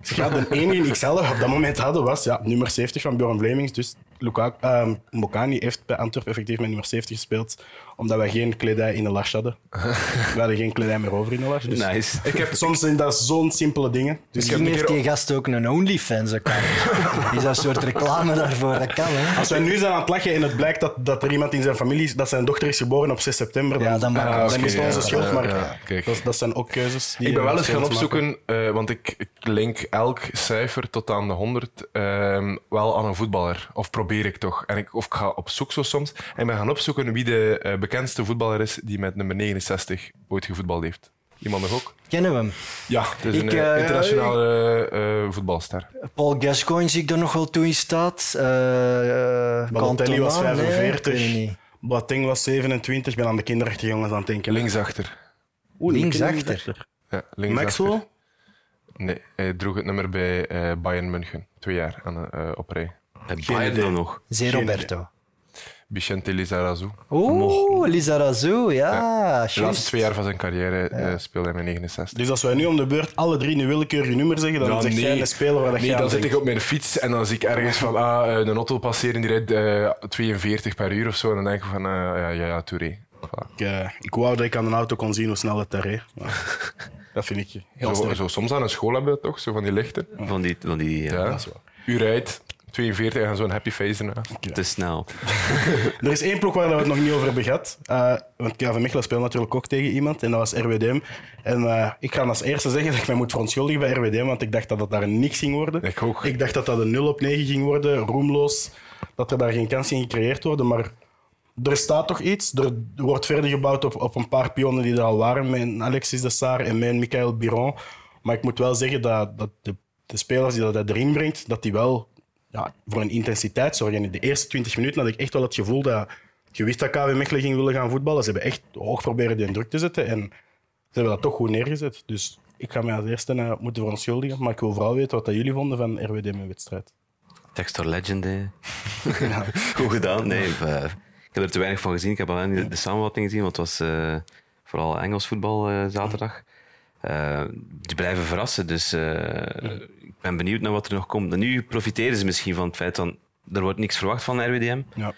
Ik zeg, ja, de enige XL dat we op dat moment hadden was ja, nummer 70 van Bjorn Vlemings. Dus Lukaku, ehm Mbokani heeft bij Antwerpen effectief met nummer 70 gespeeld, omdat wij geen kledij in de las hadden. we hadden geen kledij meer over in de las. Dus Nice. ik heb, soms zijn dat zo'n simpele dingen. Dus Misschien een heeft die gast ook een OnlyFans-account. is dat een soort reclame daarvoor? Dat kan, hè? als wij nu zijn aan het lachen en het blijkt dat, dat er iemand in zijn familie is, dat zijn dochter is geboren op 6 september, dan, Ja, dan dan, het. dan is het onze ja, schuld. ja, maar ja, dat, dat zijn ook keuzes. Die Ik ben wel eens gaan opzoeken, eh, want ik, ik link elk cijfer tot aan de 100 ehm, wel aan een voetballer. Of probeer ik toch. En ik, of ik ga op zoek zo soms. En ik ben gaan opzoeken wie de eh, bekendste voetballer is die met nummer 69 ooit gevoetbald heeft. Iemand nog ook? Kennen we hem? Ja, het is Ik, een eh, eh, internationale eh, voetbalster. Paul Gascoigne zie ik er nog wel toe in staat. Was Cantona, nee, ik 45. weet het niet. Boateng was 27. Ik ben aan de kinderachtige jongens aan het denken. Linksachter. Oeh, Linksachter. Ja, linksachter. Maxwell? Nee, hij droeg het nummer bij eh, Bayern München. Twee jaar aan, eh, op rij. En dan nog. Zé Roberto. Vicente Lizarazu. Oeh, Lizarazu, ja. De juist. laatste twee jaar van zijn carrière eh, speelde hij met 69. Dus als wij nu om de beurt alle drie een willekeurige nummer zeggen, dan Ja, zeg jij nee. een speler waar Nee, jij dan zit ik op mijn fiets en dan zie ik ergens van ah, eh, een auto passeren die rijdt eh, 42 per uur of zo. En dan denk ik van, eh, ja, ja, ja, Touré. Voilà. Ik, eh, ik wou dat ik aan een auto kon zien hoe snel het daar reed. Dat vind ik heel Zo, soms aan een school hebben we toch, zo van die lichten. Van die, van die ja, Ja. Dat is waar. U rijdt 42 en zo'n happy face ernaast. te snel. Er is één ploeg waar we het nog niet over hebben gehad. Eh, want KV Mechelen speelt natuurlijk ook tegen iemand. En dat was RWDM. En eh, ik ga als eerste zeggen dat ik mij moet verontschuldigen bij RWDM. Want ik dacht dat het daar niks ging worden. Ik ook. Ik dacht dat dat een 0 op 9 ging worden. Roemloos. Dat er daar geen kans ging gecreëerd worden. Maar er staat toch iets. Er wordt verder gebouwd op, op een paar pionnen die er al waren. Met Alexis de Saar en met Michael Biron. Maar ik moet wel zeggen dat, dat de, de spelers die dat erin brengt, dat die wel ja, voor een intensiteit zorgen. In de eerste 20 minuten had ik echt wel het gevoel dat je wist dat KV Mechelen ging willen gaan voetballen. Ze hebben echt hoog proberen die druk te zetten en ze hebben dat toch goed neergezet. Dus ik ga mij als eerste uh, moeten verontschuldigen, maar ik wil vooral weten wat dat jullie vonden van RWD mijn wedstrijd. Textor Legend, hè. Goed gedaan. Nee, uh, ik heb er te weinig van gezien. Ik heb alleen de, samenvatting gezien, want het was uh, vooral Engels voetbal uh, zaterdag. die blijven verrassen, dus ik ben benieuwd naar wat er nog komt. En nu profiteren ze misschien van het feit dat er wordt niks verwacht van RWDM. Ja.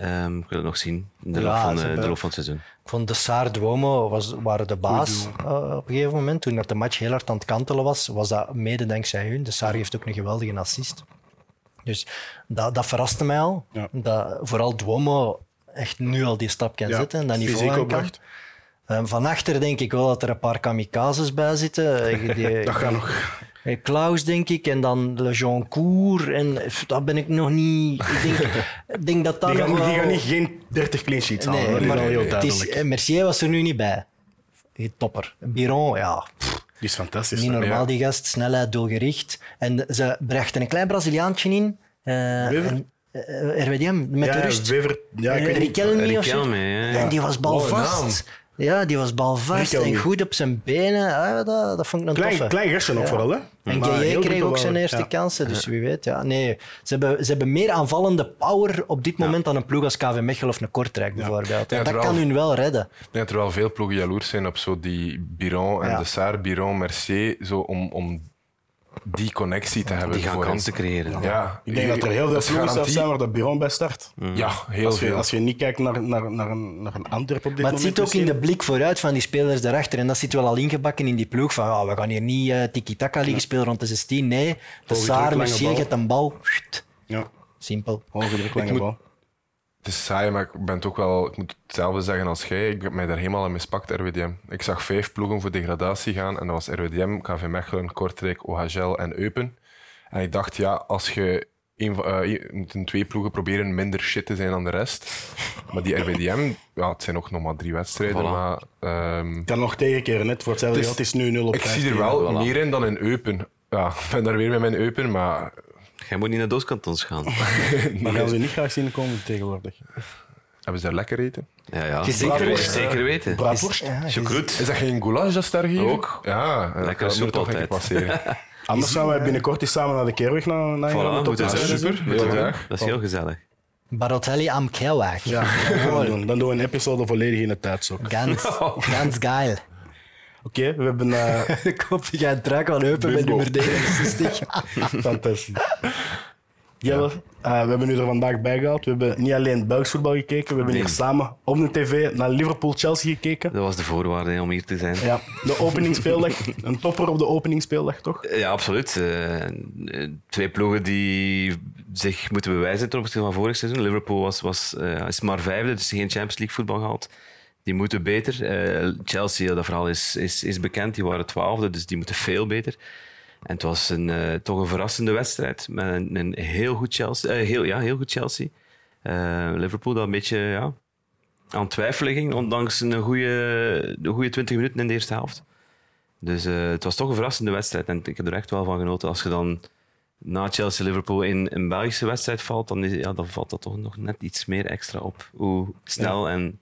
Um, ik wil het nog zien in de, ja, loop, van, de, de loop van het seizoen. Ik vond de Saar Duomo was, waren de baas uh, op een gegeven moment. Toen dat de match heel hard aan het kantelen was, was dat mede dankzij hun. De Saar heeft ook een geweldige assist. Dus dat, dat verraste mij al. Ja. Dat vooral Duomo echt nu al die stap kan ja, zetten en dat niveau aan kan. Um, van achter denk ik wel dat er een paar kamikazes bij zitten. Die, dat gaat nog. Klaus, denk ik, en dan Le Jean Cour. En dat ben ik nog niet. Ik denk, ik denk dat dat die, gaan, wel... die gaan niet geen 30 clean sheets halen. Nee, maar heel het is, Mercier was er nu niet bij. Topper. Biron, ja. Die is fantastisch. Niet normaal, ja. die gast. Snelheid, doelgericht. En ze brachten een klein Braziliaantje in. Uh, en, uh, RWDM, met ja, de rust. Wever, ja, ik uh, Riquelme, Riquelme, ja. En die was balvast. Ja, die was balvast en goed op zijn benen. Ah, dat, dat vond ik een klein, toffe. Klein gastje nog ja. vooral, hè? En Gueye kreeg ook zijn eerste ja. kansen, dus wie weet. Ja. Nee, ze, hebben, ze hebben meer aanvallende power op dit moment dan een ploeg als KV Mechelen of een Kortrijk bijvoorbeeld. dat kan hun wel redden. Ik denk dat er wel veel ploegen jaloers zijn op zo die Biron en de Saar, Biron, Mercier, zo om, om die connectie te hebben. Die gaan kansen creëren. Ja. ja. Ik denk dat er heel veel ploegen zijn waar de Biron bij start. Mm. Ja, heel als je, veel. Als je niet kijkt naar, naar, naar, een, naar een Antwerp op dit maar moment. Maar het zit ook in de blik vooruit van die spelers daarachter. En dat zit wel al ingebakken in die ploeg. Van, oh, we gaan hier niet uh, tiki-taka liggen spelen rond de 16. Nee, de Saar, Mercier gaat een bal. Ja. Simpel. Hoge druk, lange bal. Het is saai, maar ik ben ook wel, ik moet hetzelfde zeggen als jij. Ik heb mij daar helemaal in mispakt, RWDM. Ik zag vijf ploegen voor degradatie gaan en dat was RWDM, KV Mechelen, Kortrijk, OHL en Eupen. En ik dacht, ja, als je een, uh, je moet in twee ploegen proberen minder shit te zijn dan de rest. Maar die RWDM, ja, het zijn ook nog maar drie wedstrijden. Voilà. Maar, um, kan nog tegenkeren, net voor hetzelfde Het geld is- is nu 0 op ik 15. zie er wel voilà. meer in dan in Eupen. Ja, ik ben daar weer met mijn Eupen, maar Jij moet niet naar Dooskantons gaan. Maar gaan ze niet graag zien komen tegenwoordig. hebben ze daar lekker eten? Ja, ja. Zeker, weten, zeker weten. Braadworst. Ja, Choucroute. Is dat geen goulash dat ze daar geven? Ook. Ja, Lekker dat moet toch een keer altijd. passeren. Anders gaan wij binnenkort eens samen naar de Keerweg naar, naar Voilà, doen. doen. Super. Dat is heel gezellig. Barotelli am Kelweg. Ja, dat. Dan doen we een episode volledig in de tijdsok. Oké, Ganz, ganz geil. We hebben... eh, Ik hoop dat jij een truik aan Eupen met nummer 69. Fantastisch. Jelle, eh, we hebben u er vandaag bij gehaald. We hebben niet alleen Belgisch voetbal gekeken, we hebben Nee. hier samen op de tv naar Liverpool-Chelsea gekeken. Dat was de voorwaarde hè, om hier te zijn. Ja, de openingsspeeldag. Een topper op de openingsspeeldag, toch? Ja, absoluut. Eh, eh, twee ploegen die zich moeten bewijzen ten opzichte van vorig seizoen. Liverpool was, was, eh, is maar vijfde, dus geen Champions League voetbal gehaald. Die moeten beter. Eh, Chelsea, dat verhaal is, is, is bekend, die waren twaalfde, dus die moeten veel beter. En het was een, eh, toch een verrassende wedstrijd met een, een heel goed Chelsea. eh, heel, ja, heel goed Chelsea. Liverpool dat een beetje ja, aan het twijfelen ging, ondanks een goede, een goede 20 minuten in de eerste helft. Dus het was toch een verrassende wedstrijd en ik heb er echt wel van genoten. Als je dan na Chelsea-Liverpool in een Belgische wedstrijd valt, dan, is, ja, dan valt dat toch nog net iets meer extra op. Hoe snel en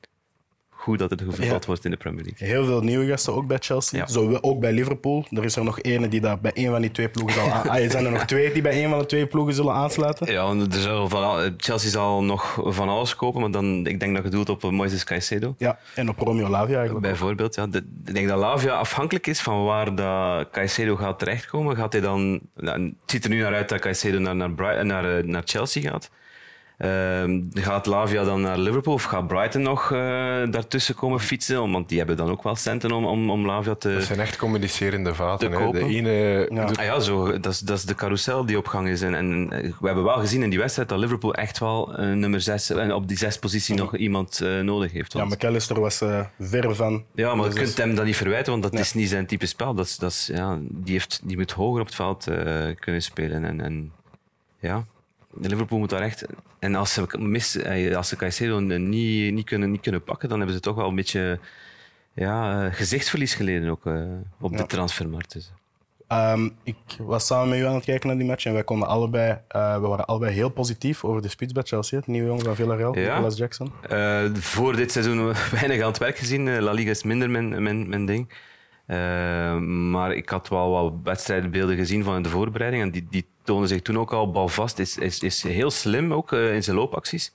goed dat het Ja. wordt in de Premier League. Heel veel nieuwe gasten, ook bij Chelsea. Zo ook bij Liverpool. Er is er nog ene die daar bij een van die twee ploegen zal aan... Ah, er zijn er nog twee die bij een van de twee ploegen zullen aansluiten. Ja, want er zal van, Chelsea zal nog van alles kopen, maar dan, ik denk dat je doelt op eh, Moises Caicedo. Ja, en op Romeo Lavia eigenlijk. Bijvoorbeeld, ja. De- ik denk dat Lavia afhankelijk is van waar dat Caicedo gaat terechtkomen. Gaat hij dan, nou, het ziet er nu naar uit dat Caicedo naar, naar, naar, eh, naar Chelsea gaat. Ehm, gaat Lavia dan naar Liverpool of gaat Brighton nog eh, daartussen komen fietsen? Want die hebben dan ook wel centen om, om, om Lavia te... Dat zijn echt communicerende vaten. De ene Ja. Ah ja, zo, dat, is, dat is de carousel die op gang is. En, en eh, we hebben wel gezien in die wedstrijd dat Liverpool echt wel eh, nummer 6 en op die zes positie nog iemand nodig heeft. Ja, Want- McAllister was eh, ver van... Ja, maar je Dus kunt hem dat niet verwijten, want dat Nee. is niet zijn type spel. Dat is, dat is, ja, die, heeft, die moet hoger op het veld eh, kunnen spelen. En, en ja, Liverpool moet daar echt... En als ze, mis, eh, als ze Caicedo niet, niet, kunnen, niet kunnen pakken, dan hebben ze toch wel een beetje ja, eh, gezichtsverlies geleden ook, eh, op Ja. de transfermarkt. Dus. Ehm, ik was samen met u aan het kijken naar die match en wij konden allebei, we waren allebei heel positief over de spits bij Chelsea, het nieuwe jongen van Villarreal, Ja. Nicolas Jackson. Voor dit seizoen weinig aan het werk gezien. La Liga is minder mijn, mijn, mijn ding. Maar ik had wel wat wedstrijdbeelden gezien van de voorbereiding. En die, die tonen zich toen ook al balvast. Is, is, is heel slim ook eh, in zijn loopacties.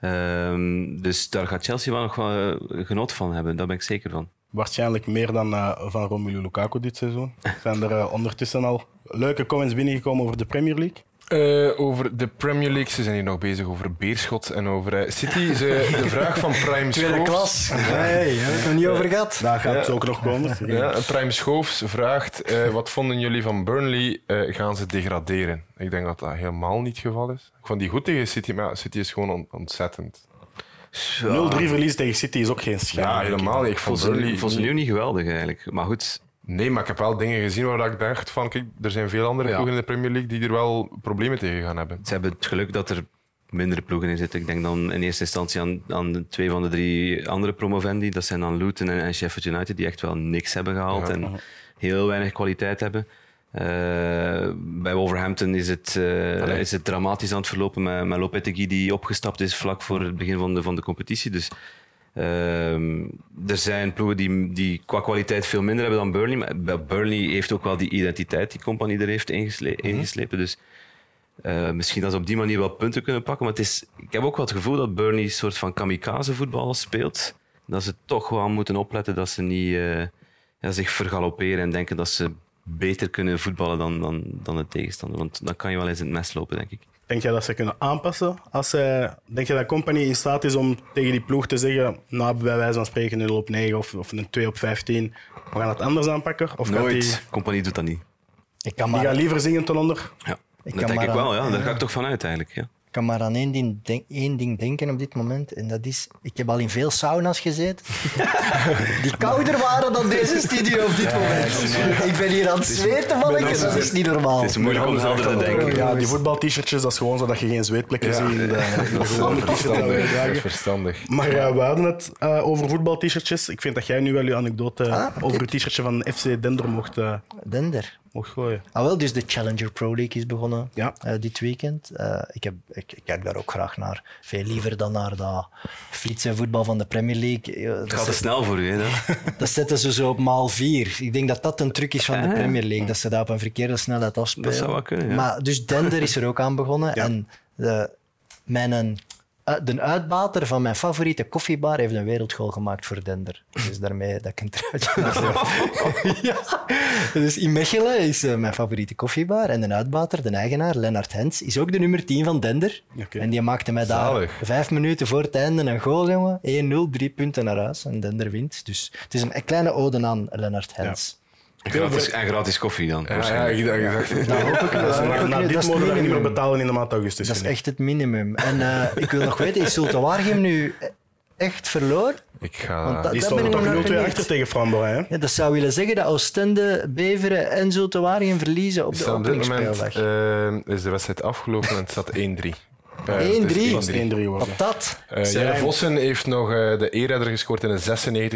Ehm, dus daar gaat Chelsea wel nog wel eh, genot van hebben. Daar ben ik zeker van. Waarschijnlijk meer dan eh, van Romelu Lukaku dit seizoen. Zijn er ondertussen al leuke comments binnengekomen over de Premier League? Eh, over de Premier League. Ze zijn hier nog bezig over Beerschot en over eh, City. Ze, de vraag van Prime Tweede Schoofs. klas. Nee, hebben we het nog niet over gehad. Daar gaat het ook nog komen. Ja, Prime Schoofs vraagt: eh, wat vonden jullie van Burnley? Eh, gaan ze degraderen? Ik denk dat dat helemaal niet het geval is. Ik vond die goed tegen City, maar City is gewoon on- ontzettend. 0-3 verlies tegen City is ook geen schande. Ja, helemaal niet. Ik vond Burnley. vond ze nu niet geweldig eigenlijk. Maar goed, Nee, maar ik heb wel dingen gezien waar ik dacht van, kijk, er zijn veel andere Ja. ploegen in de Premier League die er wel problemen tegen gaan hebben. ze hebben het geluk dat er mindere ploegen in zitten. Ik denk dan in eerste instantie aan, aan de twee van de drie andere promovendi. Dat zijn dan Luton en, en Sheffield United, die echt wel niks hebben gehaald Ja. en heel weinig kwaliteit hebben. Eh, bij Wolverhampton is het, eh, is het dramatisch aan het verlopen met, met Lopetegui die opgestapt is vlak voor het begin van de, van de competitie. Dus ehm, er zijn ploegen die, die qua kwaliteit veel minder hebben dan Burnley. Maar Burnley heeft ook wel die identiteit die compagnie er heeft ingesle- ingeslepen. Dus eh, misschien dat ze op die manier wel punten kunnen pakken. Maar het is, ik heb ook wel het gevoel dat Burnley een soort van kamikaze voetbal speelt. Dat ze toch wel moeten opletten dat ze niet eh, ja, zich vergalopperen en denken dat ze beter kunnen voetballen dan, dan, dan de tegenstander. Want dan kan je wel eens in het mes lopen, denk ik. Denk jij dat ze kunnen aanpassen? Als zij, denk je dat Company in staat is om tegen die ploeg te zeggen, nou, bij wijze van spreken 0 op 9 of, of een 2 op 15, we gaan het anders aanpakken? Of gaat die, Nooit. Compagnie doet dat niet. Ik kan die maar, gaat liever zingen ten onder? Ja. Ik dat denk ik wel, ja. Daar ga ik toch van uit eigenlijk. Ja. Ik kan maar aan één ding, denk- één ding denken op dit moment. En dat is, ik heb al in veel sauna's gezeten. die kouder waren dan deze studio op dit moment. Ik ben hier aan het zweten van ik. Dat is niet normaal. Het is moeilijk om helder te denken. Ja, die voetbalt-shirtjes, dat is gewoon zo dat je geen zweetplekken ziet in de, dat Verstandig. Dat is dragen. verstandig. Maar eh, we hadden het eh, over voetbal-t-shirtjes. Ik vind dat jij nu wel je anekdote Ah, over het t-shirtje van FC Dender mocht, eh, Dender. Mocht gooien. Ah, wel, dus de Challenger Pro League is begonnen Ja. eh, dit weekend. Eh, ik, heb, ik, ik kijk daar ook graag naar. Veel liever dan naar dat flitse voetbal van de Premier League. Eh, Het dat, gaat te snel voor u. Hè, dan. dat zetten ze zo op maal vier. Ik denk dat dat een truc is van de Ah. Premier League. Dat ze dat op een verkeerde snelheid afspelen. Dat zou wel kunnen, ja. Maar, dus Dender is er ook aan begonnen. Ja. En de, mijn, de uitbater van mijn favoriete koffiebar heeft een wereldgoal gemaakt voor Dender. Dus daarmee dat ik een truitje ja. Dus in Mechelen is eh, mijn favoriete koffiebar. En de uitbater, de eigenaar, Lennart Hens, is ook de nummer 10 van Dender. Oké. En die maakte mij daar Zalig. vijf minuten voor het einde een goal, jongen. 1-0, drie punten naar huis. En Dender wint. Dus het is een, kleine ode aan Lennart Hens. En gratis, en gratis koffie dan. Ja, ja, ik dacht, ik dacht Dat hoop ik, dat hoop na, ik dit Dat mogen we niet meer betalen in de maand augustus. Dat is echt het minimum. En eh, ik wil nog weten, is Zulte Waregem nu echt verloren? ik ga... Want dat- Die stonden toch nog 0-2 benieuwd. achter tegen Framboy, hè? Ja, dat zou willen zeggen dat Oostende, Beveren en Zulte Waregem verliezen op is de op dit moment eh, is de wedstrijd afgelopen en het staat 1-3. Eh, 1-3? het is Dat is 1-3 geworden. Wat dat? Eh, Jelle Vossen heeft nog eh, de eerder gescoord in de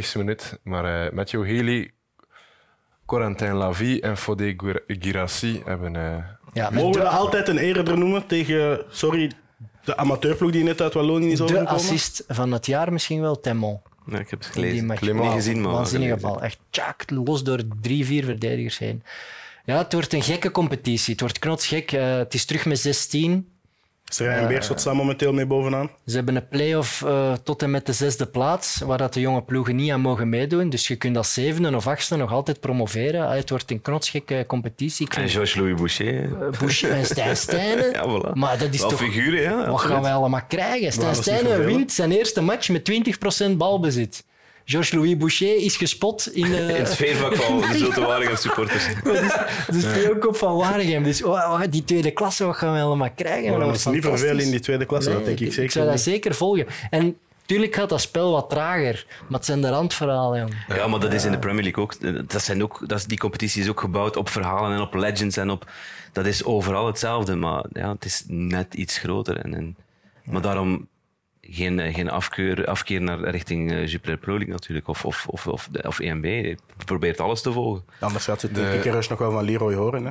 96e minuut. Maar eh Mathieu Haley, Corentin Lavie en Fodé Girassi hebben... eh, Ja, Mogen we de, dat altijd een eerder noemen tegen, sorry, de amateurploeg die net uit Wallonië is de overgekomen? assist van het jaar misschien wel Temon. Nee, ik heb het gelezen. match. Niet Wauw, gezien, maar Waanzinnige bal. Echt tjak, los door drie, vier verdedigers heen. Ja, het wordt een gekke competitie. Het wordt knotsgek. Eh, het is terug met 16. Serijn Beerschot staat momenteel mee bovenaan. Ze hebben een play-off eh, tot en met de zesde plaats, waar dat de jonge ploegen niet aan mogen meedoen. Dus je kunt als zevende of achtste nog altijd promoveren. Ah, het wordt een knotsgekke competitie. Ik En Georges-Louis Boucher. eh, Boucher en Stijn Stijnen. Ja, voilà. Maar dat is Wel toch... figuren, ja. Wat gaan wij allemaal krijgen? Stijn Stijnen wint zijn eerste match met 20% balbezit. Georges-Louis Boucher is gespot in de... In het sfeervak van de Zulte Waregem supporters. de speelkop van Waregem. Dus oh, oh, die tweede klasse, wat gaan we allemaal krijgen? Maar wordt is niet vervelen in die tweede klasse, dat denk ik zeker. zou dat niet. zeker volgen. En tuurlijk gaat dat spel wat trager, maar het zijn de randverhalen. Jong. Ja, maar dat is in de Premier League ook. Dat zijn ook dat is, die competitie is ook gebouwd op verhalen en op legends. En op, dat is overal hetzelfde, maar ja, het is net iets groter. En, en, maar daarom, geen, eh, geen afkeur, afkeer naar richting uh, Jupiler Pro League natuurlijk, of, of, of, of, de- of EMB. Je probeert alles te volgen. Anders gaat je de kikkers nog wel van Leroy horen. Hè?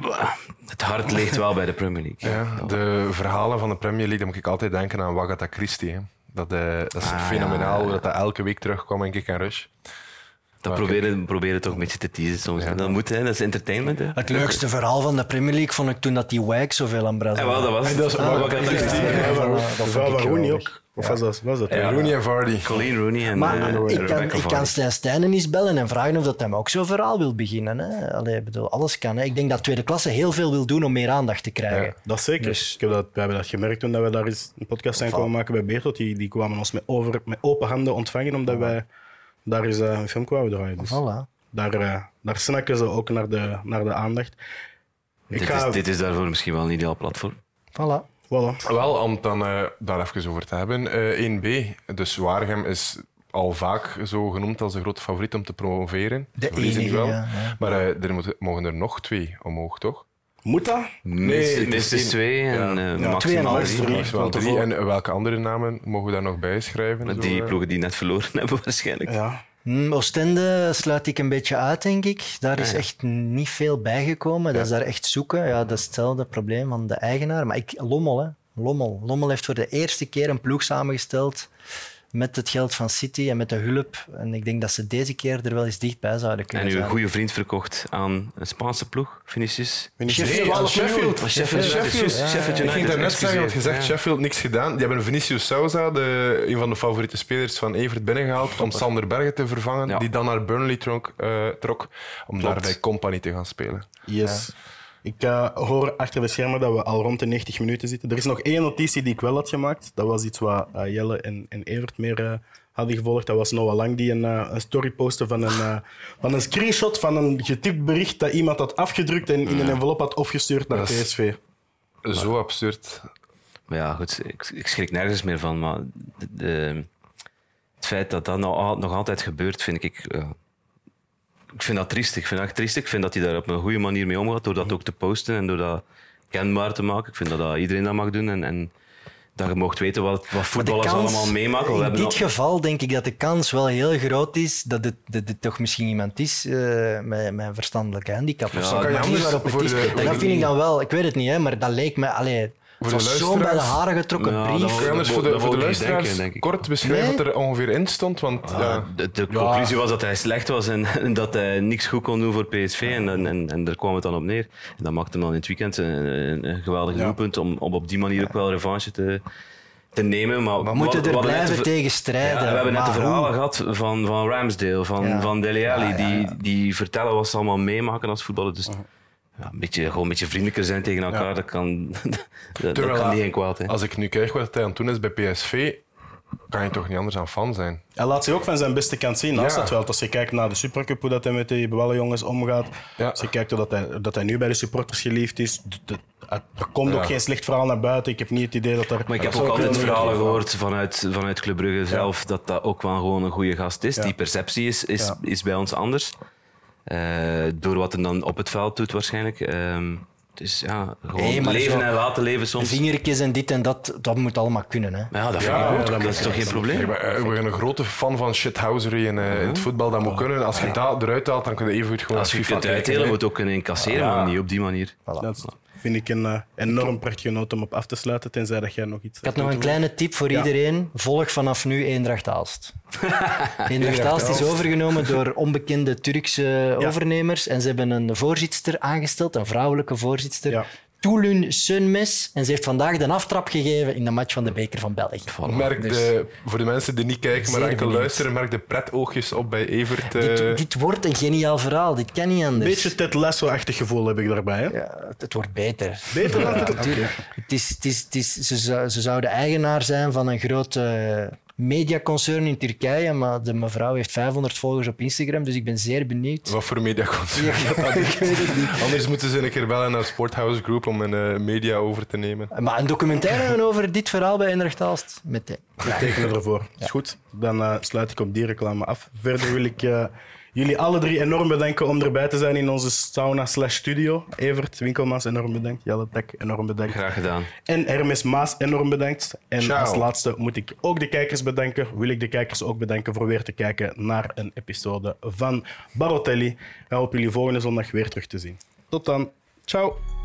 Het hart ligt wel bij de Premier League. Ja, de verhalen van de Premier League, dan moet ik altijd denken aan Wagatha Christie. hè. Dat, eh, dat is Ah, fenomenaal, ja, ja. dat dat elke week terugkwam in Kick en Rush. Dat proberen, proberen toch een beetje te teasen soms. Ja. Dat moet, hè. dat is entertainment. Hè. Het leukste verhaal van de Premier League vond ik toen dat die Wag zoveel aan Brazil Ja, wel, dat was het. Ah? Ja, van- dat geweldig. Of was dat? Was dat Ja. Rooney en Vardy. Colleen Rooney en Maar eh, ik, kan, ik kan Stijn Stijnen eens bellen en vragen of dat hij ook zo'n verhaal wil beginnen. Hè? Allee, ik bedoel, alles kan. Hè? Ik denk dat tweede klasse heel veel wil doen om meer aandacht te krijgen. Ja. Dat zeker. Dus- Ik heb dat, we hebben dat gemerkt toen dat we daar eens een podcast zijn komen maken bij Beertot. Die, die kwamen ons met, over, met open handen ontvangen, omdat wij daar eens eh, een film kwamen draaien. Dus Voilà. daar, eh, daar snakken ze ook naar de, naar de aandacht. Ik Dit, ga... is, dit is daarvoor misschien wel een ideaal platform. Voilà. Voilà. Wel, om het dan eh, daar even over te hebben. eh 1B, dus Waregem is al vaak zo genoemd als de grote favoriet om te promoveren. De enige, wel. ja, ja. Maar eh, er moeten- mogen er nog twee omhoog, toch? Moet dat? Minstens het is twee en Ja. eh, maximaal twee en drie. drie. Maximaal En welke andere namen mogen we daar nog bij schrijven? Die eh? ploegen die net verloren hebben waarschijnlijk. Ja. Hm, Oostende sluit ik een beetje uit, denk ik. Daar is Ah, ja. echt niet veel bijgekomen. Dat is daar echt zoeken. Ja, dat is hetzelfde probleem van de eigenaar. Maar ik, Lommel, hè. Lommel. Lommel heeft voor de eerste keer een ploeg samengesteld met het geld van City en met de hulp. En ik denk dat ze deze keer er wel eens dichtbij zouden En kunnen uw zijn. goede vriend verkocht aan een Spaanse ploeg, Vinicius. Vinicius. Nee, 12 aan Sheffield. Sheffield, Sheffield. Sheffield, Sheffield. Ik United. ging daarnet zeggen, want je excuseer. zegt Ja. Sheffield niks gedaan. Die hebben Vinicius Souza, de, een van de favoriete spelers van Evert, binnengehaald om Sander Bergen te vervangen, Ja. die dan naar Burnley trok, eh, trok om Klopt. daar bij Company te gaan spelen. Yes. Ik eh, hoor achter de schermen dat we al rond de 90 minuten zitten. Er is nog één notitie die ik wel had gemaakt. Dat was iets wat eh, Jelle en, en Evert meer eh, hadden gevolgd. Dat was Noah Lang die een, een story postte van een, van een screenshot van een getipt bericht dat iemand had afgedrukt en in een envelop had opgestuurd naar PSV. Zo absurd. Maar ja, goed, ik, ik schrik nergens meer van. Maar de, de- het feit dat dat nou nog altijd gebeurt, vind ik. Ik vind dat triestig. Ik vind dat echt. Ik vind dat hij daar op een goede manier mee omgaat, door dat ook te posten en door dat kenbaar te maken. Ik vind dat, dat iedereen dat mag doen. En, en dat je mocht weten wat, wat voetballers kans- allemaal meemaken. We In dit al- geval denk ik dat de kans wel heel groot is dat het toch misschien iemand is eh, met, met een verstandelijke handicap. Ja, of zo. waarop het is. de- dat vind ik dan wel, ik weet het niet, hè, maar dat leek me. Allee, Voor was de zo'n bij de haren getrokken Ja, brief. dat voor de, voor de luisteraars denken, denk ik. kort beschrijven Nee? wat er ongeveer in stond? Want ja, Ah, de, conclusie was dat hij slecht was en, en dat hij niks goed kon doen voor PSV. En, en, en, en daar kwam het dan op neer. En dat maakte hem dan in het weekend een, een, een geweldig Ja. doelpunt om, om op die manier ook wel revanche te, te nemen. Maar We moeten er blijven tegen Ja, strijden. we hebben net de verhalen hoe? gehad van, van Ramsdale, van, Ja. van Dele Alli, Ja, ja, ja. Die, die vertellen wat ze allemaal meemaken als voetballer. Dus ja, een beetje, gewoon een beetje vriendelijker zijn tegen elkaar, Ja. dat kan, dat, Terwijl, kan niet kwaad. Hè. als ik nu kijk wat hij aan het doen is bij PSV, kan je toch niet anders aan fan zijn? Hij laat zich ook van zijn beste kant zien naast Ja. veld. Als je kijkt naar de Supercup, hoe dat hij met die jongens omgaat. Ja. Als je kijkt hoe dat hij, dat hij nu bij de supporters geliefd is. Er komt ook geen slecht verhaal naar buiten. Ik heb niet het idee dat er... Maar ik heb ook altijd verhalen gehoord vanuit, vanuit Club Brugge zelf dat dat ook wel gewoon een goede gast is. Ja. Die perceptie is, is, Ja. is bij ons anders. Eh, door wat hij dan op het veld doet waarschijnlijk. Ehm, dus ja, gewoon maar leven zo- en laten leven soms. Vingertjes en dit en dat, dat moet allemaal kunnen. Hè. Ja, dat vind Ja, ik ja, ook. dat Dat is toch geen probleem? Ik ben, ik ben een grote fan van shithousery in, in het voetbal. Dat moet kunnen. Als je dat eruit haalt, dan kun je even goed gewoon Als je FIFA uitdelen, hè. moet ook kunnen incasseren, Ja. maar niet op die manier. Dat vind ik een eh, enorm prachtige noot om op af te sluiten, tenzij dat jij nog iets Ik had nog een kleine tip voor Ja. iedereen. Volg vanaf nu Eendracht Aalst. Eendracht Aalst is overgenomen door onbekende Turkse overnemers. En ze hebben een voorzitter aangesteld, een vrouwelijke voorzitter. Ja. Tulun Sönmes. En ze heeft vandaag de aftrap gegeven in de match van de Beker van België. Merk Dus- de, voor de mensen die niet kijken, maar enkel luisteren, merk de pretoogjes op bij Evert. eh, Dit, dit wordt een geniaal verhaal. Dit kan niet Een anders. beetje Ted Lasso-achtig gevoel heb ik daarbij. Hè? Ja, het, het wordt beter. Beter dan het... Natuurlijk. Het is, het is, het is, ze, zou- ze zouden eigenaar zijn van een groot eh, mediaconcern in Turkije, maar de mevrouw heeft 500 volgers op Instagram, dus ik ben zeer benieuwd. Wat voor media Ja, ik weet het niet. Anders moeten ze een keer bellen naar Sporthouse Group om een eh, media over te nemen. Maar een documentaire over dit verhaal bij Eendracht Aalst? Meteen. Ik teken ervoor. Is goed. Dan eh, sluit ik op die reclame af. Verder wil ik eh, jullie alle drie enorm bedanken om erbij te zijn in onze sauna slash studio. Evert Winkelmans, enorm bedankt. Jelle Tek, enorm bedankt. Graag gedaan. En Hermes Maas, enorm bedankt. En Ciao. als laatste moet ik ook de kijkers bedanken. Wil ik de kijkers ook bedanken voor weer te kijken naar een episode van Barotelli. Ik hoop jullie volgende zondag weer terug te zien. Tot dan. Ciao.